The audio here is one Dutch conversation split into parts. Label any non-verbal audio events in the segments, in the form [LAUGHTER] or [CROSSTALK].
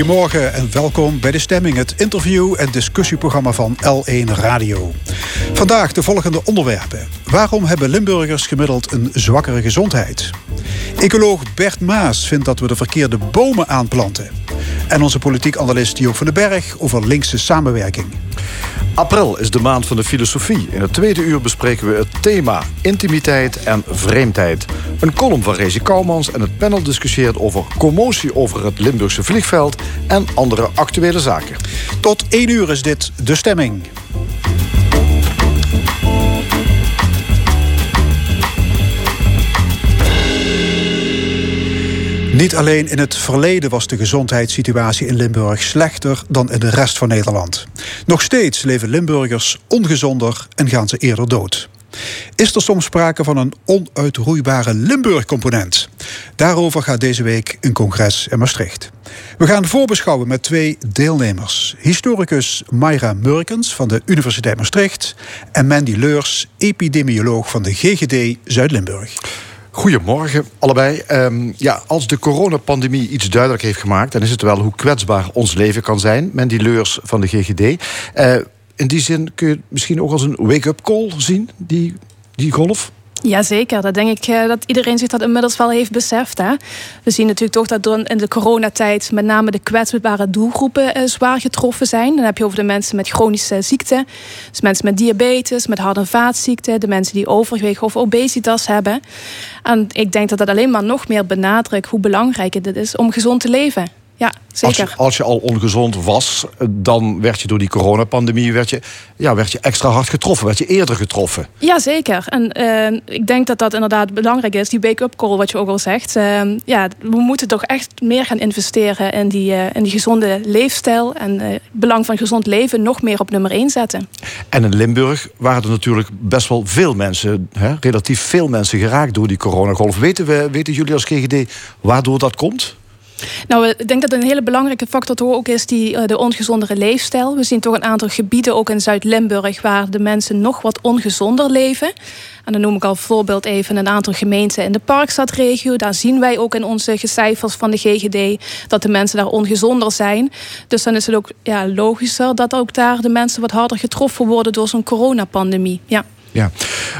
Goedemorgen en welkom bij De Stemming, het interview- en discussieprogramma van L1 Radio. Vandaag de volgende onderwerpen. Waarom hebben Limburgers gemiddeld een zwakkere gezondheid? Ecoloog Bert Maas vindt dat we de verkeerde bomen aanplanten. En onze politiek analist Joop van den Berg over linkse samenwerking. April is de maand van de filosofie. In het tweede uur bespreken we het thema intimiteit en vreemdheid. Een column van Rezi Kouwmans en het panel discussieert over commotie over het Limburgse vliegveld en andere actuele zaken. Tot één uur is dit De Stemming. Niet alleen in het verleden was de gezondheidssituatie in Limburg slechter dan in de rest van Nederland. Nog steeds leven Limburgers ongezonder en gaan ze eerder dood. Is er soms sprake van een onuitroeibare Limburg-component? Daarover gaat deze week een congres in Maastricht. We gaan voorbeschouwen met twee deelnemers. Historicus Mayra Murkens van de Universiteit Maastricht... en Mandy Leurs, epidemioloog van de GGD Zuid-Limburg. Goedemorgen, allebei. Um, ja, als de coronapandemie iets duidelijk heeft gemaakt... dan is het wel hoe kwetsbaar ons leven kan zijn. Mandy Leurs van de GGD. Uh, in die zin kun je het misschien ook als een wake-up call zien, die, die golf? Jazeker, dat denk ik eh, dat iedereen zich dat inmiddels wel heeft beseft. Hè? We zien natuurlijk toch dat in de coronatijd met name de kwetsbare doelgroepen eh, zwaar getroffen zijn. Dan heb je over de mensen met chronische ziekten, dus mensen met diabetes, met hart- en vaatziekten, de mensen die overgewicht of obesitas hebben. En ik denk dat dat alleen maar nog meer benadrukt hoe belangrijk het is om gezond te leven ja, zeker. Als je, als je, al ongezond was, dan werd je door die coronapandemie werd je, ja, werd je extra hard getroffen, werd je eerder getroffen. Ja, zeker. En uh, ik denk dat dat inderdaad belangrijk is, die wake-up call, wat je ook al zegt. Uh, ja, we moeten toch echt meer gaan investeren in die, uh, in die gezonde leefstijl en het belang van gezond leven nog meer op nummer 1 zetten. En in Limburg waren er natuurlijk best wel veel mensen, hè, relatief veel mensen geraakt door die coronagolf. Weten, we, weten jullie als GGD waardoor dat komt? Nou, ik denk dat een hele belangrijke factor ook is die, eh, de ongezondere leefstijl. We zien toch een aantal gebieden, ook in Zuid-Limburg, waar de mensen nog wat ongezonder leven. En dan noem ik al voorbeeld even een aantal gemeenten in de Parkstadregio. Daar zien wij ook in onze cijfers van de GGD dat de mensen daar ongezonder zijn. Dus dan is het ook ja, logischer dat ook daar de mensen wat harder getroffen worden door zo'n coronapandemie. Ja. Ja.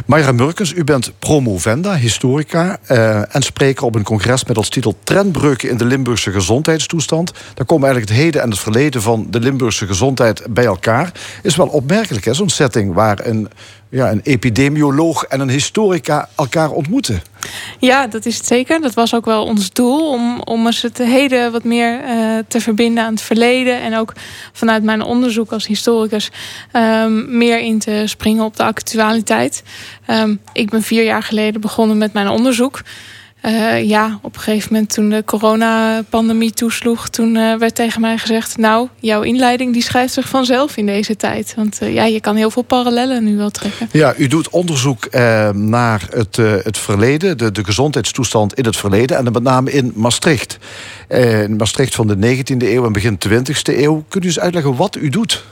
Mayra Murkens, u bent promovenda, historica uh, en spreker op een congres met als titel Trendbreuken in de Limburgse gezondheidstoestand. Daar komen eigenlijk het heden en het verleden van de Limburgse gezondheid bij elkaar. Is wel opmerkelijk, hè, zo'n setting waar een ja, een epidemioloog en een historica elkaar ontmoeten. Ja, dat is het zeker. Dat was ook wel ons doel om, om eens het heden wat meer uh, te verbinden aan het verleden. En ook vanuit mijn onderzoek als historicus um, meer in te springen op de actualiteit. Um, ik ben vier jaar geleden begonnen met mijn onderzoek. Uh, ja, op een gegeven moment toen de coronapandemie toesloeg... toen uh, werd tegen mij gezegd... nou, jouw inleiding die schrijft zich vanzelf in deze tijd. Want uh, ja, je kan heel veel parallellen nu wel trekken. Ja, u doet onderzoek naar het, het verleden... De, de gezondheidstoestand in het verleden... en met name in Maastricht. in Maastricht van de 19e eeuw en begin 20e eeuw. Kunt u eens uitleggen wat u doet?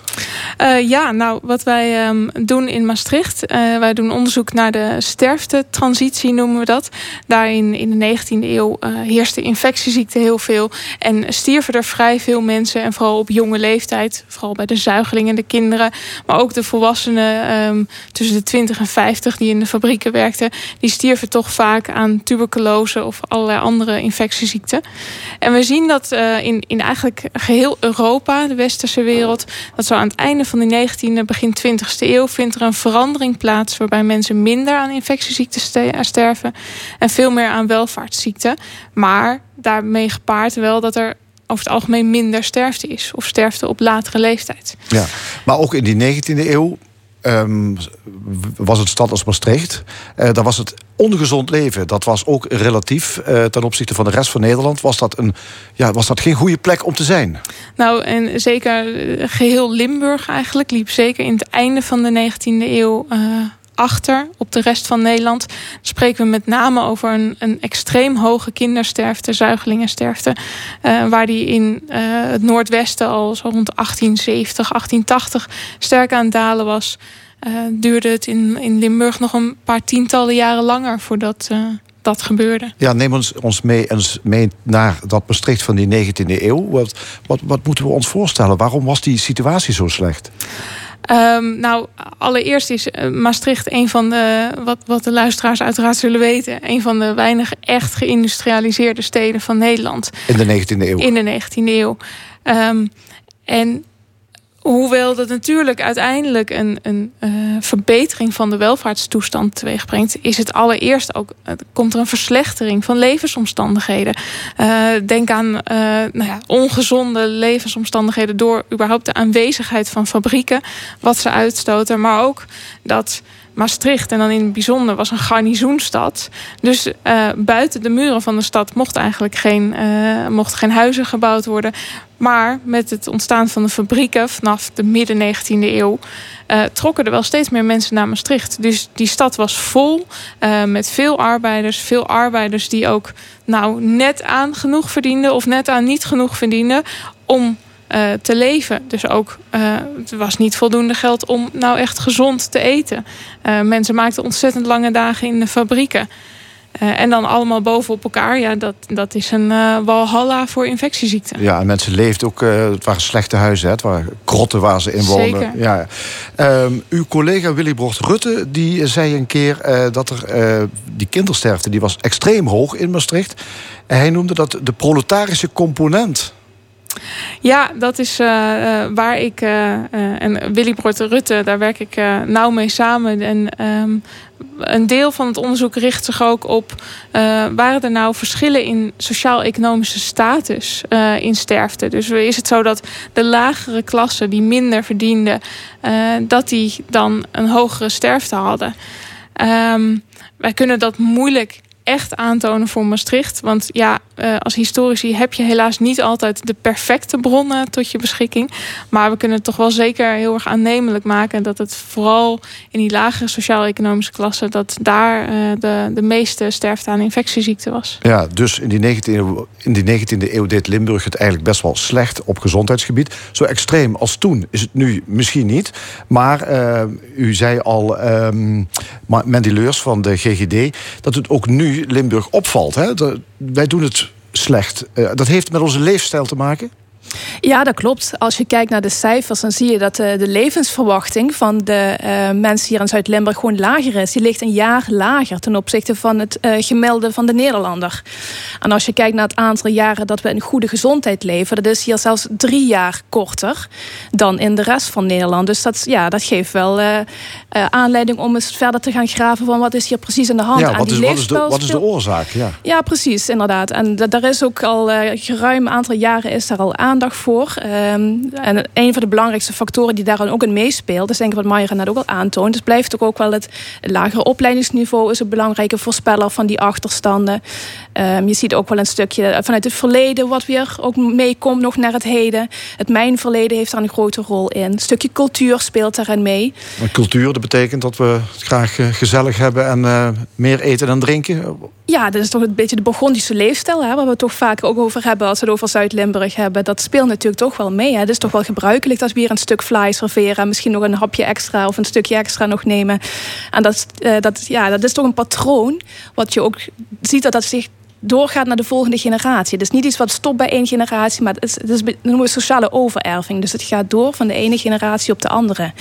Uh, ja, nou, wat wij um, doen in Maastricht, uh, wij doen onderzoek naar de sterftetransitie, noemen we dat. Daarin in de 19e eeuw uh, heerste infectieziekte heel veel en stierven er vrij veel mensen. En vooral op jonge leeftijd, vooral bij de zuigelingen, de kinderen, maar ook de volwassenen um, tussen de 20 en 50 die in de fabrieken werkten, die stierven toch vaak aan tuberculose of allerlei andere infectieziekten. En we zien dat in, in eigenlijk geheel Europa, de westerse wereld, dat zo aan het einde van de 19e, begin 20e eeuw vindt er een verandering plaats waarbij mensen minder aan infectieziekten sterven en veel meer aan welvaartsziekten. Maar daarmee gepaard wel dat er over het algemeen minder sterfte is. Of sterfte op latere leeftijd. Ja, maar ook in die 19e eeuw um, was het stad als Maastricht. Uh, daar was het ongezond leven. Dat was ook relatief uh, ten opzichte van de rest van Nederland. Was dat, een, ja, was dat geen goede plek om te zijn? Nou, en zeker eh, geheel Limburg eigenlijk liep zeker in het einde van de 19e eeuw. Achter op de rest van Nederland. spreken we met name over een, een extreem hoge kindersterfte, zuigelingensterfte. Uh, waar die in uh, het Noordwesten al zo rond 1870, 1880 sterk aan dalen was. Uh, duurde het in, in Limburg nog een paar tientallen jaren langer voordat dat gebeurde. Ja, neem ons, ons mee, eens mee naar dat Maastricht van die 19e eeuw. Wat, wat, wat moeten we ons voorstellen? Waarom was die situatie zo slecht? Um, nou, allereerst is eh, Maastricht een van de, wat, wat de luisteraars uiteraard zullen weten, een van de weinig echt geïndustrialiseerde steden van Nederland. In de 19e eeuw. In de 19e eeuw. Um, en Hoewel dat natuurlijk uiteindelijk een, een uh, verbetering van de welvaartstoestand teweeg brengt, is het allereerst ook, komt er een verslechtering van levensomstandigheden. Uh, denk aan nou ja, ongezonde levensomstandigheden door überhaupt de aanwezigheid van fabrieken, wat ze uitstoten, maar ook dat Maastricht, en dan in het bijzonder, was een garnizoenstad. Dus uh, buiten de muren van de stad mocht eigenlijk geen, uh, geen huizen gebouwd worden. Maar met het ontstaan van de fabrieken vanaf de midden 19e eeuw uh, trokken er wel steeds meer mensen naar Maastricht. Dus die stad was vol met veel arbeiders. Veel arbeiders die ook nou, net aan genoeg verdienden of net aan niet genoeg verdienden om uh, te leven. Dus ook, uh, het was niet voldoende geld om nou echt gezond te eten. Uh, mensen maakten ontzettend lange dagen in de fabrieken. en dan allemaal bovenop elkaar. Ja, dat, dat is een walhalla voor infectieziekten. Ja, en mensen leefden ook... het waren slechte huizen, hè? het waren krotten waar ze in woonden. Zeker. Ja. Um, uw collega Willy Brocht Rutte die zei een keer dat er... die kindersterfte die was extreem hoog in Maastricht. En hij noemde dat de proletarische component... Ja, dat is uh, uh, waar ik uh, en Willy Broert Rutte, daar werk ik nauw mee samen. En um, een deel van het onderzoek richt zich ook op waren er nou verschillen in sociaal-economische status in sterfte. Dus is het zo dat de lagere klassen die minder verdienden, dat die dan een hogere sterfte hadden. Um, wij kunnen dat moeilijk echt aantonen voor Maastricht. Want ja, uh, als historici heb je helaas niet altijd de perfecte bronnen tot je beschikking. Maar we kunnen het toch wel zeker heel erg aannemelijk maken dat het vooral in die lagere sociaal-economische klassen, dat daar uh, de, de meeste sterfte aan infectieziekten was. Ja, dus in die, 19e eeuw, in die 19e eeuw deed Limburg het eigenlijk best wel slecht op gezondheidsgebied. Zo extreem als toen is het nu misschien niet. Maar uh, u zei al, um, van de GGD, dat het ook nu Limburg opvalt. Hè? Wij doen het slecht. Uh, dat heeft met onze leefstijl te maken? Ja, dat klopt. Als je kijkt naar de cijfers, dan zie je dat de, de levensverwachting van de uh, mensen hier in Zuid-Limburg gewoon lager is. Die ligt een jaar lager ten opzichte van het uh, gemiddelde van de Nederlander. En als je kijkt naar het aantal jaren dat we in goede gezondheid leven, dat is hier zelfs drie jaar korter dan in de rest van Nederland. Dus dat, ja, dat geeft wel uh, aanleiding om eens verder te gaan graven van wat is hier precies aan de hand. Ja, wat, is, wat, is, de, wat is de oorzaak? Ja, ja precies, inderdaad. En daar is ook al geruim een aantal jaren is daar al aan aandacht voor. Um, en een van de belangrijkste factoren die daar ook in meespeelt, is denk ik wat Maya net ook al aantoont, dus blijft ook, ook wel het lagere opleidingsniveau is een belangrijke voorspeller van die achterstanden. Um, je ziet ook wel een stukje vanuit het verleden wat weer ook meekomt nog naar het heden. Het mijnverleden heeft daar een grote rol in. Een stukje cultuur speelt daarin mee. Maar cultuur, dat betekent dat we het graag uh, gezellig hebben en uh, meer eten en drinken? Ja, dat is toch een beetje de Burgondische leefstijl, hè, waar we het toch vaak ook over hebben als we het over Zuid-Limburg hebben. Dat speelt natuurlijk toch wel mee. Het is toch wel gebruikelijk dat we hier een stuk fly serveren en misschien nog een hapje extra of een stukje extra nog nemen. En dat, uh, dat, ja, dat is toch een patroon wat je ook ziet dat dat zich doorgaat naar de volgende generatie. Het is niet iets wat stopt bij één generatie, maar het is, het is dat noemen we sociale overerving. Dus het gaat door van de ene generatie op de andere.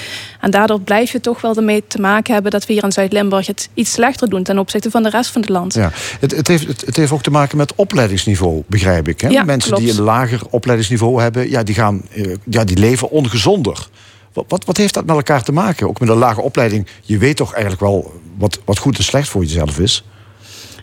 En daardoor blijf je toch wel ermee te maken hebben dat we hier in Zuid-Limburg het iets slechter doen ten opzichte van de rest van het land. Ja, het, het, heeft, het, het heeft ook te maken met opleidingsniveau, begrijp ik. Hè? Ja, Mensen klopt. die een lager opleidingsniveau hebben, ja, die, gaan, ja, die leven ongezonder. Wat, wat, wat heeft dat met elkaar te maken? Ook met een lage opleiding. Je weet toch eigenlijk wel wat, wat goed en slecht voor jezelf is.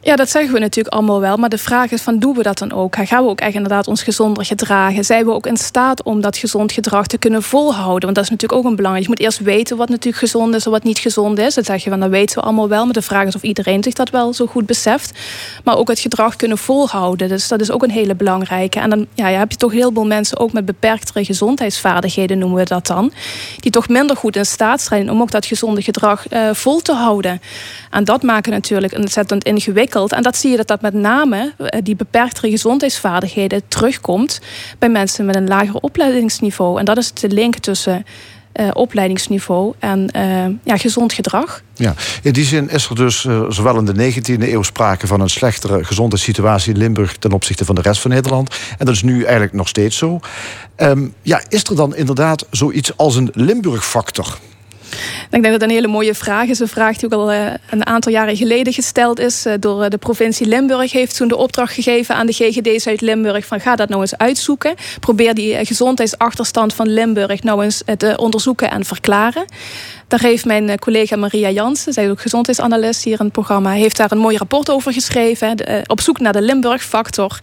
Ja, dat zeggen we natuurlijk allemaal wel. Maar de vraag is van, doen we dat dan ook? Gaan we ook echt inderdaad ons gezonder gedragen? Zijn we ook in staat om dat gezond gedrag te kunnen volhouden? Want dat is natuurlijk ook een belangrijk. Je moet eerst weten wat natuurlijk gezond is en wat niet gezond is. Dat zeg je van, dat weten we allemaal wel. Maar de vraag is of iedereen zich dat wel zo goed beseft. Maar ook het gedrag kunnen volhouden. Dus dat is ook een hele belangrijke. En dan ja, heb je toch heel veel mensen ook met beperktere gezondheidsvaardigheden, noemen we dat dan. Die toch minder goed in staat zijn om ook dat gezonde gedrag uh, vol te houden. En dat maakt natuurlijk ontzettend ingewikkeld. En dat zie je dat dat met name die beperktere gezondheidsvaardigheden terugkomt bij mensen met een lager opleidingsniveau. En dat is de link tussen opleidingsniveau en ja, gezond gedrag. Ja, in die zin is er dus zowel in de 19e eeuw sprake van een slechtere gezondheidssituatie in Limburg ten opzichte van de rest van Nederland. En dat is nu eigenlijk nog steeds zo. Um, ja, is er dan inderdaad zoiets als een Limburg-factor? Ik denk dat een hele mooie vraag is. Een vraag die ook al eh, een aantal jaren geleden gesteld is eh, door eh, de provincie Limburg. Heeft toen de opdracht gegeven aan de GGD Zuid-Limburg van ga dat nou eens uitzoeken. Probeer die gezondheidsachterstand van Limburg nou eens te onderzoeken en verklaren. Daar heeft mijn eh, collega Maria Jansen, zij is ook gezondheidsanalist hier in het programma, heeft daar een mooi rapport over geschreven. Eh, op zoek naar de Limburg-factor.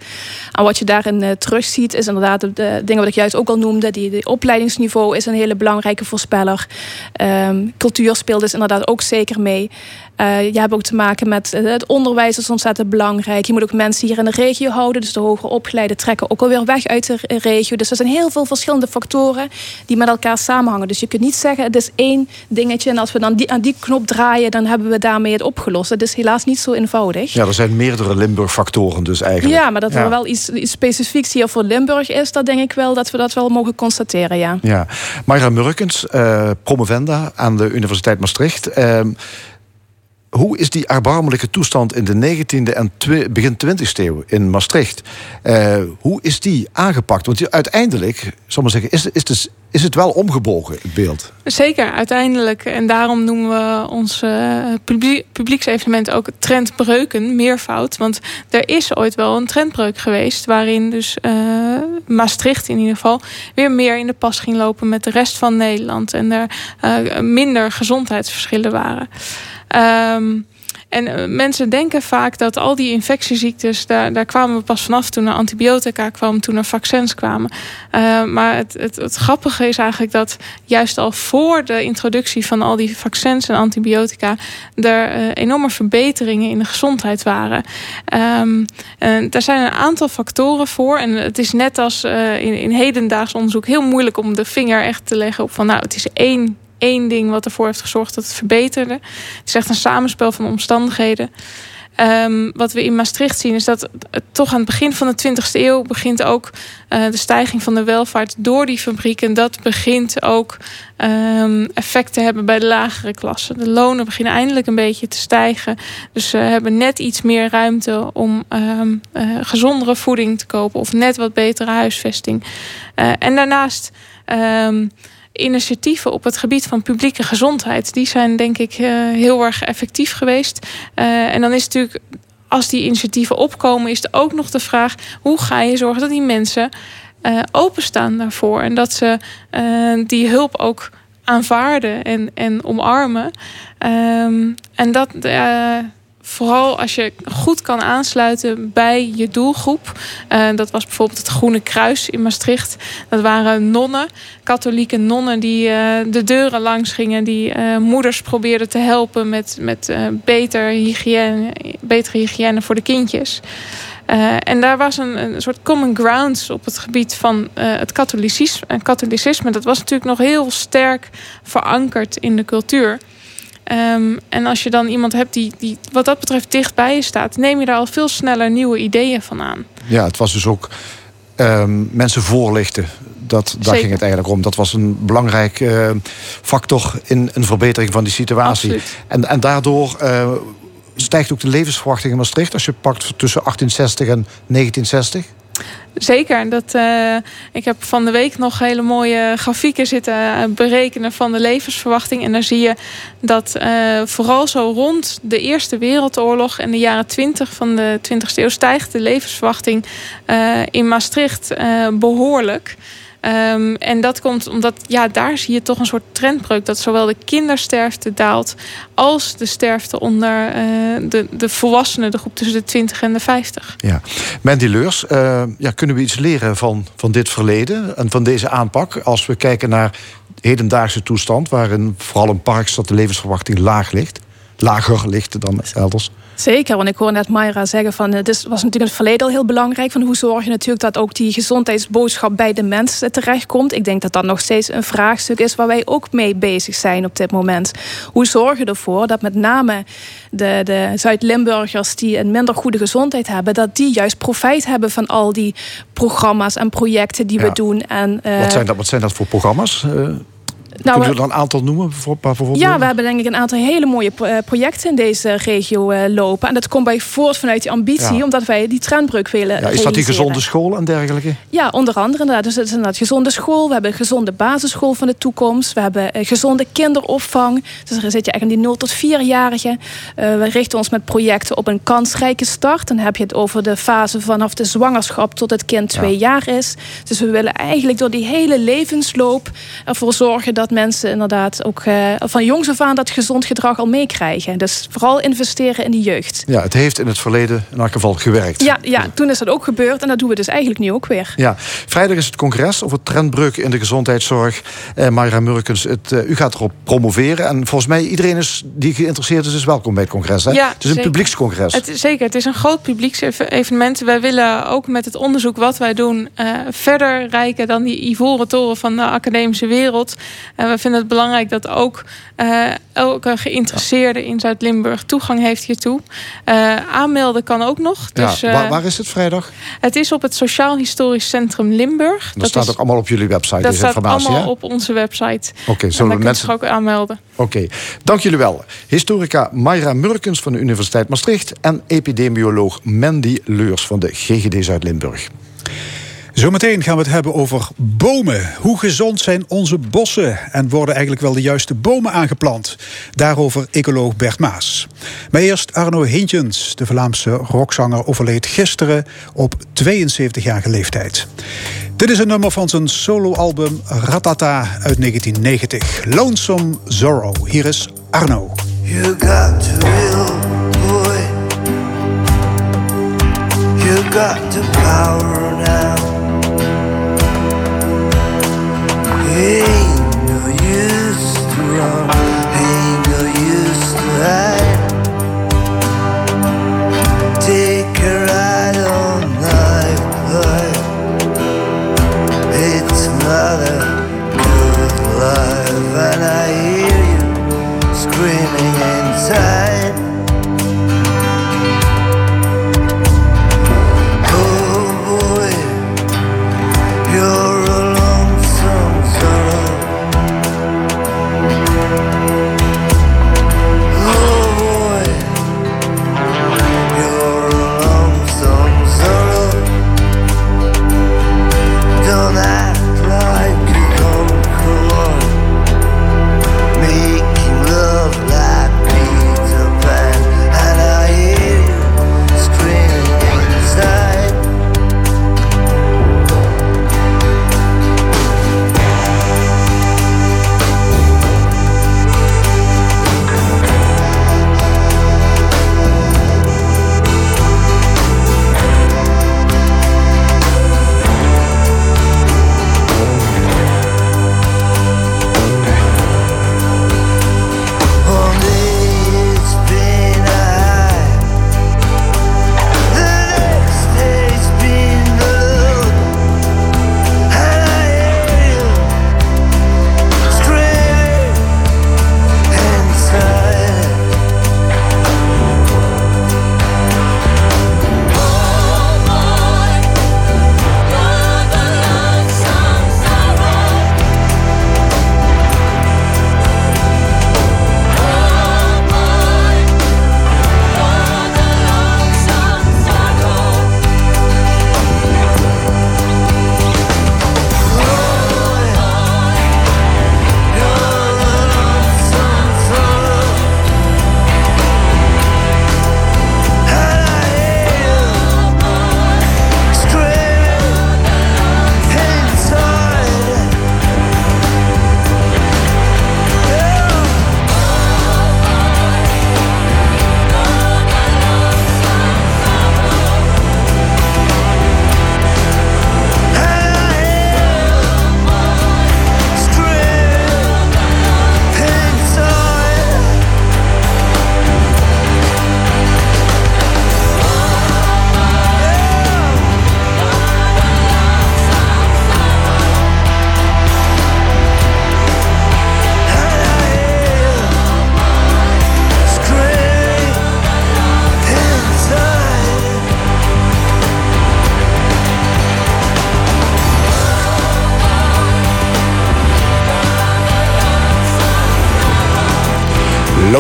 En wat je daarin uh, terugziet, is inderdaad de, dingen wat ik juist ook al noemde. Die, opleidingsniveau is een hele belangrijke voorspeller. Um, cultuur speelt dus inderdaad ook zeker mee. Uh, je hebt ook te maken met het onderwijs is ontzettend belangrijk. Je moet ook mensen hier in de regio houden. Dus de hoger opgeleide trekken ook alweer weg uit de regio. Dus er zijn heel veel verschillende factoren die met elkaar samenhangen. Dus je kunt niet zeggen het is één dingetje. En als we dan die, aan die knop draaien, dan hebben we daarmee het opgelost. Dat is helaas niet zo eenvoudig. Ja, er zijn meerdere Limburg-factoren dus eigenlijk. Ja, maar dat er wel iets, iets specifieks hier voor Limburg is, dat denk ik wel dat we dat wel mogen constateren, ja. Ja. Mayra Murkens, uh, promovenda aan de Universiteit Maastricht. Uh, hoe is die erbarmelijke toestand in de 19e en begin 20e eeuw in Maastricht? Uh, hoe is die aangepakt? Want uiteindelijk, zal zeggen, is, is, is het wel omgebogen, het beeld? Zeker, uiteindelijk. En daarom noemen we ons uh, publiek, publieksevenement ook trendbreuken, meervoud. Want er is ooit wel een trendbreuk geweest... waarin dus uh, Maastricht in ieder geval weer meer in de pas ging lopen... met de rest van Nederland en er minder gezondheidsverschillen waren. Um, en uh, mensen denken vaak dat al die infectieziektes, daar, daar kwamen we pas vanaf toen er antibiotica kwam, toen er vaccins kwamen. Uh, maar het, het, het, grappige is eigenlijk dat juist al voor de introductie van al die vaccins en antibiotica, er uh, enorme verbeteringen in de gezondheid waren. Um, daar zijn een aantal factoren voor. En het is net als in, in hedendaags onderzoek heel moeilijk om de vinger echt te leggen op van nou, het is één één ding wat ervoor heeft gezorgd dat het verbeterde. Het is echt een samenspel van omstandigheden. Um, wat we in Maastricht zien is dat toch aan het begin van de 20e eeuw begint ook uh, de stijging van de welvaart door die fabriek. En dat begint ook um, effect te hebben bij de lagere klassen. De lonen beginnen eindelijk een beetje te stijgen. Dus ze hebben net iets meer ruimte om um, uh, gezondere voeding te kopen of net wat betere huisvesting. Uh, en daarnaast. Initiatieven op het gebied van publieke gezondheid, die zijn denk ik uh, heel erg effectief geweest. Uh, en dan is natuurlijk, als die initiatieven opkomen, is er ook nog de vraag: hoe ga je zorgen dat die mensen uh, openstaan daarvoor en dat ze die hulp ook aanvaarden en, en omarmen. Um, en dat vooral als je goed kan aansluiten bij je doelgroep. Uh, dat was bijvoorbeeld het Groene Kruis in Maastricht. Dat waren nonnen, katholieke nonnen die uh, de deuren langs gingen. Die uh, moeders probeerden te helpen met, met beter hygiëne, betere hygiëne voor de kindjes. en daar was een, een, soort common grounds op het gebied van het katholicisme. katholicisme. Dat was natuurlijk nog heel sterk verankerd in de cultuur. Um, en als je dan iemand hebt die, die wat dat betreft dichtbij je staat, neem je daar al veel sneller nieuwe ideeën van aan. Ja, het was dus ook um, mensen voorlichten. Dat, daar ging het eigenlijk om. Dat was een belangrijk uh, factor in een verbetering van die situatie. En, en daardoor uh, stijgt ook de levensverwachting in Maastricht als je pakt tussen 1860 en 1960. Zeker. Dat, uh, ik heb van de week nog hele mooie grafieken zitten eh, berekenen van de levensverwachting. En daar zie je dat uh, vooral zo rond de Eerste Wereldoorlog en de jaren 20 van de 20e eeuw stijgt de levensverwachting in Maastricht behoorlijk. Um, en dat komt omdat ja, daar zie je toch een soort trendbreuk. Dat zowel de kindersterfte daalt als de sterfte onder uh, de, de volwassenen, de groep tussen de 20 en de 50. Ja. Mandy Leurs, uh, ja, kunnen we iets leren van, van dit verleden en van deze aanpak? Als we kijken naar hedendaagse toestand, waarin vooral in parkstad de levensverwachting laag ligt, lager ligt dan elders. Zeker, want ik hoor net Mayra zeggen van het was natuurlijk in het verleden al heel belangrijk. Van hoe zorg je natuurlijk dat ook die gezondheidsboodschap bij de mens terechtkomt. Ik denk dat dat nog steeds een vraagstuk is waar wij ook mee bezig zijn op dit moment. Hoe zorg je ervoor dat met name de, de Zuid-Limburgers die een minder goede gezondheid hebben, dat die juist profijt hebben van al die programma's en projecten die we doen. En, uh, wat, zijn dat, wat zijn dat voor programma's? Uh Nou, Kun je er een aantal noemen? Bijvoorbeeld? Ja, we hebben denk ik een aantal hele mooie eh, projecten in deze regio uh, lopen. En dat komt bij voort vanuit die ambitie, omdat wij die trendbreuk willen ja, Is dat die gezonde school en dergelijke? Ja, onder andere inderdaad. Dus het is inderdaad gezonde school. We hebben een gezonde basisschool van de toekomst. We hebben een gezonde kinderopvang. Dus er zit je echt in die 0 tot 4-jarigen. Uh, we richten ons met projecten op een kansrijke start. Dan heb je het over de fase vanaf de zwangerschap tot het kind twee jaar is. Dus we willen eigenlijk door die hele levensloop ervoor zorgen dat mensen inderdaad ook uh, van jongs af aan dat gezond gedrag al meekrijgen. Dus vooral investeren in die jeugd. Ja, het heeft in het verleden in elk geval gewerkt. Ja, ja, toen is dat ook gebeurd en dat doen we dus eigenlijk nu ook weer. Ja, vrijdag is het congres over trendbreuk in de gezondheidszorg. Eh, Mayra Murkens, het, uh, u gaat erop promoveren. En volgens mij iedereen is, die geïnteresseerd is, is welkom bij het congres. Hè? Ja, het is een publiekscongres. Het, zeker, het is een groot publieksevenement. Wij willen ook met het onderzoek wat wij doen... Uh, verder rijken dan die ivoren toren van de academische wereld. En we vinden het belangrijk dat ook uh, elke geïnteresseerde in Zuid-Limburg toegang heeft hiertoe. Uh, aanmelden kan ook nog. Dus, ja, waar, waar, is het vrijdag? Het is op het Sociaal Historisch Centrum Limburg. Dat, staat ook allemaal op jullie website, dat staat allemaal op onze website. Oké, okay, zullen we mensen ook aanmelden? Oké, dank jullie wel. Historica Mayra Murkens van de Universiteit Maastricht... en epidemioloog Mandy Leurs van de GGD Zuid-Limburg. Zometeen gaan we het hebben over bomen. Hoe gezond zijn onze bossen? En worden eigenlijk wel de juiste bomen aangeplant? Daarover ecoloog Bert Maas. Maar eerst Arno Hintjens, de Vlaamse rockzanger, overleed gisteren op 72-jarige leeftijd. Dit is een nummer van zijn soloalbum Ratata uit 1990. Lonesome Zorro. Hier is Arno. You got to will, boy. You got the power time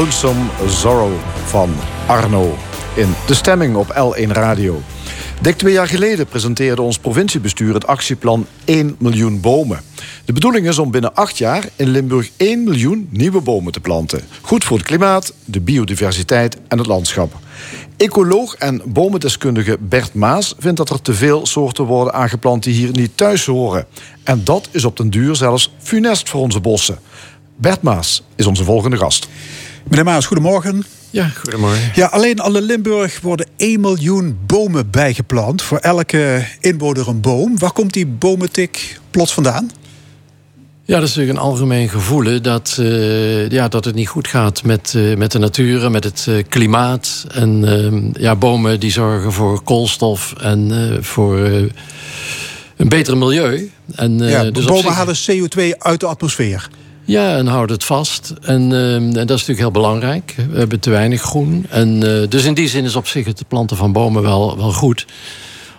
Lonesome Zorro van Arno in De Stemming op L1 Radio. Dik twee jaar geleden presenteerde ons provinciebestuur het actieplan 1 miljoen bomen. De bedoeling is om binnen acht jaar in Limburg 1 miljoen nieuwe bomen te planten. Goed voor het klimaat, de biodiversiteit en het landschap. Ecoloog en bomendeskundige Bert Maas vindt dat er te veel soorten worden aangeplant die hier niet thuis horen. En dat is op den duur zelfs funest voor onze bossen. Bert Maas is onze volgende gast. Meneer Maas, goedemorgen. Ja, goedemorgen. Ja, alleen al in Limburg worden 1 miljoen bomen bijgeplant. Voor elke inwoner een boom. Waar komt die bomentik plots vandaan? Ja, dat is natuurlijk een algemeen gevoel dat, uh, ja, dat het niet goed gaat met, uh, met de natuur, met het uh, klimaat. En ja, bomen die zorgen voor koolstof en voor een beter milieu. En, ja, dus bomen zich... halen CO2 uit de atmosfeer. Ja, en houden het vast. En, en, dat is natuurlijk heel belangrijk. We hebben te weinig groen. En, dus in die zin is op zich het planten van bomen wel, wel goed.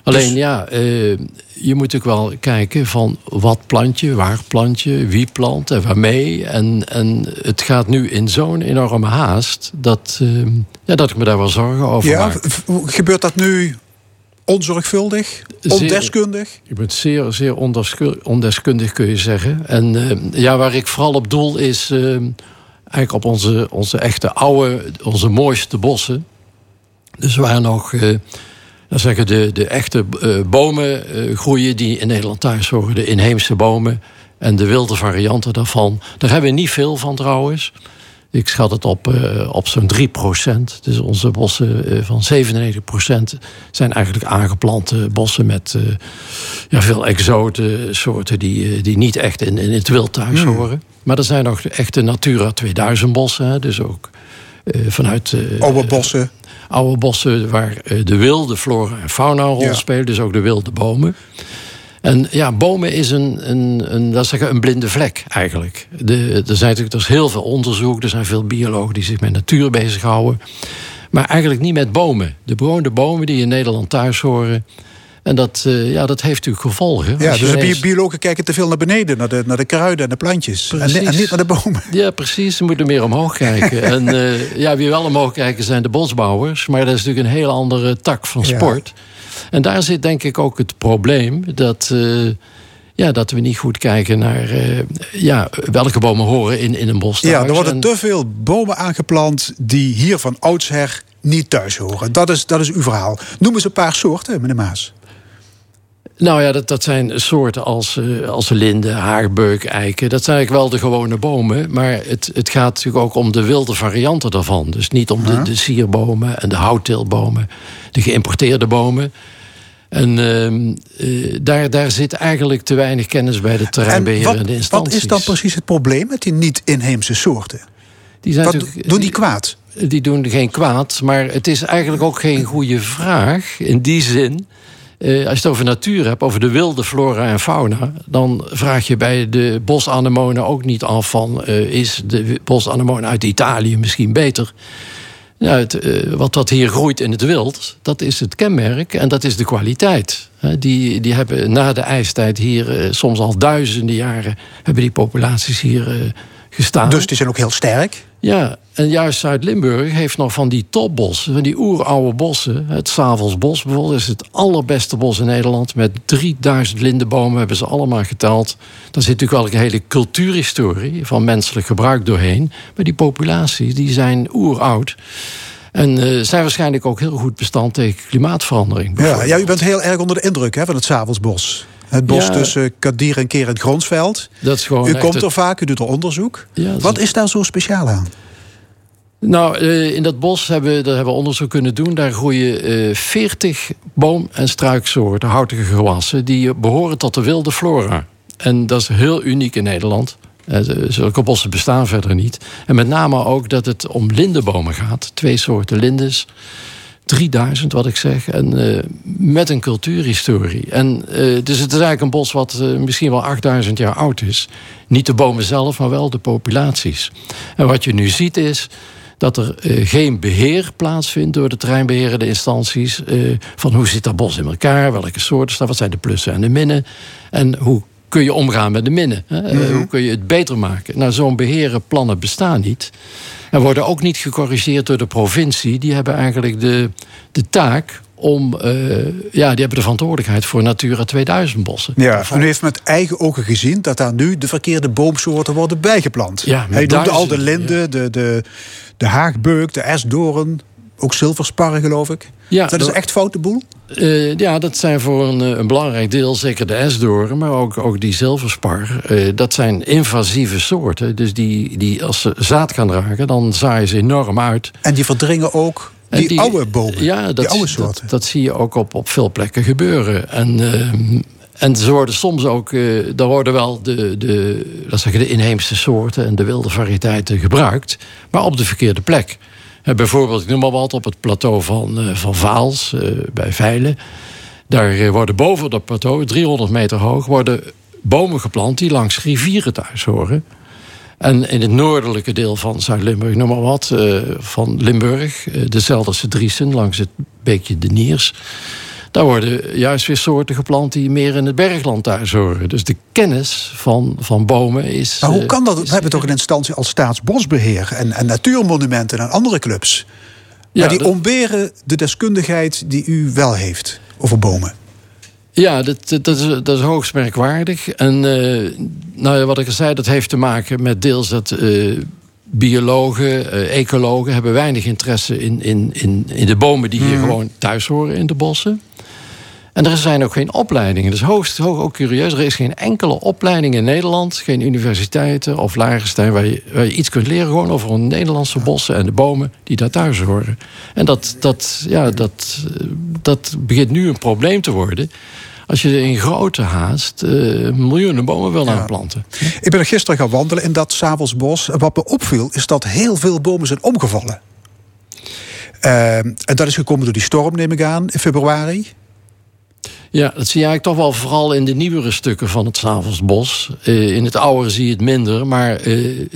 Alleen dus- ja, uh, je moet ook wel kijken van wat plant je, waar plant je, wie plant en waarmee. En, en het gaat nu in zo'n enorme haast dat, uh, ja, dat ik me daar wel zorgen over ja, maak. Gebeurt dat nu onzorgvuldig, ondeskundig? je bent zeer, zeer ondeskundig, kun je zeggen. En uh, ja, waar ik vooral op doel is eigenlijk op onze, onze echte oude, onze mooiste bossen. Dus waar nog dan zeggen de, de echte bomen groeien die in Nederland thuis horen. De inheemse bomen en de wilde varianten daarvan. Daar hebben we niet veel van trouwens. Ik schat het op, uh, op zo'n 3% Dus onze bossen van 97% zijn eigenlijk aangeplante bossen met ja, veel exoten soorten die, die niet echt in, in het wild thuis hmm. horen. Maar er zijn nog echte Natura 2000 bossen, dus ook vanuit... Oude bossen oude bossen waar eh, de wilde flora en fauna een rol spelen. Dus ook de wilde bomen. En ja, bomen is een, een, een, dat zeggen, een blinde vlek eigenlijk. De, er, zijn natuurlijk, er is heel veel onderzoek. Er zijn veel biologen die zich met natuur bezighouden. Maar eigenlijk niet met bomen. De bewoonde bomen die in Nederland thuis horen... En dat, uh, ja, dat heeft natuurlijk gevolgen. Ja, dus de biologen kijken te veel naar beneden, naar de, naar de kruiden en de plantjes. En, en, niet naar de bomen. Ja, precies. Ze moeten meer omhoog kijken. [LAUGHS] en uh, ja, wie wel omhoog kijken zijn de bosbouwers. Maar dat is natuurlijk een heel andere tak van sport. En daar zit denk ik ook het probleem dat. Uh, ja, dat we niet goed kijken naar ja, welke bomen horen in, in een bos. Ja, er worden te veel bomen aangeplant die hier van oudsher niet thuis horen. Dat is, dat is uw verhaal. Noem eens een paar soorten, meneer Maas. Nou ja, dat, dat zijn soorten als, uh, als linden, haarbeuk, eiken. Dat zijn eigenlijk wel de gewone bomen. Maar het, het gaat natuurlijk ook om de wilde varianten daarvan. Dus niet om de, de sierbomen en de houtteelbomen. De geïmporteerde bomen. En uh, daar, daar zit eigenlijk te weinig kennis bij de terreinbeherende instanties. Wat is dan precies het probleem met die niet-inheemse soorten? Die zijn wat doen die kwaad? Die doen geen kwaad, maar het is eigenlijk ook geen goede vraag. In die zin uh, als je het over natuur hebt, over de wilde flora en fauna... dan vraag je bij de bosanemonen ook niet af van... Uh, is de bosanemone uit Italië misschien beter? Nou, het, uh, wat dat hier groeit in het wild, dat is het kenmerk en dat is de kwaliteit. Die, die hebben na de ijstijd hier soms al duizenden jaren... hebben die populaties hier gestaan. Dus die zijn ook heel sterk? Ja, en juist Zuid-Limburg heeft nog van die topbossen, van die oeroude bossen. Het Savelsbos bijvoorbeeld is het allerbeste bos in Nederland. Met 3000 lindenbomen hebben ze allemaal geteld. Daar zit natuurlijk wel een hele cultuurhistorie van menselijk gebruik doorheen. Maar die populaties die zijn oeroud. En uh, zijn waarschijnlijk ook heel goed bestand tegen klimaatverandering. Ja, ja, u bent heel erg onder de indruk hè, van het Savelsbos. Het bos tussen Kadir en Keer het Gronsveld. Dat is gewoon u komt er vaak, u doet er onderzoek. Wat is daar zo speciaal aan? Nou, eh, in dat bos hebben, daar hebben we onderzoek kunnen doen. Daar groeien 40 eh, boom- en struiksoorten, houtige gewassen... die behoren tot de wilde flora. En dat is heel uniek in Nederland. Eh, zulke bossen bestaan verder niet. En met name ook dat het om lindenbomen gaat. Twee soorten lindes. 3000, wat ik zeg. En uh, met een cultuurhistorie. En uh, dus het is eigenlijk een bos wat uh, misschien wel 8000 jaar oud is. Niet de bomen zelf, maar wel de populaties. En wat je nu ziet is dat er geen beheer plaatsvindt door de terreinbeherende instanties. van hoe zit dat bos in elkaar, welke soorten staan, wat zijn de plussen en de minnen. En hoe kun je omgaan met de minnen? Hè? Mhm. Hoe kun je het beter maken? Nou, zo'n beheren plannen bestaan niet. En worden ook niet gecorrigeerd door de provincie. Die hebben eigenlijk de, de taak om... eh, ja, die hebben de verantwoordelijkheid voor Natura 2000 bossen. Ja, en u heeft met eigen ogen gezien dat daar nu de verkeerde boomsoorten worden bijgeplant. Ja, Hij noemde al de duizenden, linde, de, de, de haagbeuk, de esdoorn, ook zilversparren geloof ik. Ja, dat is echt foute boel? Eh, ja, dat zijn voor een, eh, een belangrijk deel, zeker de esdoren, maar ook, ook die zilverspar. eh, dat zijn invasieve soorten. Dus die, die als ze zaad gaan dragen, dan zaaien ze enorm uit. En die verdringen ook die, die- oude bomen, Ja, dat, die oude soorten. dat zie je ook op, op veel plekken gebeuren. En, en ze worden soms ook, dan worden wel de, de, laat zeggen, de inheemse soorten en de wilde variëteiten gebruikt, maar op de verkeerde plek. Eh, bijvoorbeeld, ik noem maar wat, op het plateau van, eh, van Vaals eh, bij Veilen. Daar worden boven dat plateau, 300 meter hoog, worden bomen geplant die langs rivieren thuis horen. En in het noordelijke deel van Zuid-Limburg, noem maar wat, van Limburg, eh, de Zelderse Driesen, langs het beekje de Niers. Daar worden juist weer soorten geplant die meer in het bergland thuis horen. Dus de kennis van, van bomen is. Maar hoe eh, kan dat? is- We hebben toch een instantie als Staatsbosbeheer en, en Natuurmonumenten en andere clubs. Ja, maar die dat- ontberen de deskundigheid die u wel heeft over bomen. Ja, dat, dat, dat is, dat is hoogst merkwaardig. En eh, nou ja, wat ik al zei, dat heeft te maken met deels dat eh, biologen, ecologen hebben weinig interesse in, in, in, in de bomen die hier gewoon thuis horen in de bossen. En er zijn ook geen opleidingen. Is hoogst, hoog, ook curieus. Er is geen enkele opleiding in Nederland, geen universiteiten of lagerstein waar je, waar je iets kunt leren gewoon over de Nederlandse bossen en de bomen die daar thuis horen. En dat, dat, ja, dat, dat begint nu een probleem te worden. Als je in grote haast eh, miljoenen bomen wil aanplanten. Ik ben er gisteren gaan wandelen in dat Savelsbos. En wat me opviel is dat heel veel bomen zijn omgevallen. Eh, en dat is gekomen door die storm, neem ik aan, in februari. Ja, dat zie je eigenlijk toch wel vooral in de nieuwere stukken van het Savelsbos. Eh, in het oude zie je het minder, maar eh, eh,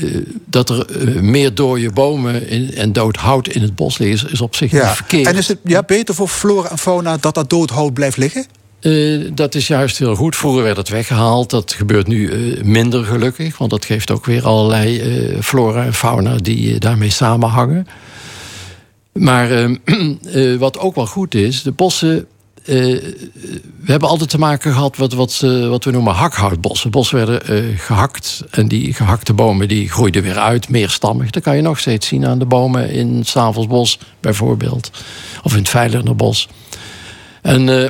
dat er eh, meer dode bomen in, en dood hout in het bos is, is op zich niet verkeerd. En is het ja, beter voor flora en fauna dat dat dood hout blijft liggen? Dat is juist heel goed. Vroeger werd het weggehaald. Dat gebeurt nu minder gelukkig. Want dat geeft ook weer allerlei flora en fauna die daarmee samenhangen. Maar eh, [CLEARS THROAT] eh, wat ook wel goed is, de bossen. Eh, we hebben altijd te maken gehad met wat, eh, wat we noemen hakhoutbossen. Bossen werden eh, gehakt en die gehakte bomen die groeiden weer uit, meerstammig. Dat kan je nog steeds zien aan de bomen in het Savelsbos bijvoorbeeld. Of in het Veilernerbos. En eh,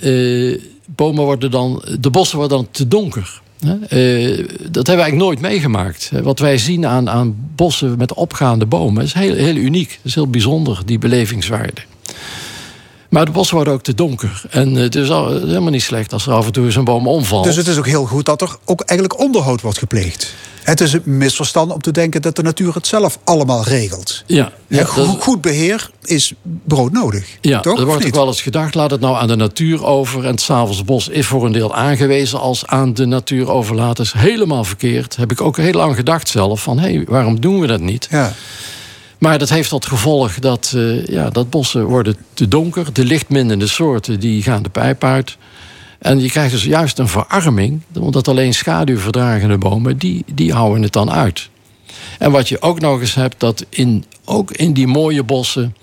[CLEARS THROAT] eh, bomen worden dan, de bossen worden dan te donker. Eh, dat hebben we eigenlijk nooit meegemaakt. Eh, Wat wij zien aan, aan bossen met opgaande bomen is heel, heel uniek. Dat is heel bijzonder, die belevingswaarde. Maar de bossen worden ook te donker. En eh, het is al- helemaal niet slecht als er af en toe eens een boom omvalt. Dus het is ook heel goed dat er ook eigenlijk onderhoud wordt gepleegd. Het is een misverstand om te denken dat de natuur het zelf allemaal regelt. ja, goed, dat- goed beheer is broodnodig. Ja, toch? er wordt ook wel eens gedacht, laat het nou aan de natuur over. En het Savelsbos is voor een deel aangewezen als aan de natuur overlaten. is helemaal verkeerd. Heb ik ook heel lang gedacht zelf. Van, hé, hey, waarom doen we dat niet? Ja. Maar dat heeft tot gevolg dat, eh, ja, dat bossen worden te donker. De lichtmindende soorten die gaan de pijp uit. En je krijgt dus juist een verarming. Omdat alleen schaduwverdragende bomen, die, die houden het dan uit. En wat je ook nog eens hebt, dat in, ook in die mooie bossen...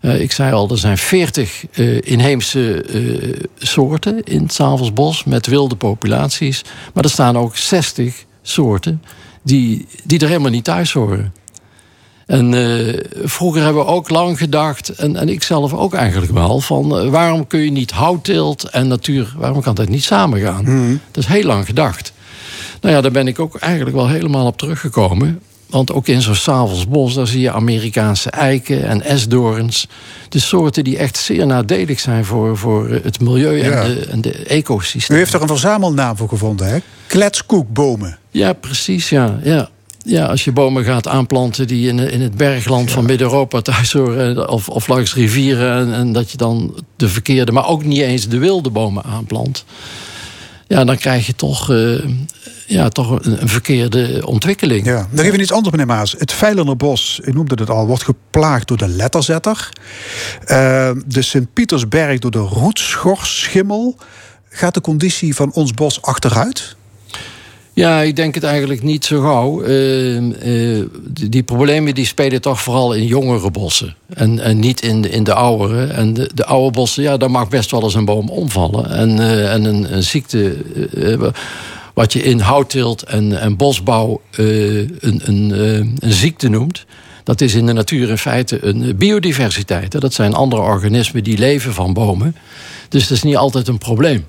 eh, ik zei al, er zijn 40 eh, inheemse soorten in het Savelsbos... met wilde populaties. Maar er staan ook 60 soorten die, die er helemaal niet thuis horen. En eh, vroeger hebben we ook lang gedacht, en, en ik zelf ook eigenlijk wel, van eh, waarom kun je niet houtteelt en natuur, waarom kan dat niet samengaan? Dat is heel lang gedacht. Nou ja, daar ben ik ook eigenlijk wel helemaal op teruggekomen. Want ook in zo'n Savelsbos, daar zie je Amerikaanse eiken en esdoorns. De soorten die echt zeer nadelig zijn voor, voor het milieu en Ja. de, en de U ecosysteem. heeft er een verzamelnaam voor gevonden, hè? Kletskoekbomen. Ja, precies, ja. ja. Ja, als je bomen gaat aanplanten die in, in het bergland van Midden-Europa thuis horen... Of, of langs rivieren en, en dat je dan de verkeerde... maar ook niet eens de wilde bomen aanplant... ja, dan krijg je toch, eh, ja, toch een, een verkeerde ontwikkeling. Ja. Dan even iets anders, meneer Maas. Het Veilernerbos, u noemde het al, wordt geplaagd door de letterzetter. Eh, de Sint-Pietersberg door de roetschorsschimmel. gaat de conditie van ons bos achteruit? Ja, ik denk het eigenlijk niet zo gauw. Uh, uh, die, problemen die spelen toch vooral in jongere bossen. En, en niet in de, in de oudere. En de, de oude bossen, ja, daar mag best wel eens een boom omvallen. En, uh, en een, een ziekte, wat je in houtteelt en, en bosbouw een, een, een ziekte noemt... dat is in de natuur in feite een biodiversiteit. Dat zijn andere organismen die leven van bomen. Dus dat is niet altijd een probleem.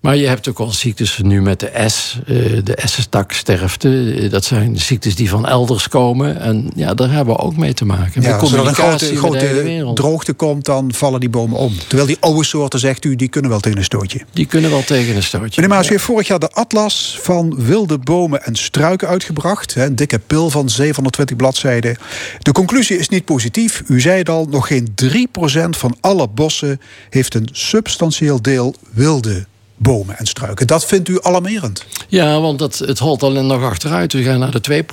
Maar je hebt ook al ziektes nu met de S, eh, de S-taksterfte. Eh, dat zijn ziektes die van elders komen. En ja, daar hebben we ook mee te maken. Ja, als er een grote, grote droogte komt, dan vallen die bomen om. Terwijl die oude soorten, zegt u, die kunnen wel tegen een stootje. Die kunnen wel tegen een stootje. Meneer Maas, u heeft vorig jaar de atlas van wilde bomen en struiken uitgebracht. Een dikke pil van 720 bladzijden. De conclusie is niet positief. U zei het al, nog geen 3% van alle bossen heeft een substantieel deel wilde bomen en struiken. Dat vindt u alarmerend? Ja, want dat, het holt alleen nog achteruit. We gaan naar de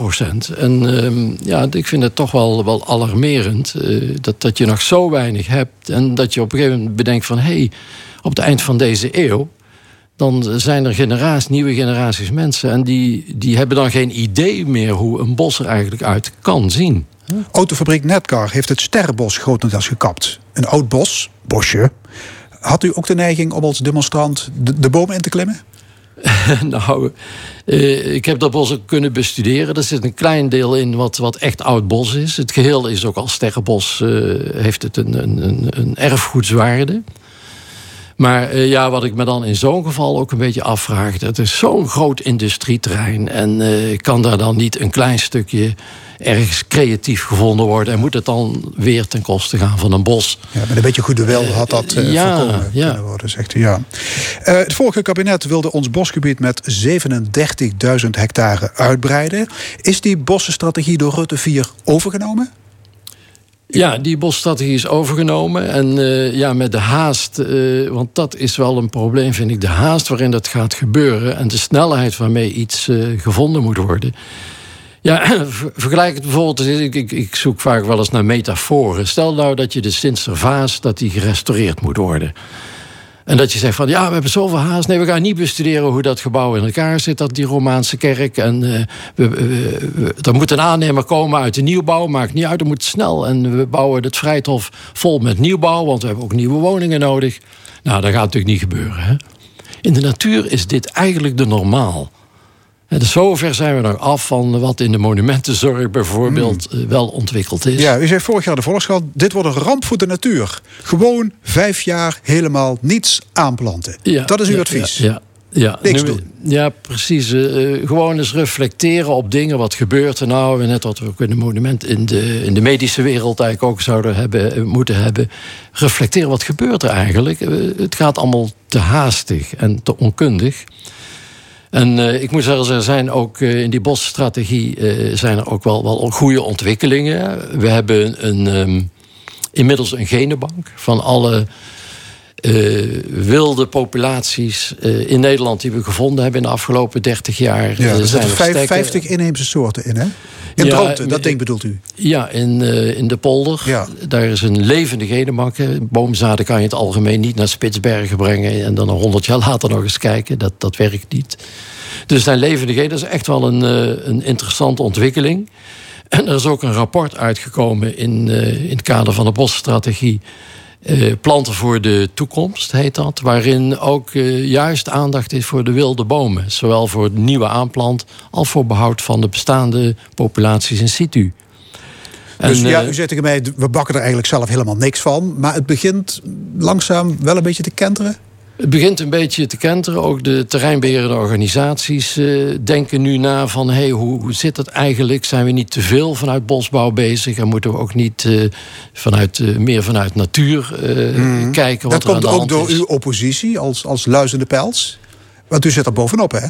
2%. En uh, ja, ik vind het toch wel, wel alarmerend uh, dat, dat je nog zo weinig hebt. En dat je op een gegeven moment bedenkt van... hé, hey, op het eind van deze eeuw... dan zijn er generaties, nieuwe generaties mensen... en die, die hebben dan geen idee meer hoe een bos er eigenlijk uit kan zien. Autofabriek Netcar heeft het Sterrenbos grotendeels gekapt. Een oud bos, bosje, had u ook de neiging om als demonstrant de, de boom in te klimmen? [LAUGHS] nou, eh, ik heb dat bos ook kunnen bestuderen. Er zit een klein deel in wat, wat echt oud bos is. Het geheel is ook als sterrenbos, eh, heeft het een, een, een erfgoedswaarde. Maar uh, ja, wat ik me dan in zo'n geval ook een beetje afvraag... het is zo'n groot industrieterrein... en uh, kan daar dan niet een klein stukje ergens creatief gevonden worden... en moet het dan weer ten koste gaan van een bos? Ja, met een beetje goede wil had dat uh, ja, voorkomen ja. kunnen worden, zegt u. Ja. het vorige kabinet wilde ons bosgebied met 37.000 hectare uitbreiden. Is die bossenstrategie door Rutte 4 overgenomen? Ja, die bosstrategie is overgenomen. En uh, ja, met de haast, uh, want dat is wel een probleem, vind ik. De haast waarin dat gaat gebeuren en de snelheid waarmee iets uh, gevonden moet worden. Ja, [CLEARS THROAT] vergelijk het bijvoorbeeld, ik, ik, ik, zoek vaak wel eens naar metaforen. Stel nou dat je de Sintervaas, dat die gerestaureerd moet worden. En dat je zegt van ja, we hebben zoveel haast. Nee, we gaan niet bestuderen hoe dat gebouw in elkaar zit, dat die Romaanse kerk. En uh, we, er moet een aannemer komen uit de nieuwbouw, maakt niet uit, er moet snel. En we bouwen het Vrijthof vol met nieuwbouw, want we hebben ook nieuwe woningen nodig. Nou, dat gaat natuurlijk niet gebeuren. Hè? In de natuur is dit eigenlijk de normaal. En dus zover zijn we nog af van wat in de monumentenzorg bijvoorbeeld mm. wel ontwikkeld is. Ja, u zei vorig jaar de Volkskrant, dit wordt een ramp voor de natuur. Gewoon vijf jaar helemaal niets aanplanten. Ja, dat is uw ja, advies. Ja, ja. Niks doen. Ja, precies. Uh, gewoon eens reflecteren op dingen. Wat gebeurt er nou? Net wat we ook in de monument in de, in de medische wereld eigenlijk ook zouden hebben, moeten hebben. Reflecteren, wat gebeurt er eigenlijk? Uh, het gaat allemaal te haastig en te onkundig. En uh, ik moet zeggen, er zijn ook uh, in die bosstrategie uh, zijn er ook wel, wel goede ontwikkelingen. We hebben een, um, inmiddels een genenbank van alle wilde populaties in Nederland die we gevonden hebben in de afgelopen 30 jaar. Ja, er zijn er 50 inheemse soorten in, hè? In ja, dat ding bedoelt u? Ja, in, uh, in de polder. Ja. Daar is een levende. Boomzaden kan je in het algemeen niet naar Spitsbergen brengen... en dan een honderd jaar later nog eens kijken. Dat, dat werkt niet. Dus zijn levende genen, dat is echt wel een, uh, een interessante ontwikkeling. En er is ook een rapport uitgekomen in, uh, in het kader van de bosstrategie... Uh, planten voor de toekomst heet dat. Waarin ook uh, juist aandacht is voor de wilde bomen. Zowel voor de nieuwe aanplant als voor behoud van de bestaande populaties in situ. Dus en, ja, u zegt tegen mij, we bakken er eigenlijk zelf helemaal niks van. Maar het begint langzaam wel een beetje te kenteren? Het begint een beetje te kenteren. Ook de terreinbeherende organisaties uh, denken nu na van... Hey, hoe, hoe zit het eigenlijk? Zijn we niet te veel vanuit bosbouw bezig? En moeten we ook niet uh, vanuit, uh, meer vanuit natuur mm. kijken? Wat dat komt ook door is. uw oppositie als, als luizende pels? Want u zit er bovenop, hè?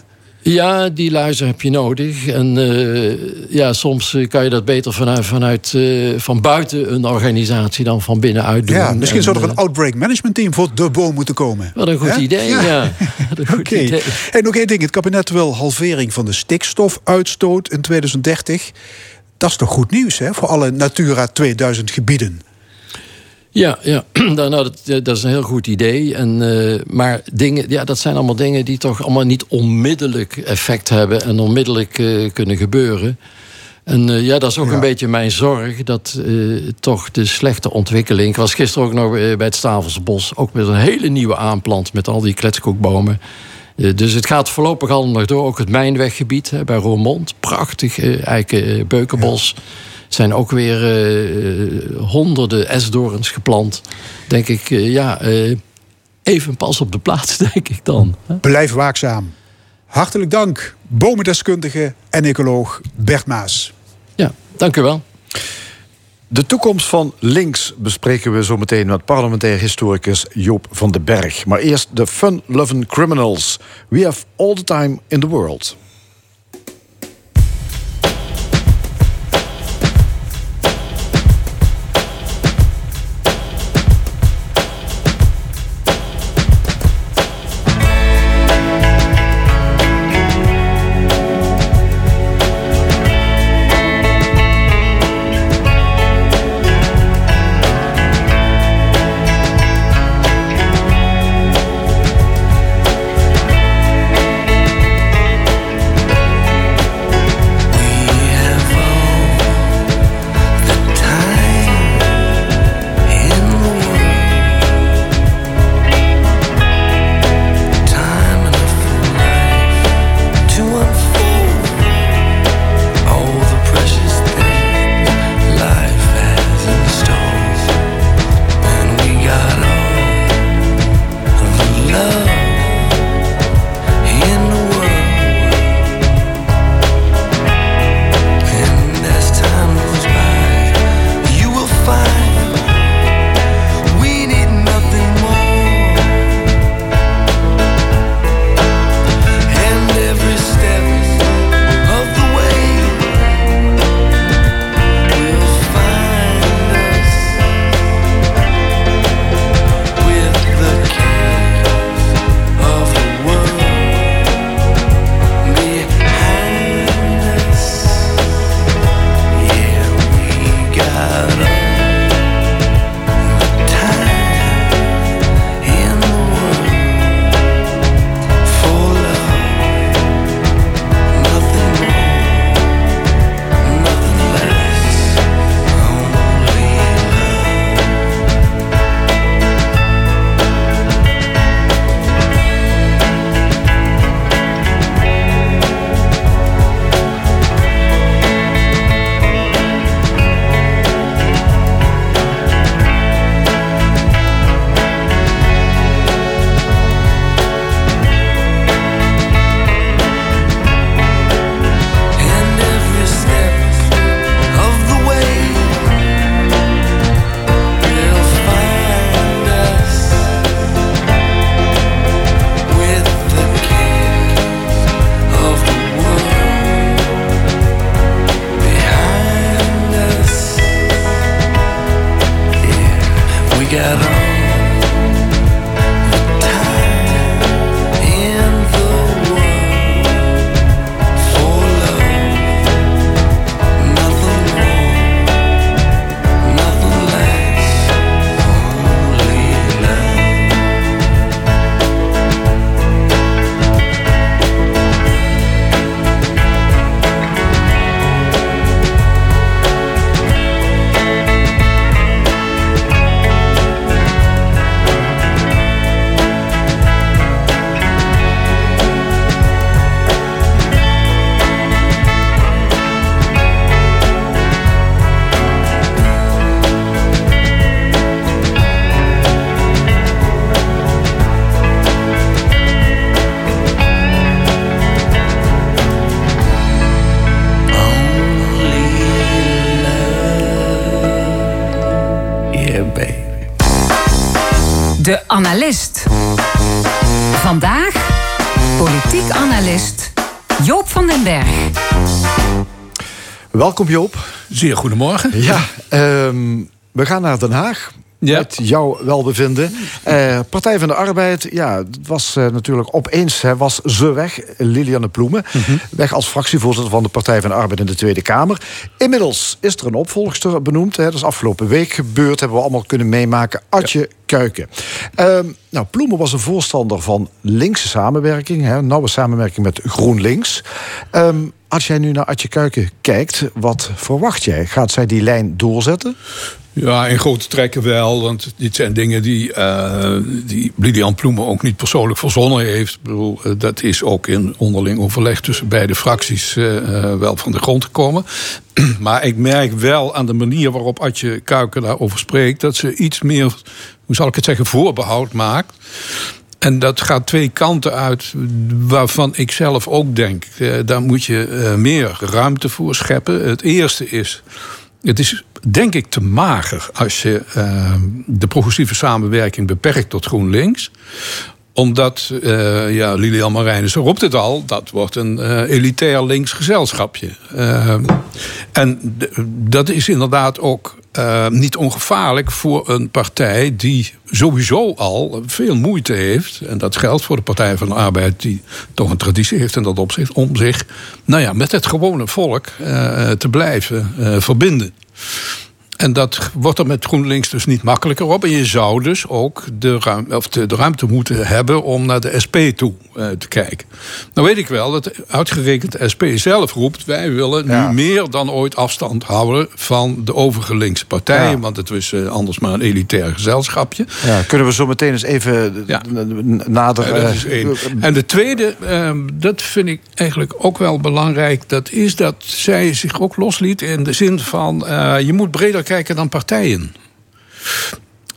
Ja, die luizen heb je nodig. En uh, ja, soms eh, kan je dat beter vanuit, vanuit uh, van buiten een organisatie dan van binnenuit doen. Ja, misschien en, zou er een outbreak management team voor de boom moeten komen. Wat een goed He? idee, ja. ja. [LAUGHS] Oké. Okay. En nog één ding. Het kabinet wil halvering van de stikstofuitstoot in 2030. Dat is toch goed nieuws hè, voor alle Natura 2000 gebieden? Ja, ja. [CLEARS THROAT] nou, dat, dat is een heel goed idee. En, uh, maar dingen, ja, dat zijn allemaal dingen die toch allemaal niet onmiddellijk effect hebben en onmiddellijk uh, kunnen gebeuren. En uh, ja, dat is ook ja. een beetje mijn zorg dat toch de slechte ontwikkeling. Ik was gisteren ook nog bij het Stavelsbos, ook met een hele nieuwe aanplant met al die kletskoekbomen. dus het gaat voorlopig allemaal nog door. Ook het mijnweggebied hè, bij Roermond, prachtig eiken beukenbos. Ja zijn ook weer uh, honderden esdorens geplant. Denk ik, uh, ja, uh, even pas op de plaats, [LAUGHS] denk ik dan. Blijf waakzaam. Hartelijk dank, bomendeskundige en ecoloog Bert Maas. Ja, dank u wel. De toekomst van links bespreken we zo meteen met parlementair historicus Joop van den Berg. Maar eerst de fun-loving criminals. We have all the time in the world. Analist. Vandaag politiek analist Joop van den Berg. Welkom Joop. Zeer goedemorgen. Ja, um, we gaan naar Den Haag. Ja. met jouw welbevinden. Uh, Partij van de Arbeid, ja, het was uh, natuurlijk opeens hè, was ze weg. Liliane Ploemen, mm weg als fractievoorzitter van de Partij van de Arbeid in de Tweede Kamer. Inmiddels is er een opvolgster benoemd. Hè, dat is afgelopen week gebeurd, hebben we allemaal kunnen meemaken. Adje Kuiken. Uh, nou, Ploemen was een voorstander van linkse samenwerking, hè, nauwe samenwerking met GroenLinks. Um, als jij nu naar Adje Kuiken kijkt, wat verwacht jij? Gaat zij die lijn doorzetten? Ja, in grote trekken wel. Want dit zijn dingen die, uh, die Lilian Ploemen ook niet persoonlijk verzonnen heeft. Ik bedoel, uh, dat is ook in onderling overleg tussen beide fracties uh, wel van de grond gekomen. [CLEARS THROAT] maar ik merk wel aan de manier waarop Adje Kuiken daarover spreekt... dat ze iets meer, hoe zal ik het zeggen, voorbehoud maakt. En dat gaat twee kanten uit, waarvan ik zelf ook denk... daar moet je meer ruimte voor scheppen. Het eerste is het is denk ik te mager als je uh, de progressieve samenwerking beperkt tot GroenLinks omdat, ja, Lilian Marijnissen roept het al... dat wordt een elitair links gezelschapje. En dat is inderdaad ook niet ongevaarlijk voor een partij... die sowieso al veel moeite heeft... en dat geldt voor de Partij van de Arbeid... die toch een traditie heeft in dat opzicht... om zich nou ja, met het gewone volk te blijven verbinden. En dat wordt er met GroenLinks dus niet makkelijker op. En je zou dus ook de, ruim, of de, de ruimte moeten hebben om naar de SP toe uh, te kijken. Nou weet ik wel dat uitgerekend de SP zelf roept... wij willen nu meer dan ooit afstand houden van de overige linkse partijen. Ja. Want het is uh, anders maar een elitair gezelschapje. Ja, kunnen we zo meteen eens even ja. nader... dat is één. En de tweede, uh, dat vind ik eigenlijk ook wel belangrijk... dat is dat zij zich ook losliet in de zin van... Je moet breder kijken dan partijen.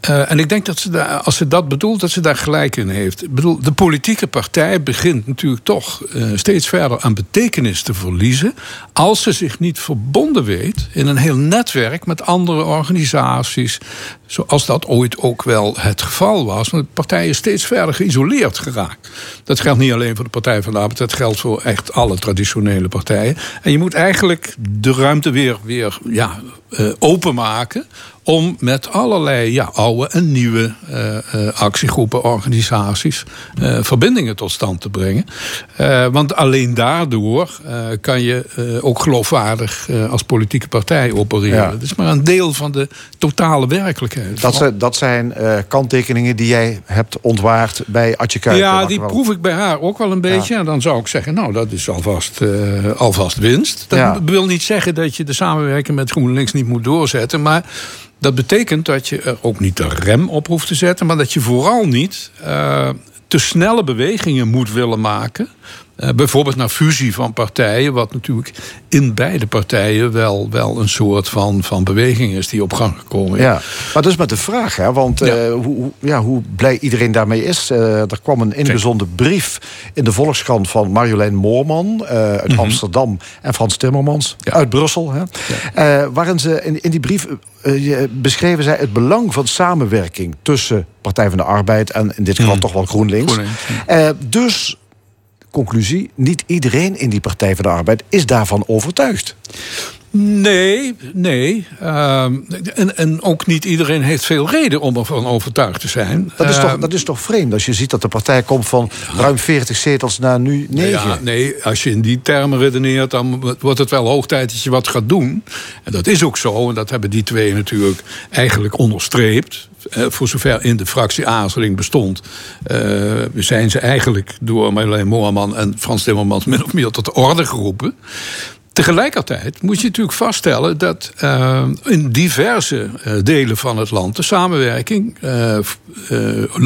Uh, en ik denk dat ze daar, als ze dat bedoelt, dat ze daar gelijk in heeft. Bedoel, de politieke partij begint natuurlijk toch uh, steeds verder aan betekenis te verliezen. als ze zich niet verbonden weet in een heel netwerk met andere organisaties. Zoals dat ooit ook wel het geval was. Want de partij is steeds verder geïsoleerd geraakt. Dat geldt niet alleen voor de Partij van de Arbeid, dat geldt voor echt alle traditionele partijen. En je moet eigenlijk de ruimte weer, weer ja, uh, openmaken om met allerlei ja, oude en nieuwe uh, uh, actiegroepen, organisaties, uh, verbindingen tot stand te brengen. want alleen daardoor kan je ook geloofwaardig als politieke partij opereren. Ja. Dat is maar een deel van de totale werkelijkheid. Dat, zijn, dat zijn kanttekeningen die jij hebt ontwaard bij Atje Kuiper. Ja, die proef ik bij haar ook wel een beetje. Ja. En dan zou ik zeggen, nou, dat is alvast, alvast winst. Dat ja. wil niet zeggen dat je de samenwerking met GroenLinks niet moet doorzetten, maar dat betekent dat je er ook niet de rem op hoeft te zetten, maar dat je vooral niet uh, te snelle bewegingen moet willen maken. Uh, bijvoorbeeld naar fusie van partijen, wat natuurlijk in beide partijen wel, wel een soort van, van beweging is die op gang gekomen is. Ja, maar dat is maar de vraag, hè? want ja. Uh, hoe, ja, hoe blij iedereen daarmee is. Uh, er kwam een ingezonde brief in de Volkskrant van Marjolein Moorman uit mm -hmm. Amsterdam en Frans Timmermans ja. uit Brussel. Hè? Ja. waarin ze in, in die brief beschreven zij het belang van samenwerking tussen Partij van de Arbeid en in dit geval mm. toch wel GroenLinks. GroenLinks dus conclusie: niet iedereen in die Partij van de Arbeid is daarvan overtuigd. Nee, nee. Uh, en, en ook niet iedereen heeft veel reden om ervan overtuigd te zijn. Dat is, toch, dat is toch vreemd als je ziet dat de partij komt van ruim 40 zetels naar nu 9? Ja, nee, als je in die termen redeneert, dan wordt het wel hoog tijd dat je wat gaat doen. En dat is ook zo, en dat hebben die twee natuurlijk eigenlijk onderstreept. Uh, voor zover in de fractie aarzeling bestond, uh, zijn ze eigenlijk door Marjolein Moorman en Frans Timmermans [LAUGHS] min of meer tot de orde geroepen. Tegelijkertijd moet je natuurlijk vaststellen dat uh, in diverse uh, delen van het land de samenwerking uh,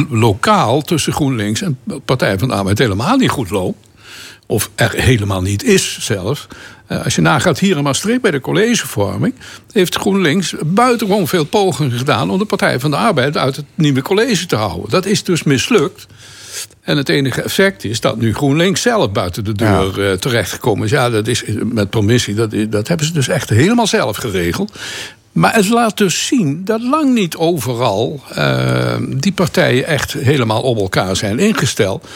lokaal tussen GroenLinks en Partij van de Arbeid helemaal niet goed loopt. Of er helemaal niet is zelf. als je nagaat hier in Maastricht bij de collegevorming, heeft GroenLinks buitengewoon veel pogingen gedaan om de Partij van de Arbeid uit het nieuwe college te houden. Dat is dus mislukt. En het enige effect is dat nu GroenLinks zelf buiten de deur ja. uh, terechtgekomen is. Ja, dat is met permissie, dat, dat hebben ze dus echt helemaal zelf geregeld. Maar het laat dus zien dat lang niet overal uh, die partijen echt helemaal op elkaar zijn ingesteld.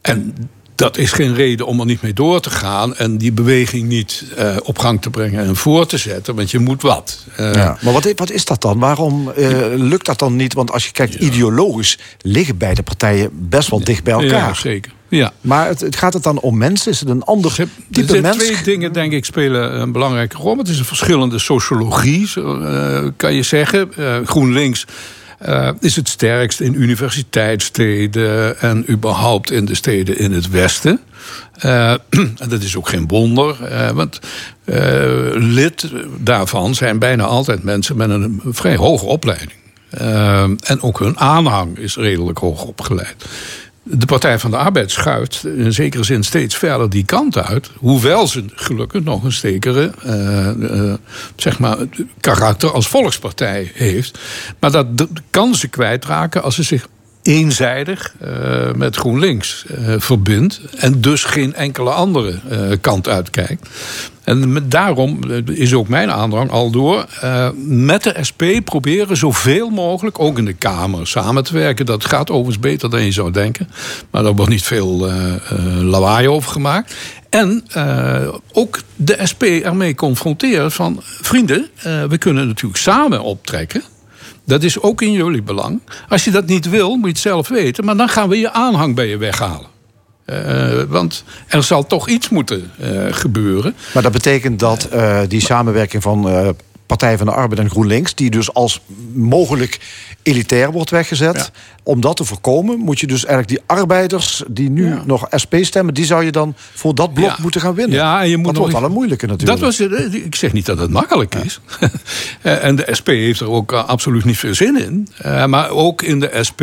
En dat is geen reden om er niet mee door te gaan en die beweging niet uh, op gang te brengen en voor te zetten, want je moet wat. Uh, ja, maar wat, wat, is dat dan? Waarom uh, lukt dat dan niet? Want als je kijkt, ja. ideologisch liggen beide partijen best wel dicht bij elkaar. Ja, zeker. Ja. Maar het, het, gaat het dan om mensen? Is het een ander type mens? Twee dingen, denk ik, spelen een belangrijke rol. Het is een verschillende sociologie, kan je zeggen. GroenLinks uh, is het sterkst in universiteitssteden en überhaupt in de steden in het Westen. Uh, [CLEARS THROAT] en dat is ook geen wonder, uh, want lid daarvan zijn bijna altijd mensen met een vrij hoge opleiding. en ook hun aanhang is redelijk hoog opgeleid de Partij van de Arbeid schuift in zekere zin steeds verder die kant uit. Hoewel ze gelukkig nog een zekere uh, uh, zeg maar, karakter als volkspartij heeft. Maar dat kan ze kwijtraken als ze zich eenzijdig uh, met GroenLinks uh, verbindt. En dus geen enkele andere uh, kant uitkijkt. En daarom is ook mijn aandrang al door. met de SP proberen zoveel mogelijk, ook in de Kamer, samen te werken. Dat gaat overigens beter dan je zou denken. Maar daar wordt niet veel lawaai over gemaakt. En ook de SP ermee confronteren van... vrienden, we kunnen natuurlijk samen optrekken. Dat is ook in jullie belang. Als je dat niet wil, moet je het zelf weten. Maar dan gaan we je aanhang bij je weghalen. Uh, want er zal toch iets moeten uh, gebeuren. Maar dat betekent dat uh, die samenwerking van Partij van de Arbeid en GroenLinks, die dus als mogelijk elitair wordt weggezet. Om dat te voorkomen, moet je dus eigenlijk die arbeiders die nu nog SP stemmen, die zou je dan voor dat blok moeten gaan winnen. Ja, en je moet dat nog wordt wel een moeilijke natuurlijk. Dat was, ik zeg niet dat het makkelijk is. [LAUGHS] en de SP heeft er ook absoluut niet veel zin in. maar ook in de SP,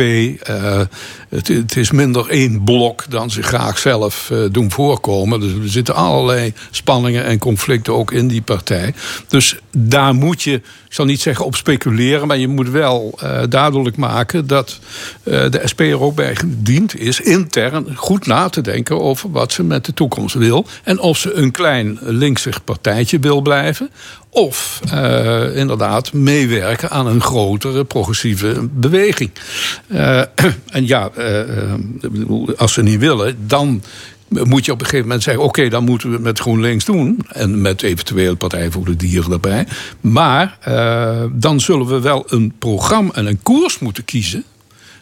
het, het, is minder één blok dan ze graag zelf doen voorkomen. Dus er zitten allerlei spanningen en conflicten ook in die partij. Dus daar moet je, ik zal niet zeggen op speculeren, maar je moet wel uh, duidelijk maken dat uh, de SP er ook bij gediend is intern goed na te denken over wat ze met de toekomst wil. En of ze een klein linksig partijtje wil blijven. Of uh, inderdaad meewerken aan een grotere progressieve beweging. [CLEARS THROAT] en ja, als ze niet willen, dan moet je op een gegeven moment zeggen: oké, dan moeten we het met GroenLinks doen. En met eventueel Partij voor de Dieren erbij. Maar uh, dan zullen we wel een programma en een koers moeten kiezen.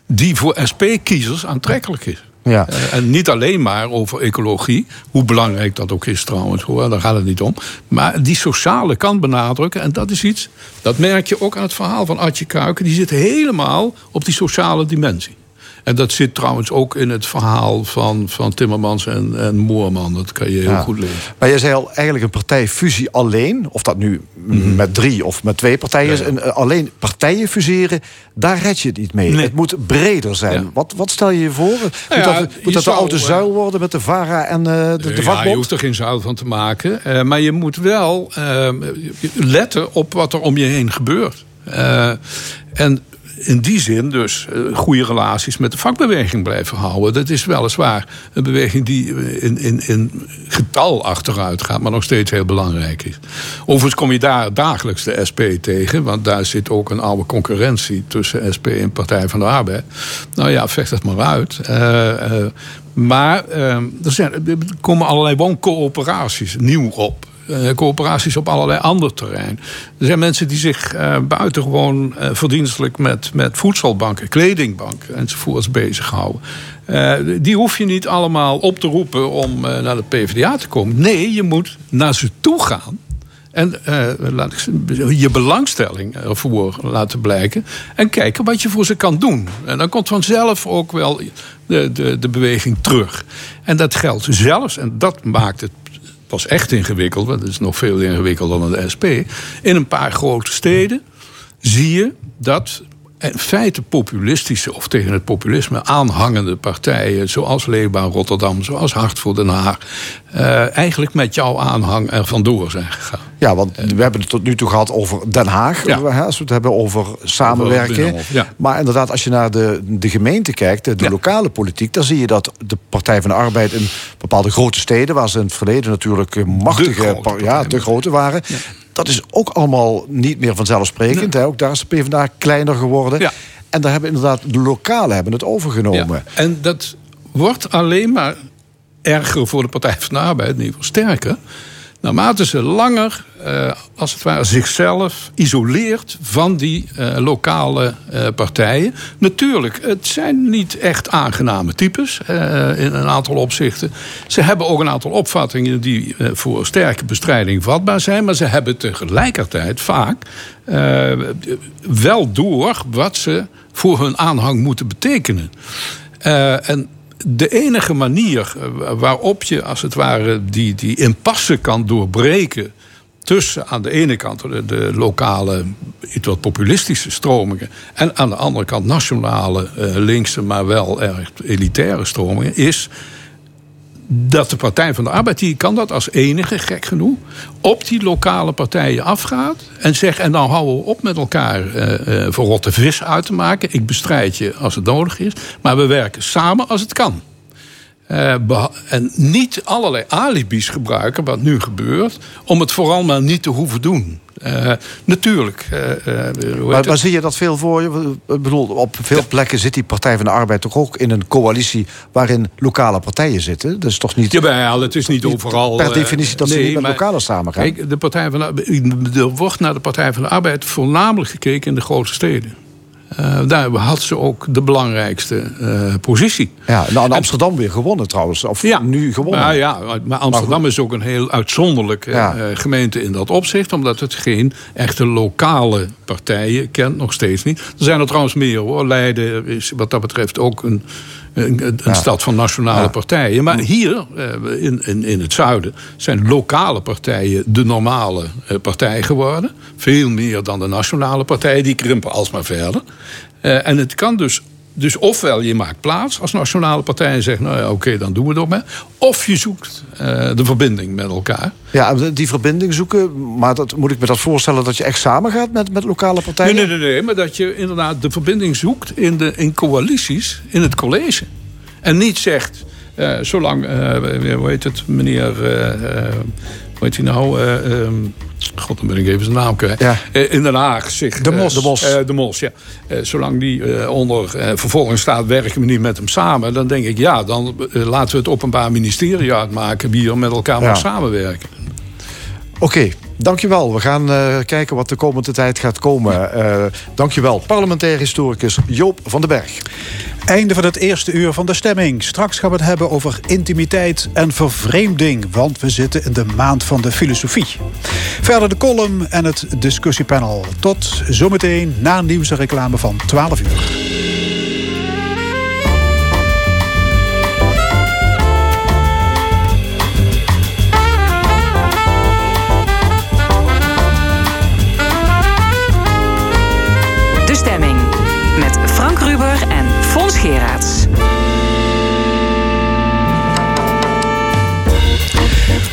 die voor SP-kiezers aantrekkelijk is. Ja. Uh, en niet alleen maar over ecologie, hoe belangrijk dat ook is trouwens, hoor, daar gaat het niet om. Maar die sociale kant benadrukken, en dat is iets, dat merk je ook aan het verhaal van Adje Kuiken, die zit helemaal op die sociale dimensie. En dat zit trouwens ook in het verhaal van, van Timmermans en, en Moorman. Dat kan je heel goed lezen. Maar je zei al, eigenlijk een partijfusie alleen... of dat nu mm-hmm. met drie of met twee partijen is... Ja. alleen partijen fuseren, daar red je het niet mee. Nee. Het moet breder zijn. Ja. Wat, wat stel je je voor? Moet ja, dat, moet dat de oude uh, zuil worden met de VARA en uh, de, de vakbond? Ja, je hoeft er geen zuil van te maken. Uh, maar je moet wel letten op wat er om je heen gebeurt. en in die zin dus uh, goede relaties met de vakbeweging blijven houden. Dat is weliswaar een beweging die in, in, in getal achteruit gaat, maar nog steeds heel belangrijk is. Overigens kom je daar dagelijks de SP tegen, want daar zit ook een oude concurrentie tussen SP en Partij van de Arbeid. Nou ja, vecht het maar uit. Uh, maar er, zijn, er komen allerlei wooncoöperaties nieuw op. Uh, coöperaties op allerlei andere terreinen. Er zijn mensen die zich uh, buitengewoon uh, verdienstelijk met, met voedselbanken, kledingbanken enzovoorts bezighouden. die hoef je niet allemaal op te roepen om naar de PvdA te komen. Nee, je moet naar ze toe gaan. En je belangstelling ervoor laten blijken. En kijken wat je voor ze kan doen. En dan komt vanzelf ook wel de, de, de beweging terug. En dat geldt zelfs, en dat maakt het was echt ingewikkeld, want het is nog veel ingewikkelder dan de SP. In een paar grote steden zie je dat in feite populistische of tegen het populisme aanhangende partijen, zoals Leefbaar Rotterdam, zoals Hart voor Den Haag, uh, eigenlijk met jouw aanhang er vandoor zijn gegaan. Ja, want we hebben het tot nu toe gehad over Den Haag, ja. als we het hebben over samenwerken. Over ja. Maar inderdaad, als je naar de, de gemeente kijkt, de, de ja. lokale politiek, dan zie je dat de Partij van de Arbeid in bepaalde grote steden, waar ze in het verleden natuurlijk machtige, de grote, ja, te grote waren. Dat is ook allemaal niet meer vanzelfsprekend. Nee. Hè? Ook daar is de PvdA kleiner geworden. Ja. En daar hebben inderdaad de lokalen hebben het overgenomen. Ja. En dat wordt alleen maar erger voor de Partij van de Arbeid, in ieder geval sterker. Naarmate ze langer, uh, als het ware, zichzelf isoleert van die uh, lokale uh, partijen. Natuurlijk, het zijn niet echt aangename types in een aantal opzichten. Ze hebben ook een aantal opvattingen die voor sterke bestrijding vatbaar zijn. Maar ze hebben tegelijkertijd vaak wel door wat ze voor hun aanhang moeten betekenen. en de enige manier eh, waarop je als het ware die, die impasse kan doorbreken tussen aan de ene kant de, de, lokale, iets wat populistische stromingen. en aan de andere kant nationale, uh, linkse, maar wel erg elitaire stromingen. is dat de Partij van de Arbeid, die kan dat als enige, gek genoeg, op die lokale partijen afgaat en zegt: en dan houden we op met elkaar uh, uh, voor rotte vis uit te maken. Ik bestrijd je als het nodig is, maar we werken samen als het kan. Uh, en niet allerlei alibis gebruiken, wat nu gebeurt, om het vooral maar niet te hoeven doen. Uh, natuurlijk. Uh, maar, maar zie je dat veel voor je? Ik bedoel, op veel plekken zit die Partij van de Arbeid toch ook in een coalitie waarin lokale partijen zitten. Dat is toch niet. Jawel, het is niet overal. Per definitie dat nee, ze niet met lokale samen gaan. Kijk, de Partij van de, er wordt naar de Partij van de Arbeid voornamelijk gekeken in de grote steden. Uh, daar had ze ook de belangrijkste uh, positie. Ja, nou, Amsterdam weer gewonnen trouwens. Of ja, nu gewonnen. Nou, ja, maar Amsterdam maar is ook een heel uitzonderlijke ja. uh, gemeente in dat opzicht. Omdat het geen echte lokale partijen kent, nog steeds niet. Er zijn er trouwens meer hoor. Leiden is wat dat betreft ook een een, een stad van nationale partijen. Maar hier, eh, in, in, in het zuiden, zijn lokale partijen de normale eh, partij geworden. Veel meer dan de nationale partijen, die krimpen alsmaar verder. Uh, en het kan dus dus ofwel je maakt plaats als nationale partij en zegt, nou ja, oké, dan doen we het ook mee. Of je zoekt uh, de verbinding met elkaar. Ja, die verbinding zoeken, maar dat, moet ik me dat voorstellen dat je echt samen gaat met, met lokale partijen? Nee, nee, nee, nee, maar dat je inderdaad de verbinding zoekt in, de, in coalities, in het college. En niet zegt, uh, zolang, uh, hoe heet het, meneer, hoe heet hij nou? Um, God, dan ben ik even zijn naam kwijt. Ja. Uh, in Den Haag zich... De Mos. De Mos. Uh, de Mos, ja. zolang die onder vervolging staat, werken we niet met hem samen. Dan denk ik, ja, dan laten we het openbaar ministerie uitmaken... wie er met elkaar ja. mag samenwerken. Oké, okay, dankjewel. We gaan kijken wat de komende tijd gaat komen. dankjewel, parlementair historicus Joop van den Berg. Einde van het eerste uur van de stemming. Straks gaan we het hebben over intimiteit en vervreemding, want we zitten in de maand van de filosofie. Verder de column en het discussiepanel. Tot zometeen na nieuws en reclame van 12 uur.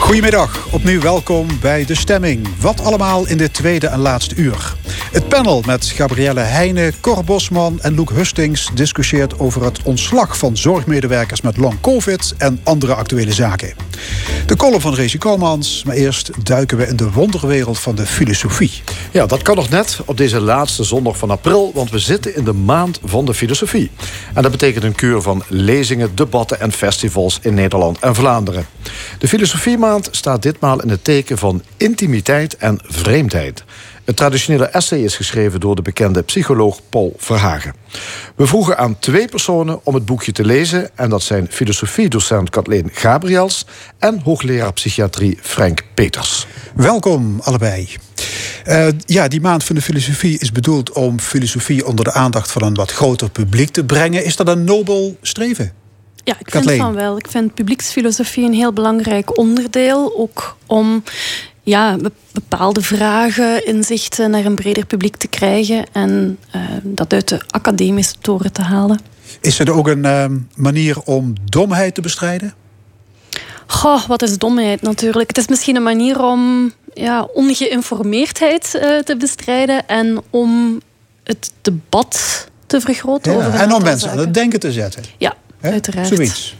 Goedemiddag, opnieuw welkom bij De Stemming. Wat allemaal in dit tweede en laatste uur. Het panel met Gabrielle Heijnen, Cor Bosman en Loek Hustings... discussieert over het ontslag van zorgmedewerkers met long covid... en andere actuele zaken. De column van Rezi Komans, maar eerst duiken we in de wonderwereld van de filosofie. Ja, dat kan nog net op deze laatste zondag van april... want we zitten in de maand van de filosofie. En dat betekent een kuur van lezingen, debatten en festivals in Nederland en Vlaanderen. De filosofiemaand staat ditmaal in het teken van intimiteit en vreemdheid. Het traditionele essay is geschreven door de bekende psycholoog Paul Verhagen. We vroegen aan twee personen om het boekje te lezen... en dat zijn filosofiedocent Kathleen Gabriels... en hoogleraar psychiatrie Frank Peters. Welkom allebei. Uh, ja, die maand van de filosofie is bedoeld om filosofie onder de aandacht van een wat groter publiek te brengen. Is dat een nobel streven? Ja, ik vind van wel. Ik vind publieksfilosofie een heel belangrijk onderdeel. Ook om ja, bepaalde vragen, inzichten naar een breder publiek te krijgen en uh, dat uit de academische toren te halen. Is er ook een uh, manier om domheid te bestrijden? Goh, wat is domheid natuurlijk? Het is misschien een manier om ja, ongeïnformeerdheid uh, te bestrijden en om het debat te vergroten. Ja, en om mensen aan het denken te zetten. Ja, He? uiteraard. Zoiets.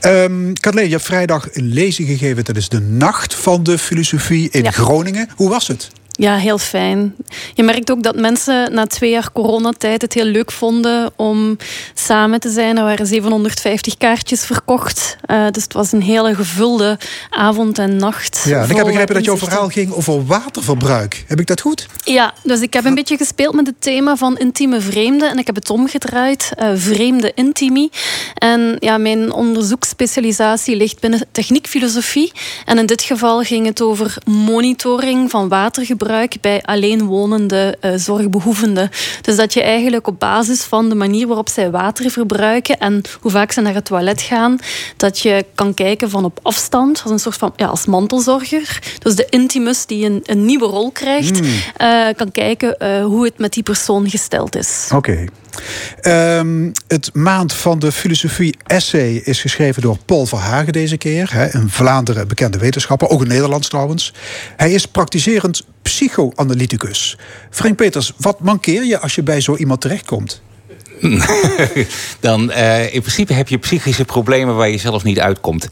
Um, Kathleen, je hebt vrijdag een lezing gegeven. Dat is de Nacht van de Filosofie in Groningen. Hoe was het? Ja, heel fijn. Je merkt ook dat mensen na twee jaar coronatijd het heel leuk vonden om samen te zijn. Er waren 750 kaartjes verkocht. Uh, dus het was een hele gevulde avond en nacht. Ja, en ik heb begrepen dat jouw verhaal ging over waterverbruik. Heb ik dat goed? Ja, dus ik heb een beetje gespeeld met het thema van intieme vreemden. En ik heb het omgedraaid, uh, vreemde intimi. En ja, mijn onderzoeksspecialisatie ligt binnen techniekfilosofie. En in dit geval ging het over monitoring van watergebruik bij alleenwonende uh, zorgbehoevenden. Dus dat je eigenlijk op basis van de manier waarop zij water verbruiken en hoe vaak ze naar het toilet gaan, dat je kan kijken van op afstand, als een soort van ja, als mantelzorger. Dus de intimus die een, een nieuwe rol krijgt, hmm. uh, kan kijken uh, hoe het met die persoon gesteld is. Oké. Um, het maand van de filosofie essay is geschreven door Paul Verhagen deze keer. Een Vlaanderen bekende wetenschapper, ook in Nederlands trouwens. Hij is praktiserend psychoanalyticus. Frank Peters, wat mankeer je als je bij zo iemand terechtkomt? [LAUGHS] Dan uh, in principe heb je psychische problemen waar je zelf niet uitkomt.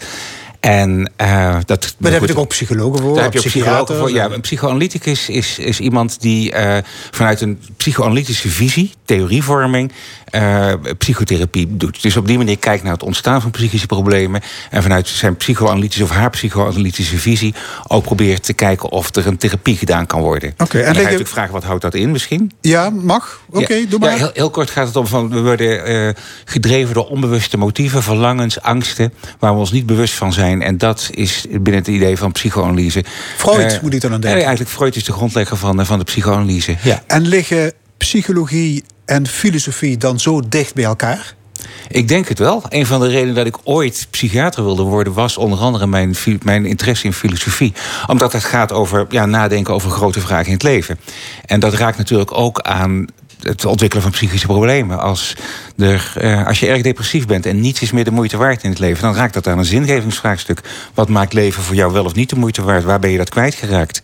En, uh, dat, maar daar heb je ook psychologen voor? Daar heb je ook psychologen voor. Ja, een psychoanalyticus is, is iemand die uh, vanuit een psychoanalytische visie, theorievorming, uh, psychotherapie doet. Dus op die manier kijkt naar het ontstaan van psychische problemen. En vanuit zijn psychoanalytische of haar psychoanalytische visie ook probeert te kijken of er een therapie gedaan kan worden. Oké. Okay, en, dan ga je natuurlijk vragen, wat houdt dat in misschien? Ja, mag. Oké, doe maar. Ja, heel, heel, kort gaat het om van we worden gedreven door onbewuste motieven, verlangens, angsten, waar we ons niet bewust van zijn. En dat is binnen het idee van psychoanalyse. Freud uh, moet ik dan aan denken? eigenlijk Freud is de grondlegger van, van de psychoanalyse. Ja. En liggen psychologie en filosofie dan zo dicht bij elkaar? Ik denk het wel. Een van de redenen dat ik ooit psychiater wilde worden... was onder andere mijn, mijn interesse in filosofie. Omdat het gaat over ja, nadenken over grote vragen in het leven. En dat raakt natuurlijk ook aan het ontwikkelen van psychische problemen. Als, er, uh, als je erg depressief bent en niets is meer de moeite waard in het leven, dan raakt dat aan een zingevingsvraagstuk. Wat maakt leven voor jou wel of niet de moeite waard? Waar ben je dat kwijtgeraakt?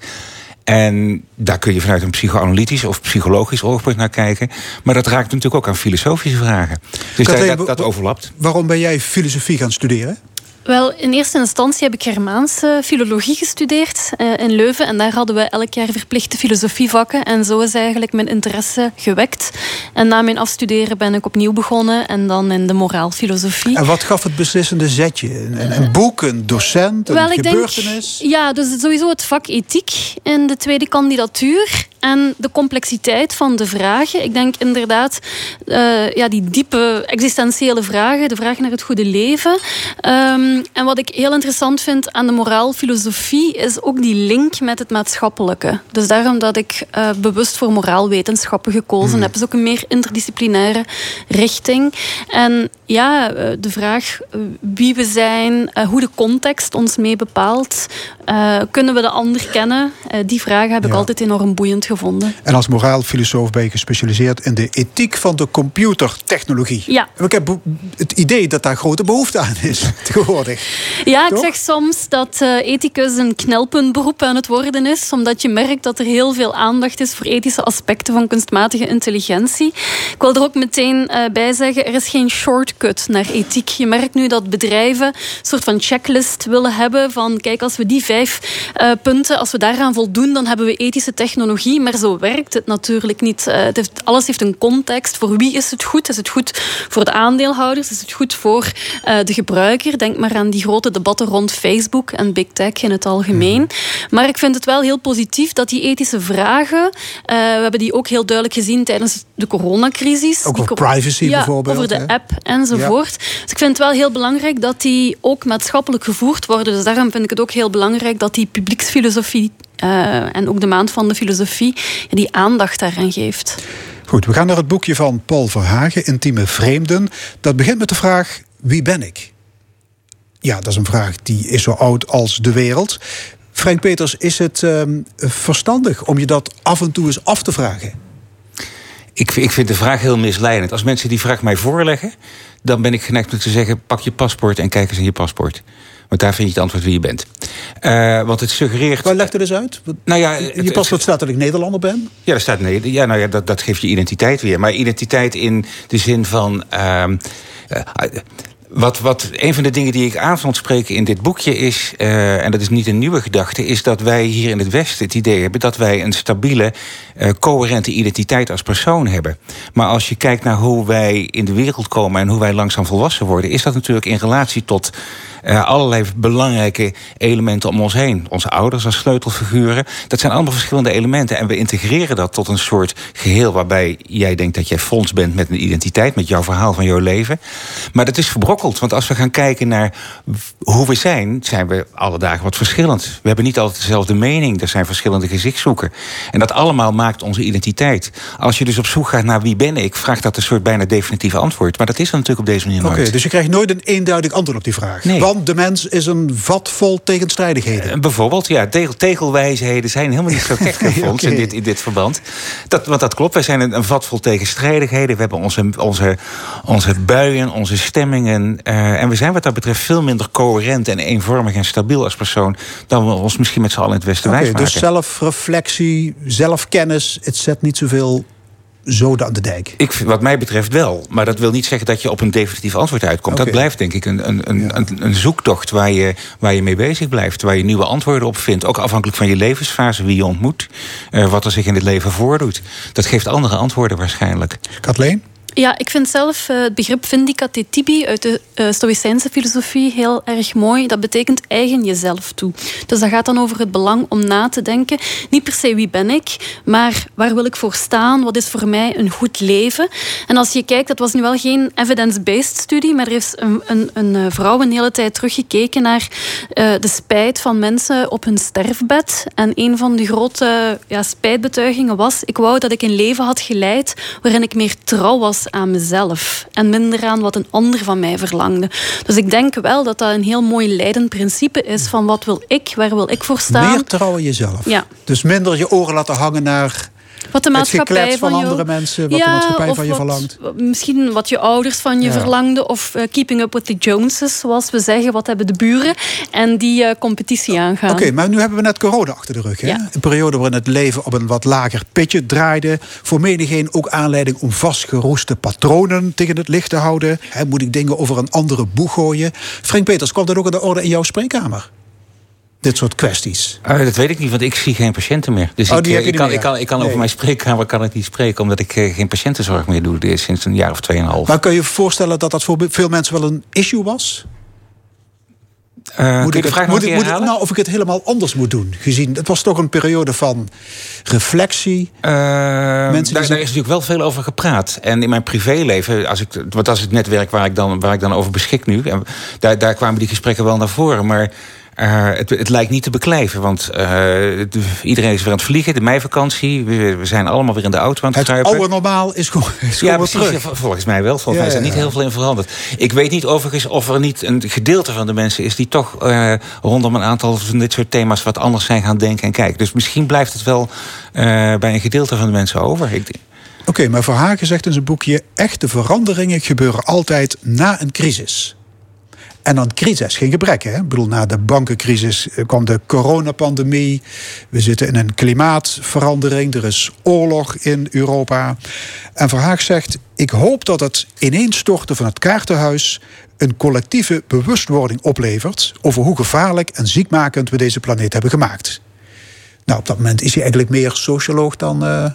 En daar kun je vanuit een psychoanalytisch of psychologisch oogpunt naar kijken. Maar dat raakt natuurlijk ook aan filosofische vragen. Dus dat, dat overlapt. Waarom ben jij filosofie gaan studeren? Wel, in eerste instantie heb ik Germaanse filologie gestudeerd uh, in Leuven. En daar hadden we elk jaar verplichte filosofievakken. En zo is eigenlijk mijn interesse gewekt. En na mijn afstuderen ben ik opnieuw begonnen. En dan in de moraalfilosofie. En wat gaf het beslissende zetje? Een, een boek, een docent, een Wel, gebeurtenis? Denk, ja, dus sowieso het vak ethiek in de tweede kandidatuur en de complexiteit van de vragen. Ik denk inderdaad, uh, ja, die diepe existentiële vragen, de vraag naar het goede leven. Um, en wat ik heel interessant vind aan de moraalfilosofie is ook die link met het maatschappelijke. Dus daarom dat ik uh, bewust voor moraalwetenschappen gekozen hmm. heb. Het is ook een meer interdisciplinaire richting. En ja, eh, de vraag wie we zijn, hoe de context ons mee bepaalt. Kunnen we de ander kennen? die vragen heb ik altijd enorm boeiend gevonden. En als moraalfilosoof ben je gespecialiseerd in de ethiek van de computertechnologie. Ja. ik heb het idee dat daar grote behoefte aan is [LAUGHS] tegenwoordig. Ja, ik zeg soms dat uh, ethicus een knelpuntberoep aan het worden is, omdat je merkt dat er heel veel aandacht is voor ethische aspecten van kunstmatige intelligentie. Ik wil er ook meteen bij zeggen, er is geen shortcut naar ethiek. Je merkt nu dat bedrijven een soort van checklist willen hebben van kijk, als we die vijf uh, punten, als we daaraan voldoen, dan hebben we ethische technologie maar zo werkt het natuurlijk niet. Uh, het heeft, alles heeft een context. Voor wie is het goed? Is het goed voor de aandeelhouders? Is het goed voor uh, de gebruiker? Denk maar aan die grote debatten rond Facebook en big tech in het algemeen. Mhm. Maar ik vind het wel heel positief dat die ethische vragen, we hebben die ook heel duidelijk gezien tijdens de coronacrisis. Ook over privacy ja, bijvoorbeeld. Over de app enzovoort. Ja. Dus ik vind het wel heel belangrijk dat die ook maatschappelijk gevoerd worden. Dus daarom vind ik het ook heel belangrijk dat die publieksfilosofie uh, en ook de maand van de filosofie die aandacht daaraan geeft. Goed, we gaan naar het boekje van Paul Verhagen, Intieme Vreemden. Dat begint met de vraag: wie ben ik? Ja, dat is een vraag die is zo oud als de wereld. Frank Peters, is het uh, verstandig om je dat af en toe eens af te vragen? Ik, ik vind de vraag heel misleidend. Als mensen die vraag mij voorleggen, dan ben ik geneigd om te zeggen: pak je paspoort en kijk eens in je paspoort. Want daar vind je het antwoord wie je bent. Uh, want het suggereert. Waar legt er dus uit? Nou ja, je paspoort staat dat ik Nederlander ben? Ja, daar staat nee. Ja, nou ja, dat, dat geeft je identiteit weer. Maar identiteit in de zin van. Uh, Wat, wat een van de dingen die ik aan spreken in dit boekje is, uh, en dat is niet een nieuwe gedachte, is dat wij hier in het Westen het idee hebben dat wij een stabiele, uh, coherente identiteit als persoon hebben. Maar als je kijkt naar hoe wij in de wereld komen en hoe wij langzaam volwassen worden, is dat natuurlijk in relatie tot uh, allerlei belangrijke elementen om ons heen. Onze ouders als sleutelfiguren. Dat zijn allemaal verschillende elementen. En we integreren dat tot een soort geheel waarbij jij denkt dat jij fonds bent met een identiteit, met jouw verhaal van jouw leven. Maar dat is verbrokkeld. Want als we gaan kijken naar hoe we zijn, zijn we alle dagen wat verschillend. We hebben niet altijd dezelfde mening. Er zijn verschillende gezichtszoeken. En dat allemaal maakt onze identiteit. Als je dus op zoek gaat naar wie ben ik, vraagt dat een soort bijna definitieve antwoord. Maar dat is dan natuurlijk op deze manier Oké, dus je krijgt nooit een eenduidig antwoord op die vraag. Nee de mens is een vat vol tegenstrijdigheden. Uh, bijvoorbeeld, ja, tegel, tegelwijsheden zijn helemaal niet zo [LAUGHS] gek voor ons in, dit, in dit verband. Dat, want dat klopt, wij zijn een, een vat vol tegenstrijdigheden. We hebben onze, onze, onze buien, onze stemmingen. Uh, en we zijn wat dat betreft veel minder coherent en eenvormig en stabiel als persoon... dan we ons misschien met z'n allen in het Westen okay, wijs Dus zelfreflectie, zelfkennis, het zet niet zoveel zoden aan de dijk? Ik, wat mij betreft wel. Maar dat wil niet zeggen dat je op een definitief antwoord uitkomt. Okay. Dat blijft denk ik een, een, een, ja. een, een, zoektocht waar je, waar je mee bezig blijft. Waar je nieuwe antwoorden op vindt. Ook afhankelijk van je levensfase, wie je ontmoet. Uh, wat er zich in het leven voordoet. Dat geeft andere antwoorden waarschijnlijk. Kathleen? Ja, ik vind zelf uh, het begrip vindicate tibi uit de uh, Stoïcijnse filosofie heel erg mooi. Dat betekent eigen jezelf toe. Dus dat gaat dan over het belang om na te denken. Niet per se wie ben ik, maar waar wil ik voor staan? Wat is voor mij een goed leven? En als je kijkt, dat was nu wel geen evidence-based studie, maar er is een, een, een vrouw een hele tijd teruggekeken naar de spijt van mensen op hun sterfbed. En een van de grote ja, spijtbetuigingen was: ik wou dat ik een leven had geleid waarin ik meer trouw was aan mezelf en minder aan wat een ander van mij verlangde. Dus ik denk wel dat dat een heel mooi leidend principe is van wat wil ik, waar wil ik voor staan. Meer trouwen jezelf. Ja. Dus minder je oren laten hangen naar wat de maatschappij van, van andere mensen, wat ja, de maatschappij van je wat, verlangt. Misschien wat je ouders van je ja. verlangden. Of uh, keeping up with the Joneses, zoals we zeggen. Wat hebben de buren? En die uh, competitie aangaan. Oké, okay, maar nu hebben we net corona achter de rug. Hè? Ja. Een periode waarin het leven op een wat lager pitje draaide. Voor menigeen ook aanleiding om vastgeroeste patronen tegen het licht te houden. Hè, moet ik dingen over een andere boeg gooien? Frank Peters, kwam dat ook aan de orde in jouw spreekkamer? Dit soort kwesties? Uh, dat weet ik niet, want ik zie geen patiënten meer. Dus oh, ik, ik, ik, kan, meer. ik, kan, ik kan nee. over mijn spreekkamer kan ik niet spreken... omdat ik uh, geen patiëntenzorg meer doe sinds een jaar of tweeënhalf. Maar kun je je voorstellen dat dat voor veel mensen wel een issue was? Uh, moet ik, het, moet, ik, moet ik, nou, of ik het helemaal anders moet doen? Gezien, het was toch een periode van reflectie. Uh, Mensen daar, is natuurlijk wel veel over gepraat. En in mijn privéleven, als ik, wat dat is het netwerk waar ik dan, waar ik dan over beschik nu. En daar, daar kwamen die gesprekken wel naar voren. Maar uh, het, het, lijkt niet te beklijven, want uh, de, iedereen is weer aan het vliegen. De meivakantie, we, we zijn allemaal weer in de auto aan het, het kruipen. Het oude normaal is gewoon, is ja, precies, terug. volgens mij wel. Volgens ja, mij is er niet heel veel in veranderd. Ik weet niet overigens of er niet een gedeelte van de mensen is... die toch uh, rondom een aantal van dit soort thema's wat anders zijn gaan denken en kijken. Dus misschien blijft het wel bij een gedeelte van de mensen over. Ik, Oké, okay, maar Verhagen zegt in zijn boekje... echte veranderingen gebeuren altijd na een crisis. En dan crisis, geen gebrek. Hè? Ik bedoel, na de bankencrisis kwam de coronapandemie. We zitten in een klimaatverandering. Er is oorlog in Europa. En Verhaag zegt: Ik hoop dat het ineenstorten van het kaartenhuis een collectieve bewustwording oplevert over hoe gevaarlijk en ziekmakend we deze planeet hebben gemaakt. Nou, op dat moment is hij eigenlijk meer socioloog dan. Uh,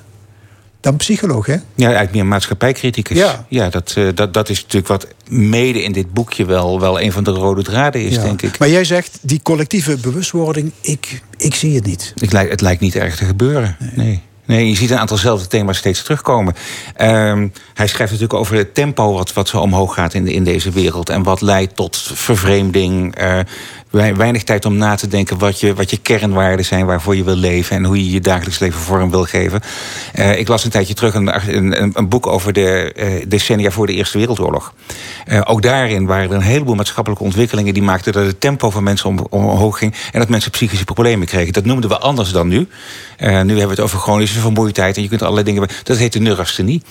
dan psycholoog, hè? Ja, eigenlijk meer maatschappijcriticus. Ja, ja dat, uh, dat, dat is natuurlijk wat mede in dit boekje wel, wel een van de rode draden is, ja. denk ik. Maar jij zegt, die collectieve bewustwording, ik, ik zie het niet. Het lijkt, het lijkt niet erg te gebeuren, nee. nee. Nee, je ziet een aantal zelfde thema's steeds terugkomen. Um, hij schrijft natuurlijk over het tempo wat, wat zo omhoog gaat in, de, in deze wereld. En wat leidt tot vervreemding. Uh, weinig tijd om na te denken wat je, wat je kernwaarden zijn waarvoor je wil leven. En hoe je je dagelijks leven vorm wil geven. Uh, ik las een tijdje terug een, een, boek over de uh, decennia voor de Eerste Wereldoorlog. Uh, ook daarin waren er een heleboel maatschappelijke ontwikkelingen die maakten dat het tempo van mensen om, omhoog ging. En dat mensen psychische problemen kregen. Dat noemden we anders dan nu. nu hebben we het over chronische vermoeidheid. En je kunt allerlei dingen. Dat heet de neurasthenie.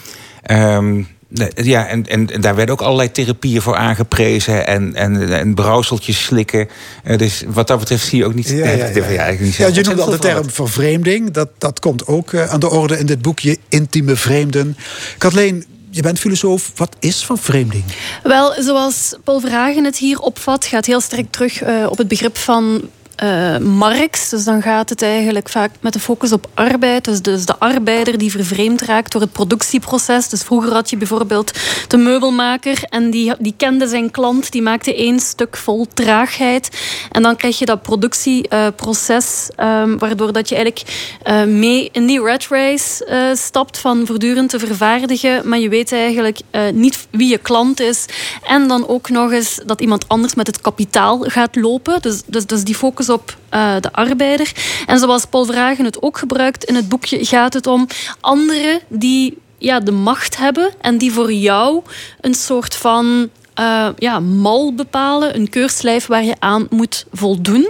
Um, ja, en, en, en, daar werden ook allerlei therapieën voor aangeprezen. En, en, en brouwseltjes slikken. Uh, dus wat dat betreft zie je ook niet... Ja, ja, ja. ja, ja, niet ja je noemde al de term vervreemding. Dat, dat komt ook uh, aan de orde in dit boekje. Intieme vreemden. Kathleen, je bent filosoof. Wat is vervreemding? Wel, zoals Paul Vragen het hier opvat, gaat heel sterk terug uh, op het begrip van uh, Marx. Dus dan gaat het eigenlijk vaak met de focus op arbeid. Dus, dus de arbeider die vervreemd raakt door het productieproces. Dus vroeger had je bijvoorbeeld de meubelmaker en die, die kende zijn klant. Die maakte één stuk vol traagheid. En dan krijg je dat productieproces, um, waardoor dat je eigenlijk uh, mee in die rat race uh, stapt van voortdurend te vervaardigen. Maar je weet eigenlijk niet wie je klant is. En dan ook nog eens dat iemand anders met het kapitaal gaat lopen. Dus, dus, dus die focus op uh, de arbeider. En zoals Paul Vragen het ook gebruikt in het boekje, gaat het om anderen die ja, de macht hebben en die voor jou een soort van uh, ja, mal bepalen, een keurslijf waar je aan moet voldoen.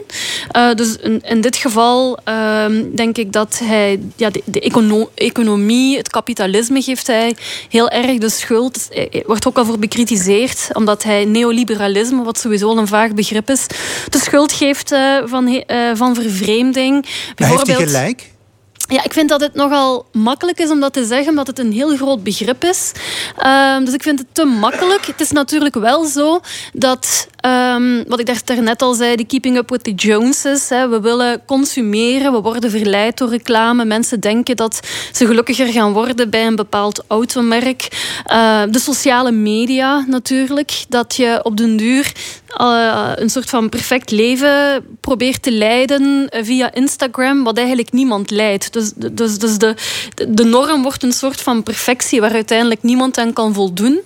Uh, dus in, in, dit geval uh, denk ik dat hij ja, de, de econo economie, het kapitalisme geeft hij heel erg de schuld. Er wordt ook al voor bekritiseerd, omdat hij neoliberalisme, wat sowieso een vaag begrip is, de schuld geeft van, van vervreemding. Bijvoorbeeld, heeft hij gelijk? Ja, ik vind dat het nogal makkelijk is om dat te zeggen, omdat het een heel groot begrip is. Um, dus ik vind het te makkelijk. Het is natuurlijk wel zo dat, um, wat ik daar net al zei, de keeping up with the Joneses. Hè, we willen consumeren, we worden verleid door reclame. Mensen denken dat ze gelukkiger gaan worden bij een bepaald automerk. Uh, de sociale media natuurlijk, dat je op den duur uh, een soort van perfect leven probeert te leiden via Instagram, wat eigenlijk niemand leidt. Dus, dus, dus de, de norm wordt een soort van perfectie waar uiteindelijk niemand aan kan voldoen. Um,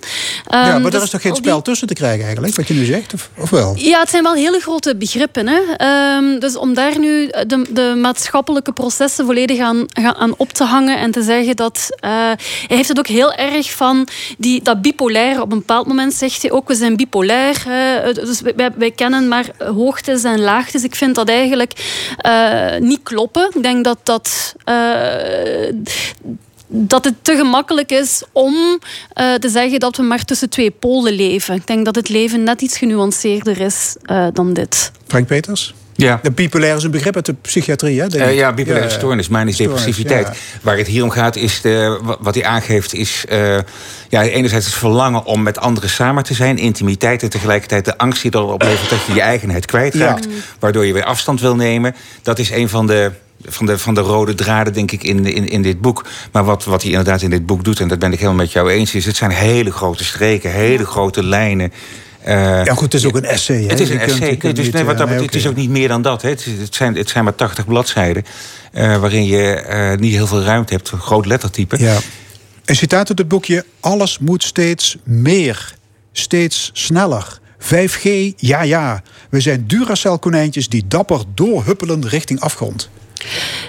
ja, maar dus daar is toch geen spel tussen te krijgen eigenlijk, wat je nu zegt? Of, Ja, het zijn wel hele grote begrippen. Hè? Um, dus om daar nu de, de maatschappelijke processen volledig aan, op te hangen en te zeggen dat... Uh, hij heeft het ook heel erg van die, dat bipolair. Op een bepaald moment zegt hij ook, we zijn bipolair. Uh, dus wij, kennen maar hoogtes en laagtes. Ik vind dat eigenlijk uh, niet kloppen. Ik denk dat dat dat het te gemakkelijk is om uh, te zeggen dat we maar tussen twee polen leven. Ik denk dat het leven net iets genuanceerder is uh, dan dit. Frank Peters? Ja. De bipolair is een begrip uit de psychiatrie, hè? Uh, ja, bipolaire ja, stoornis, manisch depressiviteit. Ja. Waar het hier om gaat, is de, wat hij aangeeft, is uh, ja, enerzijds het verlangen om met anderen samen te zijn, intimiteit en tegelijkertijd de angst die erop levert dat je je eigenheid kwijtraakt, ja. waardoor je weer afstand wil nemen. Dat is een van de van de, van de rode draden, denk ik, in, in, in dit boek. Maar wat, wat hij inderdaad in dit boek doet, en dat ben ik helemaal met jou eens, is: het zijn hele grote streken, hele grote lijnen. Uh, ja, goed, het is ook een essay. Hè? Het is een essay. Kunt, dus, nee, wat dat, het is ook niet meer dan dat. Hè. Het, het, zijn, het zijn maar 80 bladzijden. Uh, waarin je niet heel veel ruimte hebt. Groot lettertype. Ja. Een citaat uit het boekje: Alles moet steeds meer. Steeds sneller. 5G, ja, ja. We zijn Duracell-konijntjes die dapper doorhuppelen richting afgrond.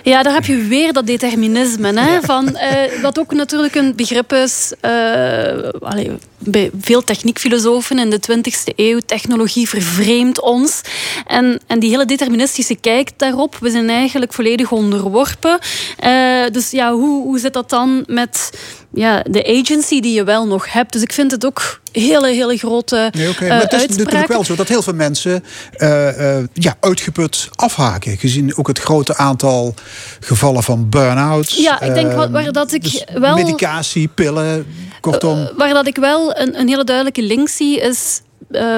Ja, daar heb je weer dat determinisme. Hè, van, uh, wat ook natuurlijk een begrip is uh, allee, bij veel techniekfilosofen in de 20e eeuw. Technologie vervreemdt ons. En, en die hele deterministische kijk daarop, we zijn eigenlijk volledig onderworpen. Uh, dus ja, hoe, hoe zit dat dan met ja, de agency die je wel nog hebt? Dus ik vind het ook hele, hele grote nee, okay. Maar het is uitspraak. natuurlijk wel zo dat heel veel mensen uh, uh, ja, uitgeput afhaken. Gezien ook het grote aantal gevallen van burn-outs. Ja, ik denk waar, waar dat ik dus wel... Medicatie, pillen, kortom. Waar dat ik wel een, een hele duidelijke link zie is... Uh,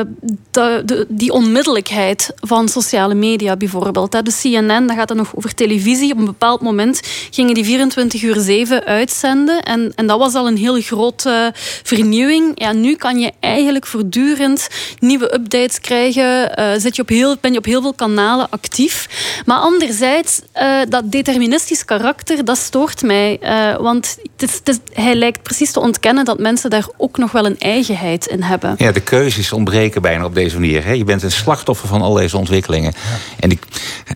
de, die onmiddellijkheid van sociale media bijvoorbeeld. De CNN, dat gaat dan nog over televisie. Op een bepaald moment gingen die 24 uur 7 uitzenden. En, en dat was al een heel grote vernieuwing. Ja, nu kan je eigenlijk voortdurend nieuwe updates krijgen. Uh, zit je op heel, ben je op heel veel kanalen actief. Maar anderzijds, uh, dat deterministisch karakter, dat stoort mij. want het het hij lijkt precies te ontkennen dat mensen daar ook nog wel een eigenheid in hebben. Ja, de keuze is ontbreken bijna op deze manier. Hè? Je bent een slachtoffer van al deze ontwikkelingen. Ja. En die,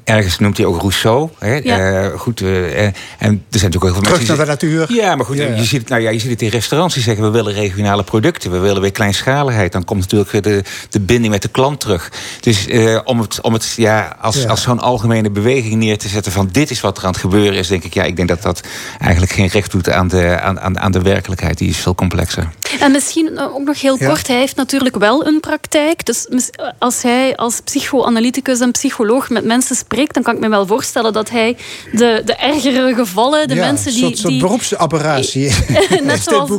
ergens noemt hij ook Rousseau. Hè? Ja. Uh, goed, uh, en er zijn natuurlijk ook heel veel Terug naar de natuur. Ja, maar goed, ja, Je, ziet, nou ja, je ziet het in restaurants die zeggen... we willen regionale producten, we willen weer kleinschaligheid. Dan komt natuurlijk de, de binding met de klant terug. Dus uh, om het, om het ja, als, als zo'n algemene beweging neer te zetten... van dit is wat er aan het gebeuren is, denk ik... ja, ik denk dat dat eigenlijk geen recht doet aan de, aan, aan, aan de werkelijkheid. Die is veel complexer. En misschien ook nog heel kort. Hij heeft natuurlijk wel een praktijk. Dus als hij als psychoanalyticus en psycholoog met mensen spreekt, dan kan ik me wel voorstellen dat hij de, de ergere gevallen, de mensen die. Een soort, die, beroepsapparatie. [LAUGHS] net, zoals,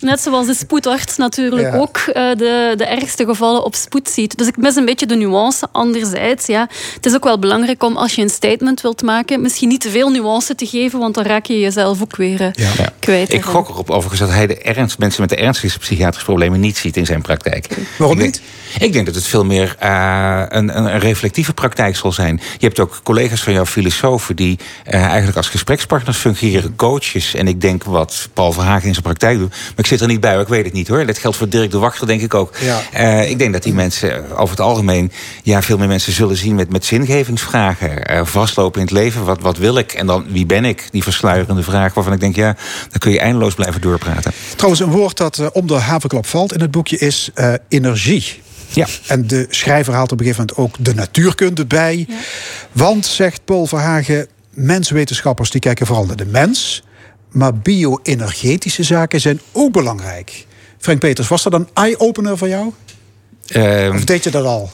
net zoals de spoedarts natuurlijk ook uh, de, de ergste gevallen op spoed ziet. Dus ik mis een beetje de nuance. Anderzijds, ja, het is ook wel belangrijk om als je een statement wilt maken, misschien niet te veel nuance te geven, want dan raak je jezelf ook weer uh, ja. kwijt. Ik gok erop overigens dat hij de ernst, mensen met de ernstigste psychiatrische problemen niet ziet in zijn praktijk. Waarom niet? Ik denk dat het veel meer uh, een, een, reflectieve praktijk zal zijn. Je hebt ook collega's van jou, filosofen, die uh, eigenlijk als gesprekspartners fungeren, coaches. En ik denk wat Paul Verhagen in zijn praktijk doet. Maar ik zit er niet bij, ik weet het niet hoor. Dat geldt voor Dirk de Wachter, denk ik ook. Ja. Uh, ik denk dat die mensen over het algemeen ja, veel meer mensen zullen zien met, met zingevingsvragen. vastlopen in het leven, wat, wat wil ik? En dan wie ben ik? Die versluierende vraag waarvan ik denk, ja, dan kun je eindeloos blijven doorpraten. Trouwens, een woord dat om de havenklap valt in het boekje is energie. Ja. En de schrijver haalt op een gegeven moment ook de natuurkunde bij. Ja. Want, zegt Paul Verhagen, menswetenschappers die kijken vooral naar de mens. Maar bio-energetische zaken zijn ook belangrijk. Frank Peters, was dat een eye-opener voor jou? Um, of deed je dat al?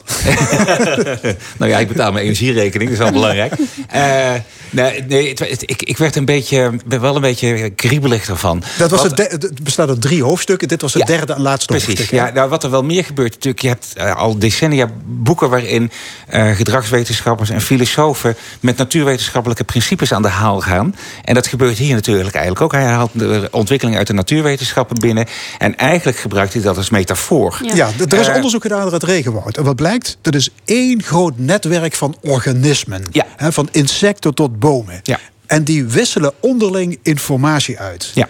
[LAUGHS] nou ja, ik betaal mijn energierekening, dat is wel [LAUGHS] belangrijk. Uh, nee, nee ik, ik werd een beetje, wel een beetje kriebelig ervan. Dat was het, het, bestaat uit drie hoofdstukken. Dit was het derde en laatste precies, hoofdstuk. Ja, nou, wat er wel meer gebeurt natuurlijk. Je hebt uh, al decennia boeken waarin uh, gedragswetenschappers en filosofen... met natuurwetenschappelijke principes aan de haal gaan. En dat gebeurt hier natuurlijk eigenlijk ook. Hij haalt de ontwikkeling uit de natuurwetenschappen binnen. En eigenlijk gebruikt hij dat als metafoor. Ja, ja er is onderzoek het regenwoud. En wat blijkt? Dat is één groot netwerk van organismen. Ja. Hè, van insecten tot bomen. Ja. En die wisselen onderling informatie uit. Ja.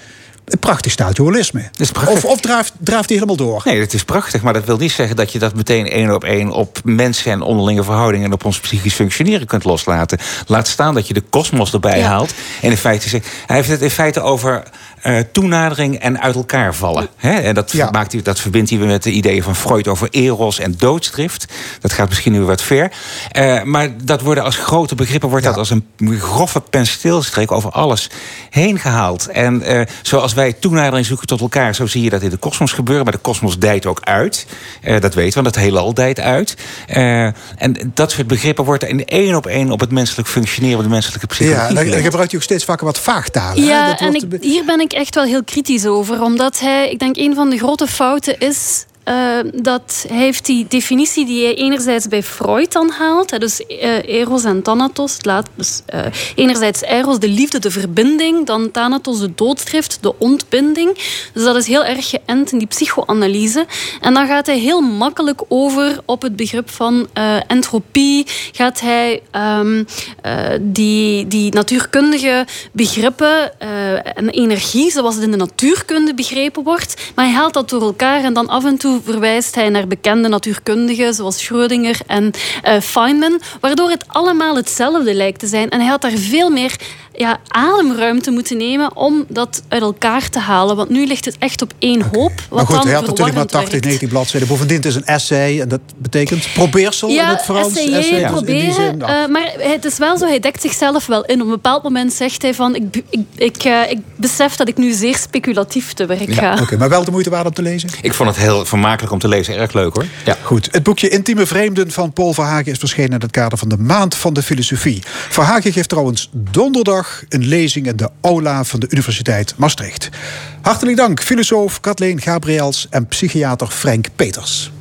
Prachtig staat holisme. Of, of draaft, draaft hij helemaal door? Nee, het is prachtig, maar dat wil niet zeggen dat je dat meteen één op één op mensen en onderlinge verhoudingen en op ons psychisch functioneren kunt loslaten. Laat staan dat je de kosmos erbij haalt. En in feite zegt, hij heeft het in feite over uh, toenadering en uit elkaar vallen. En dat, maakt hij, dat verbindt hij weer met de ideeën van Freud over eros en doodsdrift. Dat gaat misschien nu wat ver. Uh, maar dat worden als grote begrippen, wordt dat als een grove pensteelstreek over alles heen gehaald. En uh, zoals wij toenadering zoeken tot elkaar, zo zie je dat in de kosmos gebeuren. Maar de kosmos dijt ook uit. dat weten we, want het heelal dijt uit. en dat soort begrippen wordt in één op één op het menselijk functioneren, de menselijke psychologie. Ja, dan gebruikt hij ook steeds vaker wat vaagtalen. Ja, dat en ik, hier ben ik echt wel heel kritisch over. Omdat hij, ik denk, een van de grote fouten is uh, dat heeft die definitie die hij enerzijds bij Freud dan haalt, dus uh, eros en thanatos. Laat, dus, uh, enerzijds eros, de liefde, de verbinding, dan thanatos, de doodstrift, de ontbinding. Dus dat is heel erg geënt in die psychoanalyse. En dan gaat hij heel makkelijk over op het begrip van entropie. Gaat hij um, die, die natuurkundige begrippen en energie, zoals het in de natuurkunde begrepen wordt, maar hij haalt dat door elkaar en dan af en toe verwijst hij naar bekende natuurkundigen zoals Schrödinger en uh, Feynman, waardoor het allemaal hetzelfde lijkt te zijn. En hij had daar veel meer ja, ademruimte moeten nemen om dat uit elkaar te halen. Want nu ligt het echt op één hoop. Wat maar goed, dan hij had natuurlijk maar 80, 90 bladzijden. Bovendien het is een essay en dat betekent probeersel ja, in het Frans. Essay, ja, proberen. Uh, maar het is wel zo, hij dekt zichzelf wel in. Op een bepaald moment zegt hij van... Ik, ik, ik, uh, ik besef dat ik nu zeer speculatief te werk ga. Oké, maar wel de moeite waard om te lezen? Ik vond het heel vermakelijk om te lezen. Erg leuk hoor. Ja. Goed, het boekje Intieme Vreemden van Paul Verhagen... is verschenen in het kader van de Maand van de Filosofie. Verhagen geeft trouwens donderdag een lezing in de aula van de Universiteit Maastricht. Hartelijk dank, filosoof Kathleen Gabriels en psychiater Frank Peters.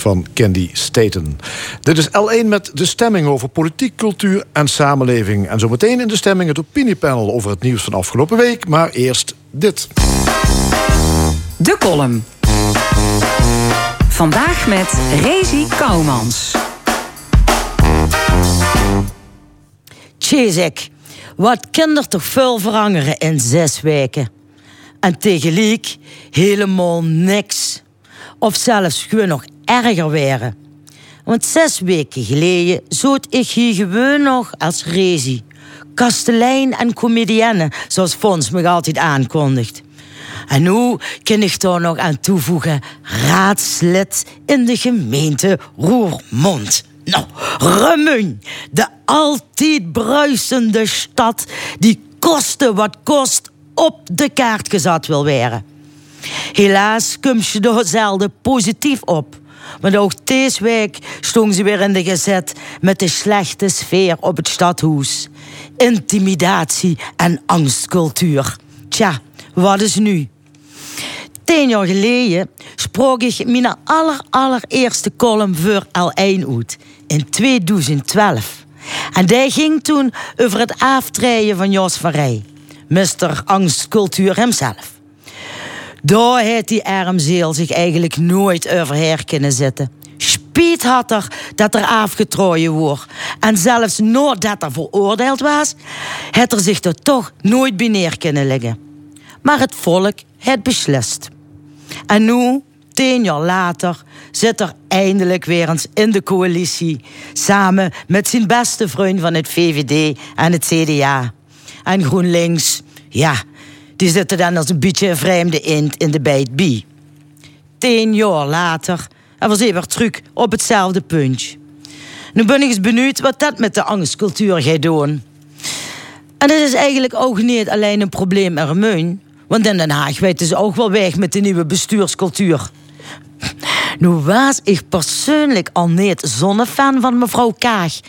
Van Candy Staten. Dit is L1 met de stemming over politiek, cultuur en samenleving. En zometeen in de stemming het opiniepanel over het nieuws van afgelopen week. Maar eerst dit. De column. Vandaag met Rezi Kouwmans. Tjezek, wat kan er toch veel veranderen in zes weken? En tegelijk helemaal niks. Of zelfs gewoon nog erger werden. Want zes weken geleden zoot ik hier gewoon nog als rezi. Kastelein en comedienne, zoals Fons me altijd aankondigt. En nu kan ik daar nog aan toevoegen raadslid in de gemeente Roermond. Nou, Remun, de altijd bruisende stad die koste wat kost op de kaart gezet wil worden. Helaas komt ze er zelden positief op. Want ook deze week stond ze weer in de gezet met de slechte sfeer op het stadhuis. Intimidatie en angstcultuur. Tja, wat is nu? Tien jaar geleden sprak ik mijn aller, allereerste column voor L1 uit. In 2012. En die ging toen over het aftreden van Jos van Rij. Mr. Angstcultuur hemzelf. Daar heeft die armzeel zich eigenlijk nooit overheen kunnen zitten. Spiet had er dat er afgetrooien wordt. En zelfs nadat er veroordeeld was, had er zich er toch nooit bij neer kunnen leggen. Maar het volk heeft beslist. En nu, tien jaar later, zit er eindelijk weer eens in de coalitie. Samen met zijn beste vriend van het VVD en het CDA. En GroenLinks, ja, die zitten dan als een beetje vreemde eend in de bijt bij. Tien jaar later en was weer terug op hetzelfde puntje. Nu ben ik eens benieuwd wat dat met de angstcultuur gaat doen. En dat is eigenlijk ook niet alleen een probleem in Remeun. Want in Den Haag weten ze ook wel weg met de nieuwe bestuurscultuur. Nu was ik persoonlijk al niet zonnefan van mevrouw Kaag.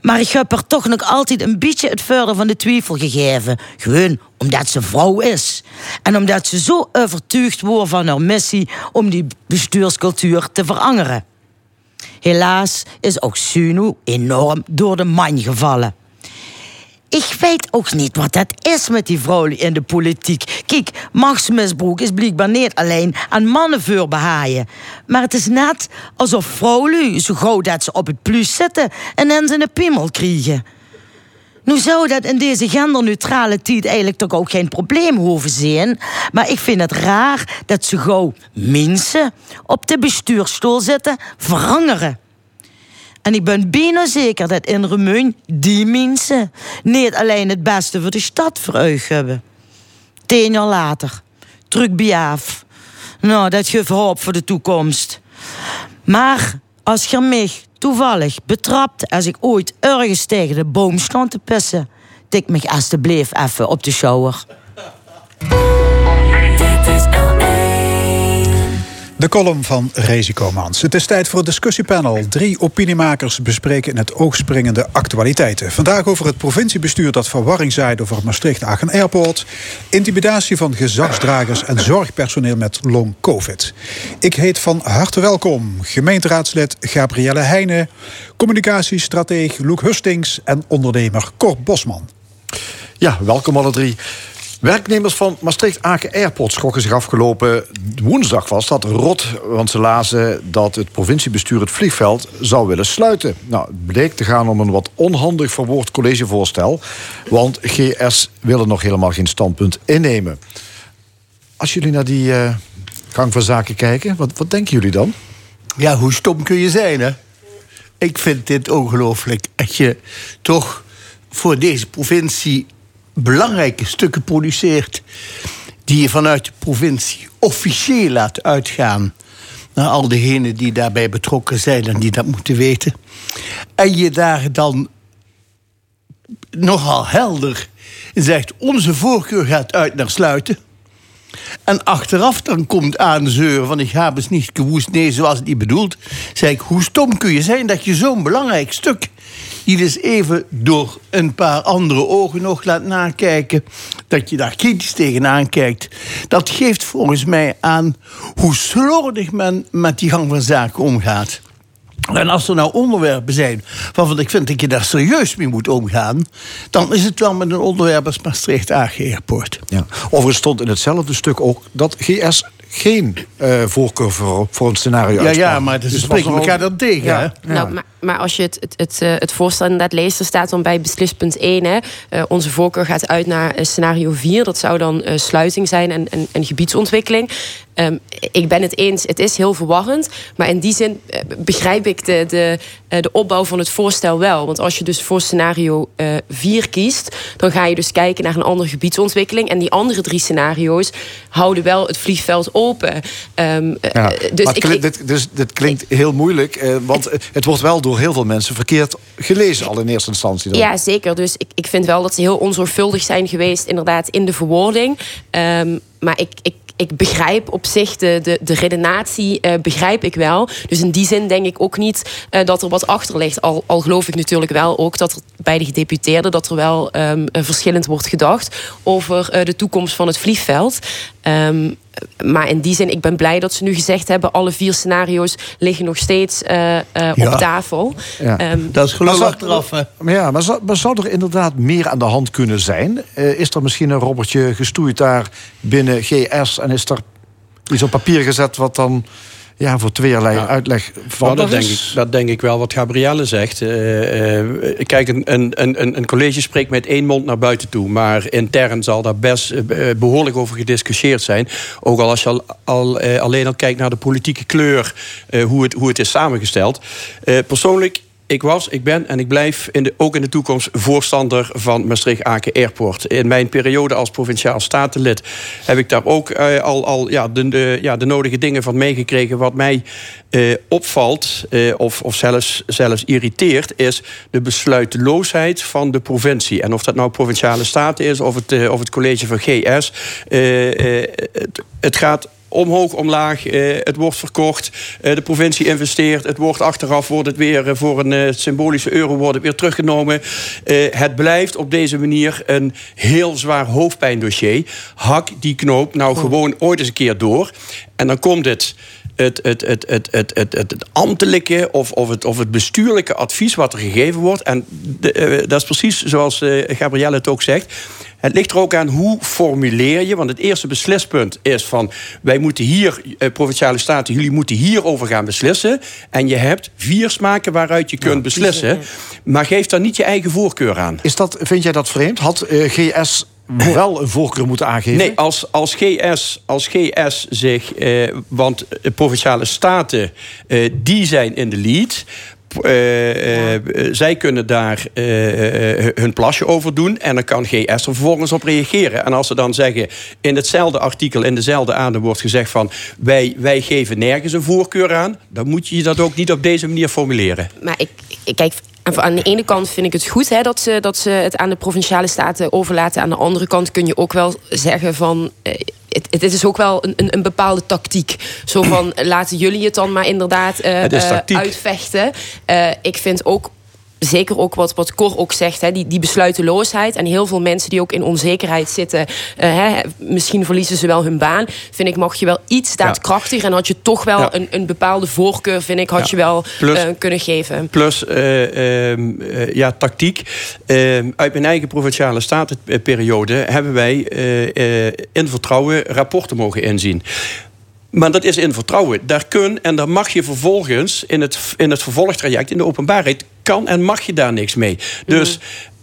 Maar ik heb haar toch nog altijd een beetje het verder van de twijfel gegeven. Gewoon omdat ze vrouw is. En omdat ze zo overtuigd wordt van haar missie om die bestuurscultuur te veranderen. Helaas is ook Sunu enorm door de man gevallen. Ik weet ook niet wat dat is met die vrouwen in de politiek. Kijk, machtsmisbruik is blijkbaar niet alleen aan mannen voorbehaaien. Maar het is net alsof vrouwen zo gauw dat ze op het plus zitten en dan ze een piemel krijgen. Nu zou dat in deze genderneutrale tijd eigenlijk toch ook geen probleem hoeven zijn. Maar ik vind het raar dat ze gauw mensen op de bestuursstoel zitten veranderen. En ik ben bijna zeker dat in Remeun die mensen niet alleen het beste voor de stad ogen hebben. Tien jaar later, terug bij af. Nou, dat geeft hoop voor de toekomst. Maar als je mij toevallig betrapt als ik ooit ergens tegen de boom stond te pissen, tik me alsjeblieft even op de shower. De column van Resico Mans. Het is tijd voor het discussiepanel. Drie opiniemakers bespreken in het oog springende actualiteiten. Vandaag over het provinciebestuur dat verwarring zaait over Maastricht-Aachen Airport. Intimidatie van gezagsdragers en zorgpersoneel met long covid. Ik heet van harte welkom gemeenteraadslid Gabrielle Heijnen, communicatiestratege Loek Hustings en ondernemer Cor Bosman. Ja, welkom alle drie. Werknemers van Maastricht-Aken Airport schrokken zich afgelopen woensdag vast dat rot, want ze lazen dat het provinciebestuur het vliegveld zou willen sluiten. Nou, het bleek te gaan om een wat onhandig verwoord collegevoorstel, want GS willen nog helemaal geen standpunt innemen. Als jullie naar die uh, gang van zaken kijken, wat, wat denken jullie dan? Ja, hoe stom kun je zijn, hè? Ik vind dit ongelooflijk. Dat je toch voor deze provincie belangrijke stukken produceert. die je vanuit de provincie officieel laat uitgaan. naar al diegenen die daarbij betrokken zijn en die dat moeten weten. En je daar dan nogal helder zegt: onze voorkeur gaat uit naar sluiten. En achteraf dan komt aanzeuren van ik heb het niet gewoest, nee, zoals het niet bedoeld. Zeg ik, hoe stom kun je zijn dat je zo'n belangrijk stuk die dus even door een paar andere ogen nog laat nakijken, dat je daar kritisch tegenaan kijkt, dat geeft volgens mij aan hoe slordig men met die gang van zaken omgaat. En als er nou onderwerpen zijn waarvan ik vind dat je daar serieus mee moet omgaan, dan is het wel met een onderwerp als Maastricht AG Airport. Ja. Overigens stond in hetzelfde stuk ook dat GS geen uh, voorkeur voor, voor een scenario Ja, ja, maar het dus spreken elkaar dan tegen. Ja. Nou, maar, maar, als je het, het, het, eh, het voorstel inderdaad leest, er staat dan bij beslispunt 1... Hè, uh, onze voorkeur gaat uit naar scenario 4. Dat zou dan uh, sluiting zijn en, en, en gebiedsontwikkeling. Um, ik ben het eens, het is heel verwarrend. Maar in die zin begrijp ik de, de, de opbouw van het voorstel wel. Want als je dus voor scenario 4 kiest... dan ga je dus kijken naar een andere gebiedsontwikkeling. En die andere drie scenario's houden wel het vliegveld open. Um, ja, dus, ik, dit, dus dit klinkt heel moeilijk, eh, want het wordt wel door heel veel mensen verkeerd gelezen al in eerste instantie. Dan. Ja, zeker. Dus ik, ik vind wel dat ze heel onzorgvuldig zijn geweest, inderdaad, in de verwoording. Um, maar ik, ik ik begrijp op zich de, de, de redenatie, uh, begrijp ik wel. Dus in die zin denk ik ook niet uh, dat er wat achter ligt. Al, al geloof ik natuurlijk wel ook dat er bij de gedeputeerden... dat er wel um, verschillend wordt gedacht over de toekomst van het vliegveld. Um, maar in die zin, ik ben blij dat ze nu gezegd hebben... alle vier scenario's liggen nog steeds uh, uh, ja. op tafel. Ja. Um, dat is geloof achteraf. Maar ja, maar zou, maar zou, er inderdaad meer aan de hand kunnen zijn? Uh, is er misschien een robbertje gestoeid daar binnen GS... en is er iets op papier gezet wat dan ja, voor tweeërlei ja. uitleg van nou, dat, denk ik, dat denk ik wel wat Gabrielle zegt. Uh, uh, kijk, een, een, een, een college spreekt met één mond naar buiten toe. Maar intern zal daar best uh, behoorlijk over gediscussieerd zijn. Ook al als je al, al alleen al kijkt naar de politieke kleur, hoe, het, hoe het is samengesteld. persoonlijk ik was, ik ben en ik blijf in de, ook in de toekomst voorstander van Maastricht-Aken Airport. In mijn periode als provinciaal statenlid heb ik daar ook uh, al, al ja, de, de, ja, de nodige dingen van meegekregen. Wat mij uh, opvalt, uh, of, of zelfs, zelfs irriteert, is de besluiteloosheid van de provincie. En of dat nou provinciale staten is of het, of het college van GS. Het, het gaat omhoog, omlaag. Uh, het wordt verkocht. Uh, de provincie investeert. Het wordt achteraf wordt het weer uh, voor een symbolische euro wordt het weer teruggenomen. het blijft op deze manier een heel zwaar hoofdpijndossier. Hak die knoop nou gewoon ooit eens een keer door. En dan komt het het, het, het, het, het, het, het, ambtelijke of, of, het, of het bestuurlijke advies wat er gegeven wordt. En de, dat is precies zoals Gabrielle het ook zegt. Het ligt er ook aan hoe formuleer je. Want het eerste beslispunt is van... wij moeten hier, eh, provinciale staten, jullie moeten hierover gaan beslissen. En je hebt vier smaken waaruit je kunt beslissen. Maar geef daar niet je eigen voorkeur aan. Is dat, vind jij dat vreemd? Had eh, GS [CLEARS THROAT] wel een voorkeur moeten aangeven? Nee, als, als, GS, als GS zich... Eh, want provinciale staten, eh, die zijn in de lead... Uh, uh, zij kunnen daar hun plasje over doen. En dan kan GS er vervolgens op reageren. En als ze dan zeggen, in hetzelfde artikel, in dezelfde adem wordt gezegd van wij, wij geven nergens een voorkeur aan, dan moet je dat ook niet op deze manier formuleren. Maar ik, ik kijk, aan de ene kant vind ik het goed hè, dat, ze, dat ze het aan de provinciale staten overlaten. Aan de andere kant kun je ook wel zeggen van het, het, is ook wel een, een, een, bepaalde tactiek. Zo van, [CLEARS THROAT] laten jullie het dan maar inderdaad uh, uh, uitvechten. Uh, ik vind ook zeker ook wat, wat Cor ook zegt, hè, die, die besluiteloosheid. En heel veel mensen die ook in onzekerheid zitten. Uh, hè, misschien verliezen ze wel hun baan. Vind ik, mag je wel iets daadkrachtiger. Ja. En had je toch wel ja. een, een bepaalde voorkeur, vind ik, had ja. je wel plus, uh, kunnen geven. Plus, uh, ja, tactiek. Ehm, uit mijn eigen provinciale statenperiode hebben wij in vertrouwen rapporten mogen inzien. Maar dat is in vertrouwen. Daar kun en daar mag je vervolgens in het, in het vervolgtraject, in de openbaarheid, kan en mag je daar niks mee. Dus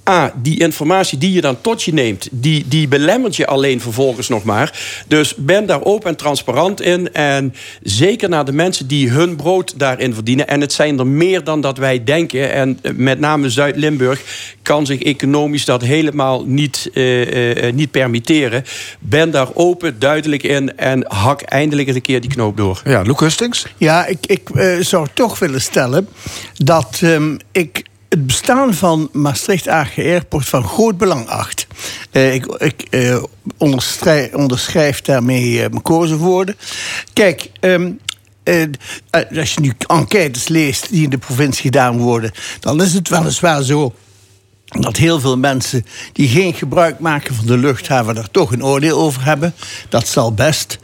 A, die informatie die je dan tot je neemt, die, die belemmert je alleen vervolgens nog maar. Dus ben daar open en transparant in. En zeker naar de mensen die hun brood daarin verdienen. En het zijn er meer dan dat wij denken. En met name Zuid-Limburg kan zich economisch dat helemaal niet, uh, uh, niet permitteren. Ben daar open, duidelijk in. En hak eindelijk eens een keer die knoop door. Ja, Luc Hustings? Ja, ik, ik uh, zou toch willen stellen dat um, ik het bestaan van Maastricht AG Airport van groot belang acht. Uh, ik ik uh, onderschrijf, onderschrijf daarmee uh, mijn kozenwoorden. Kijk, um, eh, als je nu enquêtes leest die in de provincie gedaan worden, dan is het weliswaar zo dat heel veel mensen die geen gebruik maken van de luchthaven daar toch een oordeel over hebben. Dat zal best.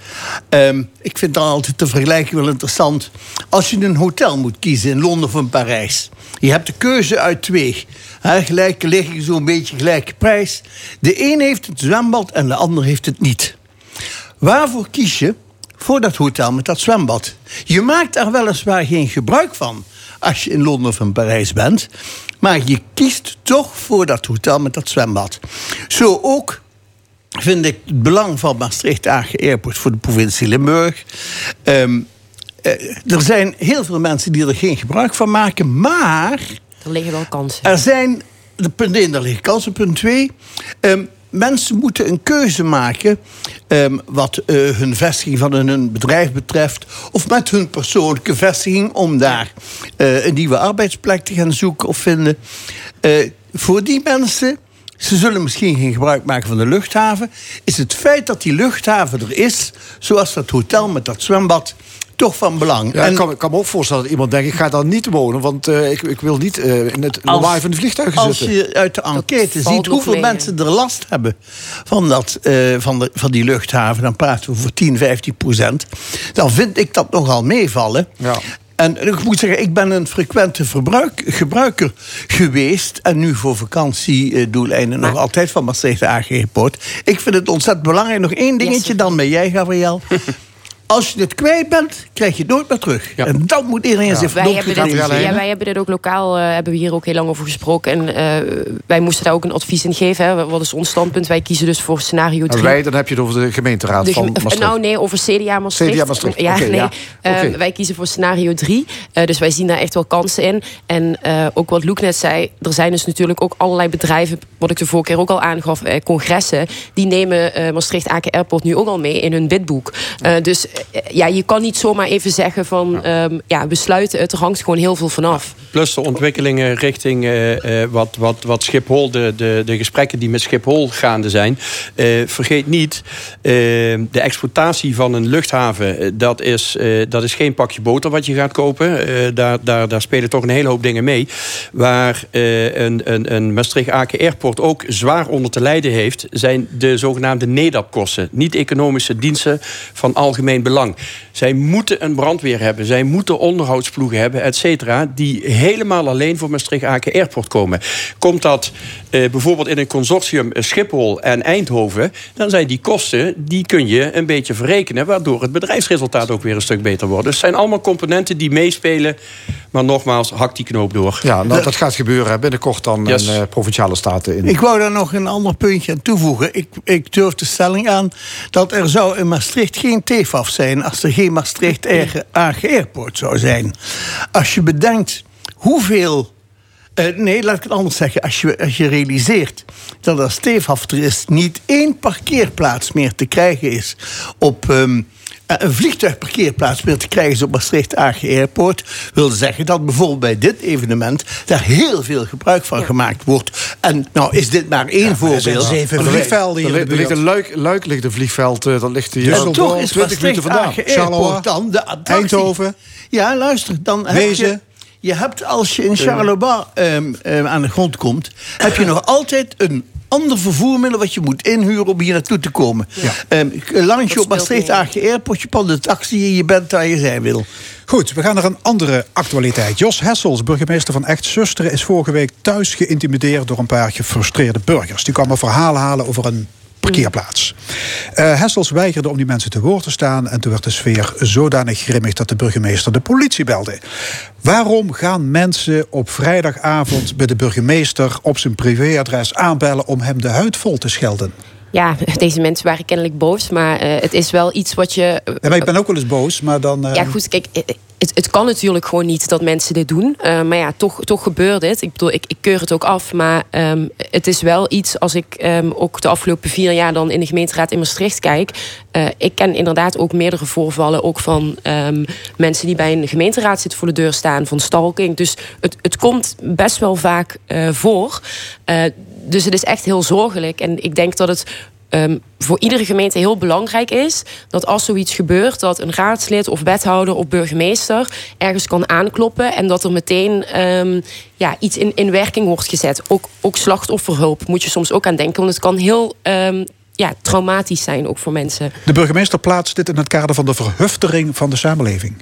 Ehm, ik vind dan altijd de vergelijking wel interessant. Als je een hotel moet kiezen in Londen of in Parijs. Je hebt de keuze uit twee. He, gelijke liggen, zo'n beetje gelijke prijs. De een heeft het zwembad en de ander heeft het niet. Waarvoor kies je? Voor dat hotel met dat zwembad. Je maakt daar weliswaar geen gebruik van als je in Londen of in Parijs bent. Maar je kiest toch voor dat hotel met dat zwembad. Zo ook vind ik het belang van Maastricht Agen Airport voor de provincie Limburg. Um, er zijn heel veel mensen die er geen gebruik van maken, maar. Er liggen wel kansen. Er zijn. De punt 1, er liggen kansen. Punt 2. Um, mensen moeten een keuze maken um, wat uh, hun vestiging van hun bedrijf betreft, of met hun persoonlijke vestiging om daar uh, een nieuwe arbeidsplek te gaan zoeken of vinden. Uh, voor die mensen, ze zullen misschien geen gebruik maken van de luchthaven, is het feit dat die luchthaven er is, zoals dat hotel met dat zwembad, toch van belang. Ja, en, ik, kan, ik kan me ook voorstellen dat iemand denkt... ik ga daar niet wonen, want uh, ik, ik wil niet uh, in het lawaai van de vliegtuigen als zitten. Als je uit de enquête ziet hoeveel mee, mensen er last hebben... van, dat, uh, van, de, van die luchthaven, dan praten we voor 10, 15 procent... dan vind ik dat nogal meevallen. Ja. En ik moet zeggen, ik ben een frequente verbruik, gebruiker geweest. En nu voor vakantiedoeleinden nog altijd van Maastricht aangepoot. Ik vind het ontzettend belangrijk. Nog één dingetje dan met jij, Gabriel. [LAUGHS] Als je het kwijt bent, krijg je het nooit meer terug. Ja. En dat moet iedereen ja. zich wij hebben, dit, ja, wij hebben dit ook lokaal, uh, hebben we hier ook heel lang over gesproken. En uh, wij moesten daar ook een advies in geven. Hè. Wat is ons standpunt? Wij kiezen dus voor scenario 3. wij, dan heb je het over de gemeenteraad de, van Maastricht. Nou nee, over CDA Maastricht. CDA Maastricht. Ja, okay, nee. Ja. Okay. Uh, wij kiezen voor scenario 3. dus wij zien daar echt wel kansen in. En ook wat Loek net zei, er zijn dus natuurlijk ook allerlei bedrijven, wat ik de vorige keer ook al aangaf, congressen, die nemen Maastricht-Aken Airport nu ook al mee in hun bidboek. dus ja, je kan niet zomaar even zeggen van ja. Um, ja, we sluiten het. Er hangt gewoon heel veel vanaf. Plus de ontwikkelingen richting uh, uh, wat, wat, wat Schiphol, de, de, de gesprekken die met Schiphol gaande zijn. Uh, vergeet niet, de exploitatie van een luchthaven, dat is, dat is geen pakje boter wat je gaat kopen. daar, daar, daar spelen toch een hele hoop dingen mee. Waar een, een, een Maastricht-Aken Airport ook zwaar onder te lijden heeft, zijn de zogenaamde NEDAP-kosten. Niet-economische diensten van algemeen belang. Zij moeten een brandweer hebben. Zij moeten onderhoudsploegen hebben, et cetera. Die helemaal alleen voor Maastricht-Aken Airport komen. Komt dat eh, bijvoorbeeld in een consortium Schiphol en Eindhoven... dan zijn die kosten, die kun je een beetje verrekenen... waardoor het bedrijfsresultaat ook weer een stuk beter wordt. Dus het zijn allemaal componenten die meespelen. Maar nogmaals, hak die knoop door. Ja, nou, dat gaat gebeuren binnenkort dan yes. in uh, provinciale staten. In. Ik wou daar nog een ander puntje aan toevoegen. Ik, ik durf de stelling aan dat er zou in Maastricht geen TFAF zijn... als er geen Maastricht [LAUGHS] Agen Airport zou zijn. Als je bedenkt hoeveel... Uh, nee, laat ik het anders zeggen. Als je, als je realiseert dat als Steefhafter is... niet één parkeerplaats meer te krijgen is op... Um, een vliegtuigparkeerplaats meer te krijgen is op Maastricht Agen Airport... wil zeggen dat bijvoorbeeld bij dit evenement... daar heel veel gebruik van ja. gemaakt wordt. En nou is dit maar één ja, voorbeeld. Er zeven vliegvelden hier Er ligt een luik, luik ligt een vliegveld, uh, dat ligt hier dus toch is 20 minuten vandaan. Charleroi, dan de Eindhoven. Ja, luister, dan heb je... Je hebt als je in Charleroi um, um, aan de grond komt... heb je [CLEARS THROAT] nog altijd een ander vervoermiddel wat je moet inhuren om hier naartoe te komen. Ja. Um, op Maastricht Aagje Airport, je de taxi en je bent waar je zijn wil. Goed, we gaan naar een andere actualiteit. Jos Hessels, burgemeester van Echt Zusteren, is vorige week thuis geïntimideerd door een paar gefrustreerde burgers. Die kwamen verhalen halen over een parkeerplaats. Uh, Hessels weigerde om die mensen te woord te staan en toen werd de sfeer zodanig grimmig dat de burgemeester de politie belde. Waarom gaan mensen op vrijdagavond bij de burgemeester op zijn privéadres aanbellen om hem de huid vol te schelden? Ja, [LAUGHS] deze mensen waren kennelijk boos. Maar uh, het is wel iets wat je. Uh, ja, maar ik ben ook wel eens boos, maar dan. Uh... Ja, goed, kijk. Het, het, kan natuurlijk gewoon niet dat mensen dit doen. maar ja, toch, toch gebeurt het. Ik bedoel, ik, ik keur het ook af. Maar um, het is wel iets, als ik um, ook de afgelopen vier jaar dan in de gemeenteraad in Maastricht kijk. ik ken inderdaad ook meerdere voorvallen. Ook van um, mensen die bij een gemeenteraad zitten voor de deur staan. Van stalking. Dus het, het komt best wel vaak voor. Dus het is echt heel zorgelijk. En ik denk dat het ehm, voor iedere gemeente heel belangrijk is dat als zoiets gebeurt, dat een raadslid of wethouder of burgemeester ergens kan aankloppen en dat er meteen ehm, ja, iets in, in werking wordt gezet. Ook, ook slachtofferhulp moet je soms ook aan denken, want het kan heel ehm, ja, traumatisch zijn ook voor mensen. De burgemeester plaatst dit in het kader van de verhuftering van de samenleving.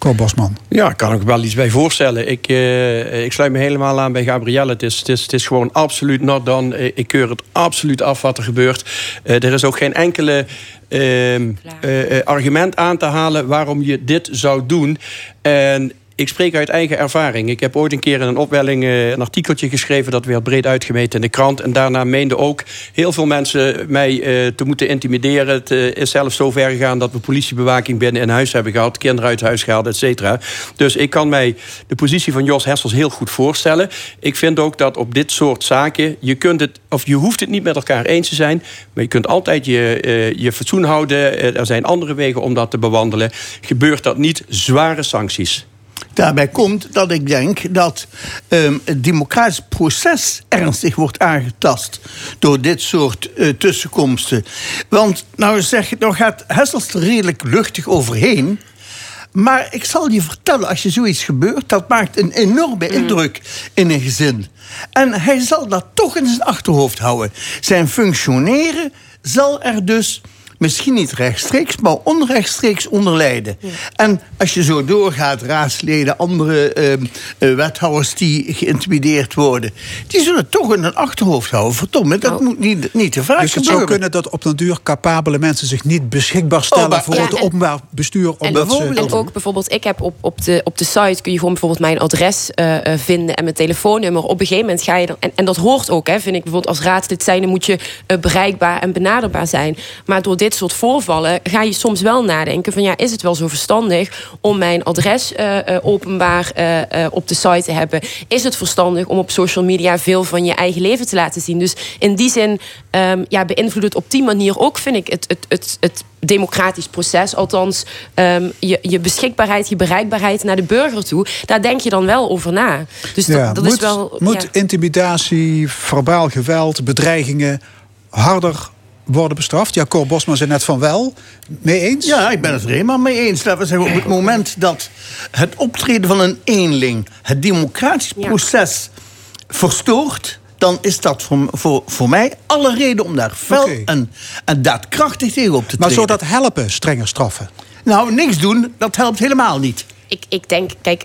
Cor Bosman. Ja, kan ik wel iets bij voorstellen. Ik, uh, ik sluit me helemaal aan bij Gabrielle. Het is, het is, het is gewoon absoluut not done. Ik keur het absoluut af wat er gebeurt. Uh, er is ook geen enkele uh, argument aan te halen waarom je dit zou doen. En ik spreek uit eigen ervaring. Ik heb ooit een keer in een opwelling uh, een artikeltje geschreven... dat werd breed uitgemeten in de krant. En daarna meenden ook heel veel mensen mij uh, te moeten intimideren. Het uh, is zelfs zo ver gegaan dat we politiebewaking binnen in huis hebben gehad... kinderen uit huis gehaald, et cetera. Dus ik kan mij de positie van Jos Hessels heel goed voorstellen. Ik vind ook dat op dit soort zaken... je, kunt het, of je hoeft het niet met elkaar eens te zijn... maar je kunt altijd je, je fatsoen houden. er zijn andere wegen om dat te bewandelen. Gebeurt dat niet, zware sancties. Daarbij komt dat ik denk dat um, het democratisch proces ernstig wordt aangetast door dit soort uh, tussenkomsten. Want nou, zeg, nou gaat Hessels er redelijk luchtig overheen. Maar ik zal je vertellen, als je zoiets gebeurt, dat maakt een enorme indruk in een gezin. En hij zal dat toch in zijn achterhoofd houden. Zijn functioneren zal er dus misschien niet rechtstreeks, maar onrechtstreeks onder lijden. Ja. En als je zo doorgaat, raadsleden, andere uh, wethouders die geïntimideerd worden, die zullen toch in hun achterhoofd houden. Verdomme, dat nou. moet niet, niet te vaak dus het zou kunnen dat op den duur capabele mensen zich niet beschikbaar stellen oh, maar, voor ja, het openbaar bestuur. Omdat en, ze... en ook bijvoorbeeld, ik heb op, op, de, op de site kun je gewoon bijvoorbeeld mijn adres uh, vinden en mijn telefoonnummer. Op een gegeven moment ga je dan, en, en dat hoort ook, hè, vind ik bijvoorbeeld als raadslid zijn, dan moet je uh, bereikbaar en benaderbaar zijn. Maar door dit dit soort voorvallen ga je soms wel nadenken van ja, is het wel zo verstandig om mijn adres uh, uh, openbaar uh, op de site te hebben? Is het verstandig om op social media veel van je eigen leven te laten zien? Dus in die zin um, ja, beïnvloedt het op die manier ook, vind ik, het, het, het, het democratisch proces. Althans, um, je, je beschikbaarheid, je bereikbaarheid naar de burger toe. Daar denk je dan wel over na. Dus ja, dat, dat moet, is wel. Moet ja. intimidatie, verbaal geweld, bedreigingen harder worden bestraft. Ja, Cor Bosman zei net van wel. Mee eens? Ja, ik ben het er helemaal mee eens. Laten we zeggen, op het moment dat het optreden van een eenling... het democratisch proces ja. verstoort dan is dat voor, voor, voor mij alle reden om daar fel okay. en, en daadkrachtig tegen op te treden. Maar zou dat helpen, strenger straffen? Nou, niks doen, dat helpt helemaal niet. Ik, ik denk, kijk,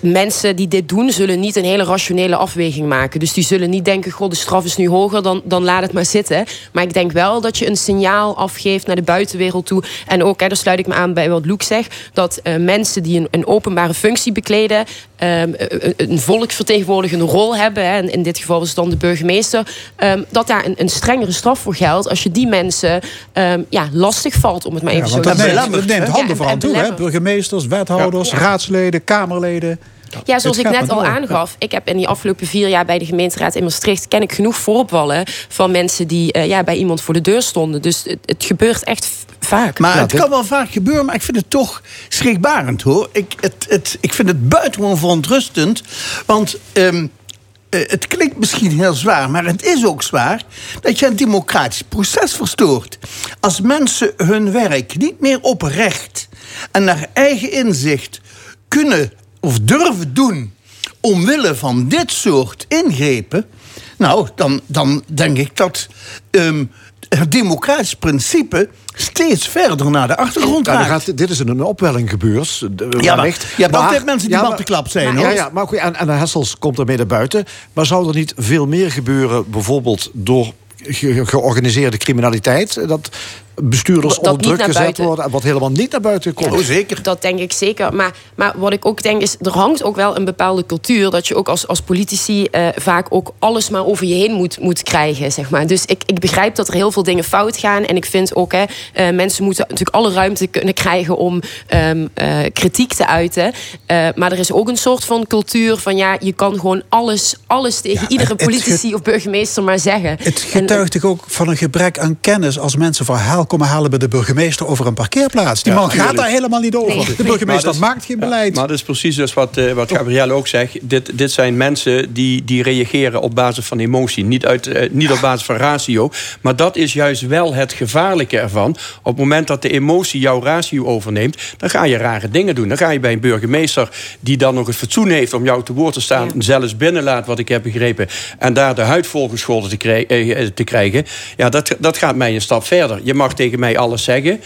mensen die dit doen, zullen niet een hele rationele afweging maken. Dus die zullen niet denken: God, de straf is nu hoger, dan, dan laat het maar zitten. Maar ik denk wel dat je een signaal afgeeft naar de buitenwereld toe. En ook, hè, daar sluit ik me aan bij wat Luc zegt: dat uh, mensen die een, een, openbare functie bekleden, um, een volksvertegenwoordigende rol hebben, hè, in dit geval is het dan de burgemeester, um, dat daar een, een, strengere straf voor geldt als je die mensen um, ja, lastig valt, om het maar even ja, zo te zeggen. Dat neemt handen ja, van toe, hè? burgemeesters, wethouders, ja. raadsleden, kamerleden. Ja, zoals ik net al aangaf. Ik heb in die afgelopen vier jaar bij de gemeenteraad in Maastricht... ken ik genoeg voorvallen van mensen die uh, ja, bij iemand voor de deur stonden. Dus het, het gebeurt echt vaak. Maar ja, het dit... kan wel vaak gebeuren, maar ik vind het toch schrikbarend hoor. Ik, het, het, ik vind het buitengewoon verontrustend. Want... Um, het klinkt misschien heel zwaar, maar het is ook zwaar dat je een democratisch proces verstoort. Als mensen hun werk niet meer oprecht en naar eigen inzicht kunnen of durven doen omwille van dit soort ingrepen, nou, dan, dan denk ik dat um, het democratisch principe steeds verder naar de achtergrond ja. Gaat, dit is een opwelling gebeurd. Ja, maar, je hebt altijd mensen die ja, matteklap zijn. Maar, hoor. Ja, ja, maar goed, en, en Hessels komt ermee naar buiten. Maar zou er niet veel meer gebeuren, bijvoorbeeld door ge georganiseerde criminaliteit? Dat bestuurders dat onder druk gezet buiten. worden... en wat helemaal niet naar buiten komt. Ja, oh, zeker. Dat denk ik zeker. Maar, maar wat ik ook denk is, er hangt ook wel een bepaalde cultuur... dat je ook als, als politici uh, vaak ook alles maar over je heen moet, moet krijgen. Zeg maar. Dus ik, ik begrijp dat er heel veel dingen fout gaan. En ik vind ook, hè, uh, mensen moeten natuurlijk alle ruimte kunnen krijgen... om um, uh, kritiek te uiten. maar er is ook een soort van cultuur van... ja, je kan gewoon alles, alles tegen ja, iedere politici of burgemeester maar zeggen. Het getuigt ook van een gebrek aan kennis... als mensen verhelpen verhaal komen halen bij de burgemeester over een parkeerplaats. Die Ja, man gaat daar helemaal niet over. Nee. De burgemeester dat is- maakt geen beleid. Maar dat is precies dus wat, eh, wat Gabrielle ook zegt. Dit, dit zijn mensen die, die reageren op basis van emotie. Niet, uit, eh, niet op basis van ratio. Maar dat is juist wel het gevaarlijke ervan. Op het moment dat de emotie jouw ratio overneemt... dan ga je rare dingen doen. Dan ga je bij een burgemeester die dan nog het fatsoen heeft... om jou te woord te staan, zelfs binnenlaat, wat ik heb begrepen... en daar de huid volgescholden te, krij- eh, te krijgen. Ja, dat, dat gaat mij een stap verder. Je mag tegen mij alles zeggen...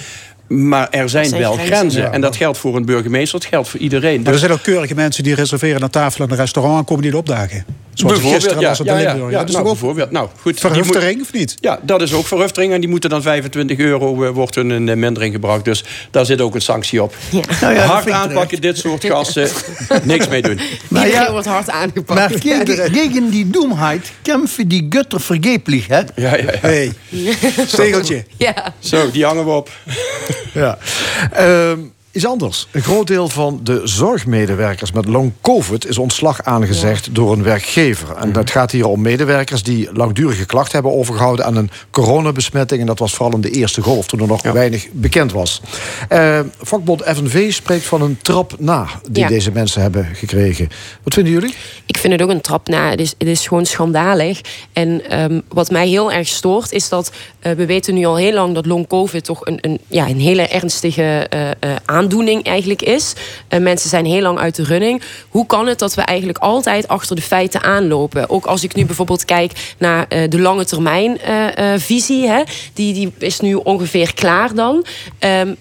Maar er zijn, zijn wel grenzen. grenzen. Ja. En dat geldt voor een burgemeester, dat geldt voor iedereen. Maar er zijn ook keurige mensen die reserveren een tafel in een restaurant en komen niet opdagen. Zoals gisteren ja, was de ja, ja, Limburg. ja, dat is nou, ook bijvoorbeeld. Nou, goed, die verhuftering, moet- of niet? Ja, dat is ook verhuftering. En die moeten dan 25 euro eh, wordt hun in eh, mindering gebracht. Dus daar zit ook een sanctie op. [LAUGHS] Nou ja, dat hard aanpakken, dit soort gasten. niks mee doen. [LAUGHS] Maar ja, wordt hard aangepakt. Maar [LAUGHS] tegen, tegen die doemheid kämpfen die Götter vergeblich, hè? Ja, ja, ja. Hey, stegeltje. Ja. Zo, die hangen we op. Ja. Ehm, iets anders. Een groot deel van de zorgmedewerkers met long COVID is ontslag aangezegd door een werkgever. En dat gaat hier om medewerkers die langdurige klachten hebben overgehouden aan een coronabesmetting. En dat was vooral in de eerste golf, toen er nog weinig bekend was. Eh, vakbond FNV spreekt van een trap na die Ja. deze mensen hebben gekregen. Wat vinden jullie? Ik vind het ook een trap na. Het is, het is gewoon schandalig. En ehm, wat mij heel erg stoort, is dat eh, we weten nu al heel lang dat long COVID toch een, een, ja, een hele ernstige eh, aandoening eigenlijk is. Mensen zijn heel lang uit de running. Hoe kan het dat we eigenlijk altijd achter de feiten aanlopen? Ook als ik nu bijvoorbeeld kijk naar eh, de lange termijn eh, eh, visie, hè, die, die is nu ongeveer klaar dan. Ehm,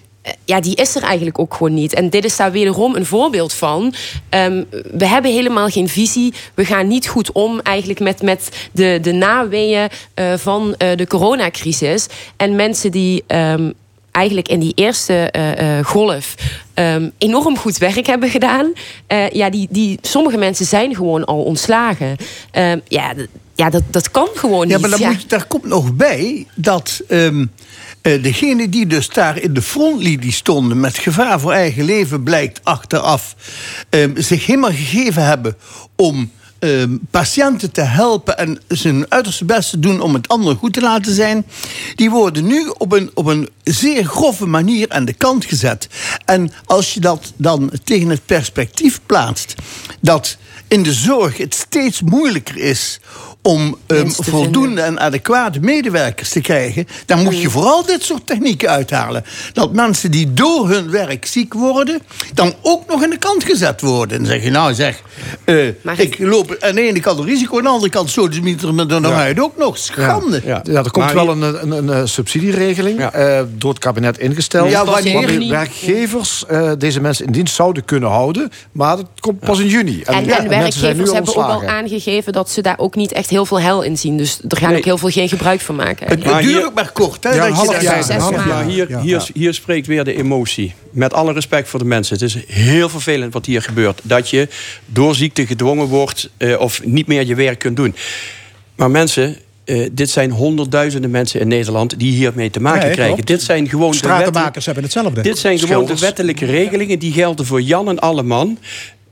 ja, die is er eigenlijk ook gewoon niet. En dit is daar wederom een voorbeeld van. Ehm, we hebben helemaal geen visie. We gaan niet goed om eigenlijk met, met de, de naweeën van de coronacrisis. En mensen die ehm, eigenlijk in die eerste eh, eh, golf ehm, enorm goed werk hebben gedaan. eh, ja, die, die, sommige mensen zijn gewoon al ontslagen. Ehm, ja, ja dat, dat kan gewoon Ja, niet. maar dan Ja. moet, je- daar komt nog bij dat ehm eh, degenen die dus daar in de frontlinie stonden... met gevaar voor eigen leven, blijkt achteraf... ehm, zich helemaal gegeven hebben om ehm, patiënten te helpen... en zijn uiterste best te doen om het anderen goed te laten zijn... die worden nu op een, op een zeer grove manier aan de kant gezet. En als je dat dan tegen het perspectief plaatst... dat in de zorg het steeds moeilijker is om ehm, voldoende en adequate medewerkers te krijgen, dan moet je vooral dit soort technieken uithalen. Dat mensen die door hun werk ziek worden, dan ook nog aan de kant gezet worden. En dan zeg je, nou zeg, eh, Maar ik loop aan de ene kant een risico, aan de andere kant zo de met dan uit ook nog. Schande. Ja, ja er komt Maar wel een, een, een, subsidieregeling Ja. eh, door het kabinet ingesteld. Ja, wanneer waarmee niet? werkgevers eh, deze mensen in dienst zouden kunnen houden. Maar dat komt pas in juni. En, werkgevers hebben ook al aangegeven dat ze daar ook niet echt heel veel hel in zien. Dus er gaan Nee. ook heel veel geen gebruik van maken. Het, duurt ook maar kort. Hè, Ja, dat een je half daar- jaar. Zes half hier, Ja. hier, hier spreekt weer de emotie. Met alle respect voor de mensen. Het is heel vervelend wat hier gebeurt. Dat je door ziekte gedwongen wordt eh, of niet meer je werk kunt doen. Maar mensen, eh, dit zijn honderdduizenden mensen in Nederland die hiermee te maken krijgen. Dit zijn gewoon Stratenmakers hebben hetzelfde. Dit zijn gewoon de wettelijke regelingen die gelden voor Jan en alle man.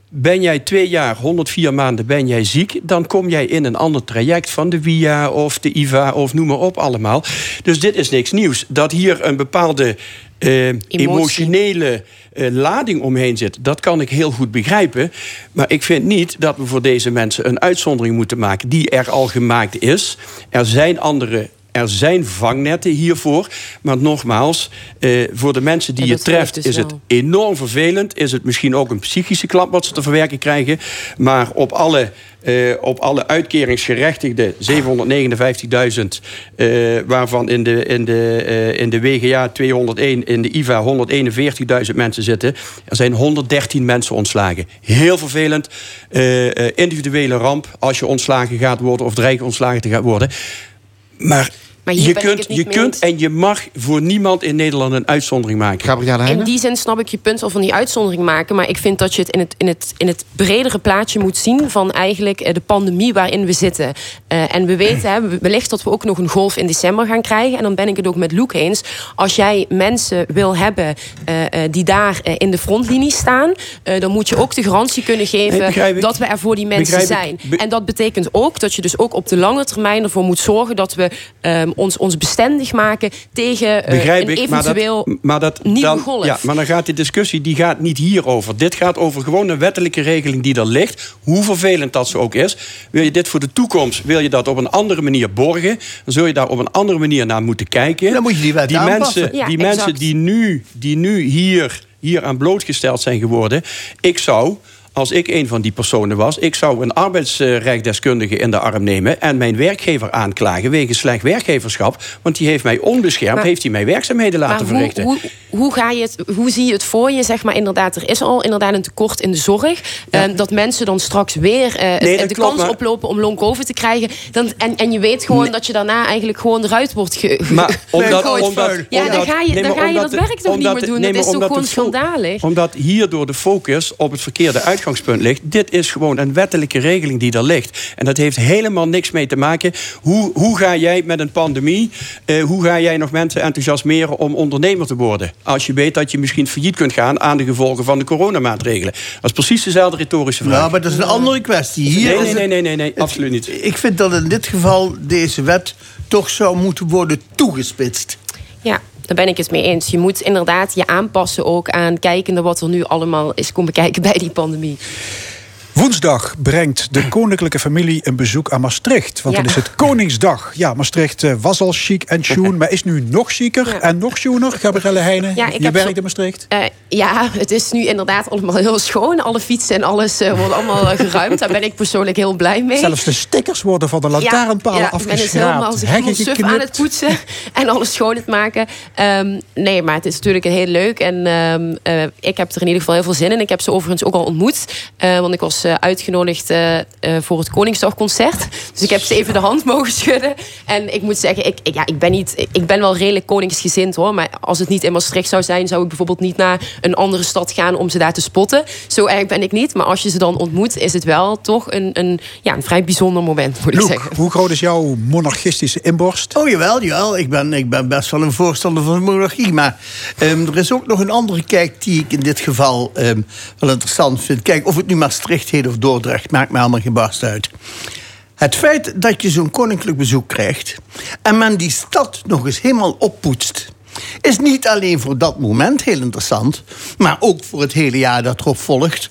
Ben jij twee jaar, 104 maanden, ben jij ziek... dan kom jij in een ander traject van de VIA of de IVA of noem maar op allemaal. Dus dit is niks nieuws. Dat hier een bepaalde eh, emotionele eh, lading omheen zit... dat kan ik heel goed begrijpen. Maar ik vind niet dat we voor deze mensen een uitzondering moeten maken... die er al gemaakt is. Er zijn andere er zijn vangnetten hiervoor. Maar nogmaals, eh, voor de mensen die je treft... dus is het enorm vervelend. Is het misschien ook een psychische klap wat ze te verwerken krijgen. Maar op alle, eh, op alle uitkeringsgerechtigden, 759.000... eh, waarvan in de, in, de, eh, in de WGA 201, in de IVA 141.000 mensen zitten... er zijn 113 mensen ontslagen. Heel vervelend. Eh, eh, individuele ramp als je ontslagen gaat worden... of dreigt ontslagen te gaan worden... Maar, Maar hier je ben ik kunt, het niet je mee kunt en je mag voor niemand in Nederland een uitzondering maken. Gabrielle In die zin snap ik je punt al van die uitzondering maken. Maar ik vind dat je het in het, in het, in het bredere plaatje moet zien van eigenlijk eh, de pandemie waarin we zitten. Eh, en we weten hè, wellicht dat we ook nog een golf in december gaan krijgen. En dan ben ik het ook met Luc eens. Als jij mensen wil hebben eh, eh, die daar in de frontlinie staan, eh, dan moet je ook de garantie kunnen geven Nee, dat we er voor die mensen zijn. en dat betekent ook dat je dus ook op de lange termijn ervoor moet zorgen dat we ehm, ons, ons bestendig maken tegen uh, Begrijp een ik, eventueel maar dat, maar dat, nieuwe dan, golf. Ja, maar dan gaat die discussie die gaat niet hierover. Dit gaat over gewoon een wettelijke regeling die er ligt. Hoe vervelend dat ze ook is. Wil je dit voor de toekomst, wil je dat op een andere manier borgen... dan zul je daar op een andere manier naar moeten kijken. Dan moet je die wet die aanpassen. mensen, Ja, die, exact. mensen die nu, die nu hier, hier aan blootgesteld zijn geworden... ik zou als ik een van die personen was, ik zou een arbeidsrechtdeskundige in de arm nemen en mijn werkgever aanklagen wegens slecht werkgeverschap. Want die heeft mij onbeschermd, Maar- heeft hij mij werkzaamheden laten Maar hoe, verrichten. hoe, hoe, ga je het, hoe zie je het voor je? Zeg maar inderdaad, er is al inderdaad een tekort in de zorg. Ehm, dat mensen dan straks weer eh, Nee, de klopt, kans maar- oplopen om long covid te krijgen. Dan, en, en je weet gewoon Nee. dat je daarna eigenlijk gewoon eruit wordt ge, ge- Maar [LAUGHS] omdat, gegooid. omdat, ja, dan ga je, nee, dan ga je dat werk toch niet meer doen. dat is toch gewoon schandalig? Omdat hierdoor de focus op het verkeerde uitgangspunt ligt. Dit is gewoon een wettelijke regeling die er ligt. En dat heeft helemaal niks mee te maken. Hoe, hoe ga jij met een pandemie... eh, hoe ga jij nog mensen enthousiasmeren om ondernemer te worden? Als je weet dat je misschien failliet kunt gaan... aan de gevolgen van de coronamaatregelen. Dat is precies dezelfde retorische vraag. Nou, maar dat is een andere kwestie. Hier nee, nee, nee, nee, nee, absoluut niet. Ik vind dat in dit geval deze wet toch zou moeten worden toegespitst. Ja, daar ben ik het mee eens. Je moet inderdaad je aanpassen ook aan kijkende wat er nu allemaal is komen kijken bij die pandemie. Woensdag brengt de koninklijke familie een bezoek aan Maastricht. Want Ja. dan is het Koningsdag. Ja, Maastricht eh, was al chic en schoon, maar is nu nog chiquer Ja. en nog schoener. Gabrielle Heijnen, Ja, je werkt in Maastricht. Eh, ja, het is nu inderdaad allemaal heel schoon. Alle fietsen en alles eh, wordt allemaal geruimd. Daar ben ik persoonlijk heel blij mee. Zelfs de stickers worden van de lantaarnpalen ja, ik ben dus helemaal afgeschraapt. als Heggen helemaal suf aan het poetsen en alles schoon het maken. Ehm, nee, maar het is natuurlijk heel leuk. En ehm, eh, ik heb er in ieder geval heel veel zin in. Ik heb ze overigens ook al ontmoet. want ik was eh, uitgenodigd eh, eh, voor het Koningsdagconcert. Dus ik heb ze even de hand [LAUGHS] mogen schudden. En ik moet zeggen, ik, ik, ja, ik, ben, niet, ik ben wel redelijk koningsgezind hoor. Maar als het niet in Maastricht zou zijn... zou ik bijvoorbeeld niet naar een andere stad gaan om ze daar te spotten. Zo erg ben ik niet. Maar als je ze dan ontmoet, is het wel toch een, een, ja, een vrij bijzonder moment, moet ik zeggen. hoe groot is jouw monarchistische inborst? Oh jawel, jawel. Ik ben, ik ben best wel een voorstander van de monarchie. Maar ehm, er is ook nog een andere kijk die ik in dit geval ehm, wel interessant vind. Kijk, of het nu Maastricht of Dordrecht, maakt me allemaal geen barst uit. Het feit dat je zo'n koninklijk bezoek krijgt... en men die stad nog eens helemaal oppoetst... is niet alleen voor dat moment heel interessant... maar ook voor het hele jaar dat erop volgt.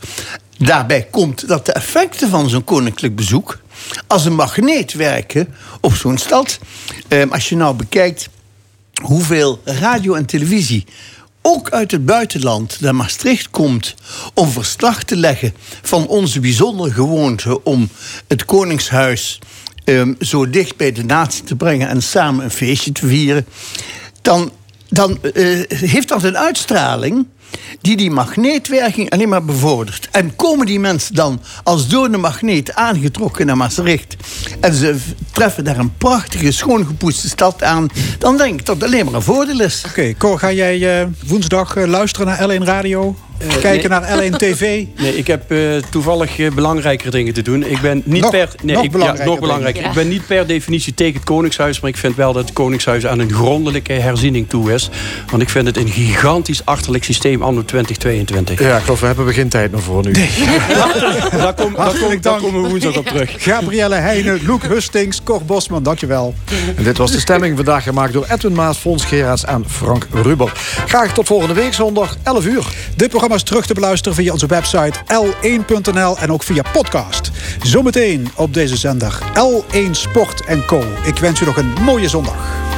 Daarbij komt dat de effecten van zo'n koninklijk bezoek... als een magneet werken op zo'n stad. Ehm, als je nou bekijkt hoeveel radio en televisie ook uit het buitenland naar Maastricht komt om verslag te leggen van onze bijzondere gewoonte om het Koningshuis ehm, zo dicht bij de natie te brengen en samen een feestje te vieren, dan, dan eh, heeft dat een uitstraling die die magneetwerking alleen maar bevordert. En komen die mensen dan als door de magneet aangetrokken naar Maastricht... en ze treffen daar een prachtige, schoongepoetste stad aan... dan denk ik dat het alleen maar een voordeel is. Oké, Cor, ga jij eh, woensdag eh, luisteren naar L1 Radio? Kijken nee. naar L1 TV? [LAUGHS] Nee, ik heb eh, toevallig eh, belangrijkere dingen te doen. Ik ben niet Nog- per. Nee, nog ik, belangrijker ja, nog belangrijker. Ik ben niet per definitie tegen het Koningshuis. Maar ik vind wel dat het Koningshuis aan een grondelijke herziening toe is. Want ik vind het een gigantisch achterlijk systeem anno 2022. Ja, ik geloof, we hebben we geen tijd meer voor nu. [LAUGHS] Daar, kom, daar, kom, daar komen we woensdag op terug. Gabrielle Heijnen, Loek Hustings, Cor Bosman, dankjewel. En dit was de stemming vandaag gemaakt door Edwin Maas, Fons Geraerts en Frank Ruber. Graag tot volgende week zondag, 11 uur. Dit programma is terug te beluisteren via onze website l1.nl en ook via podcast. Zometeen op deze zender L1 Sport Co. Ik wens u nog een mooie zondag.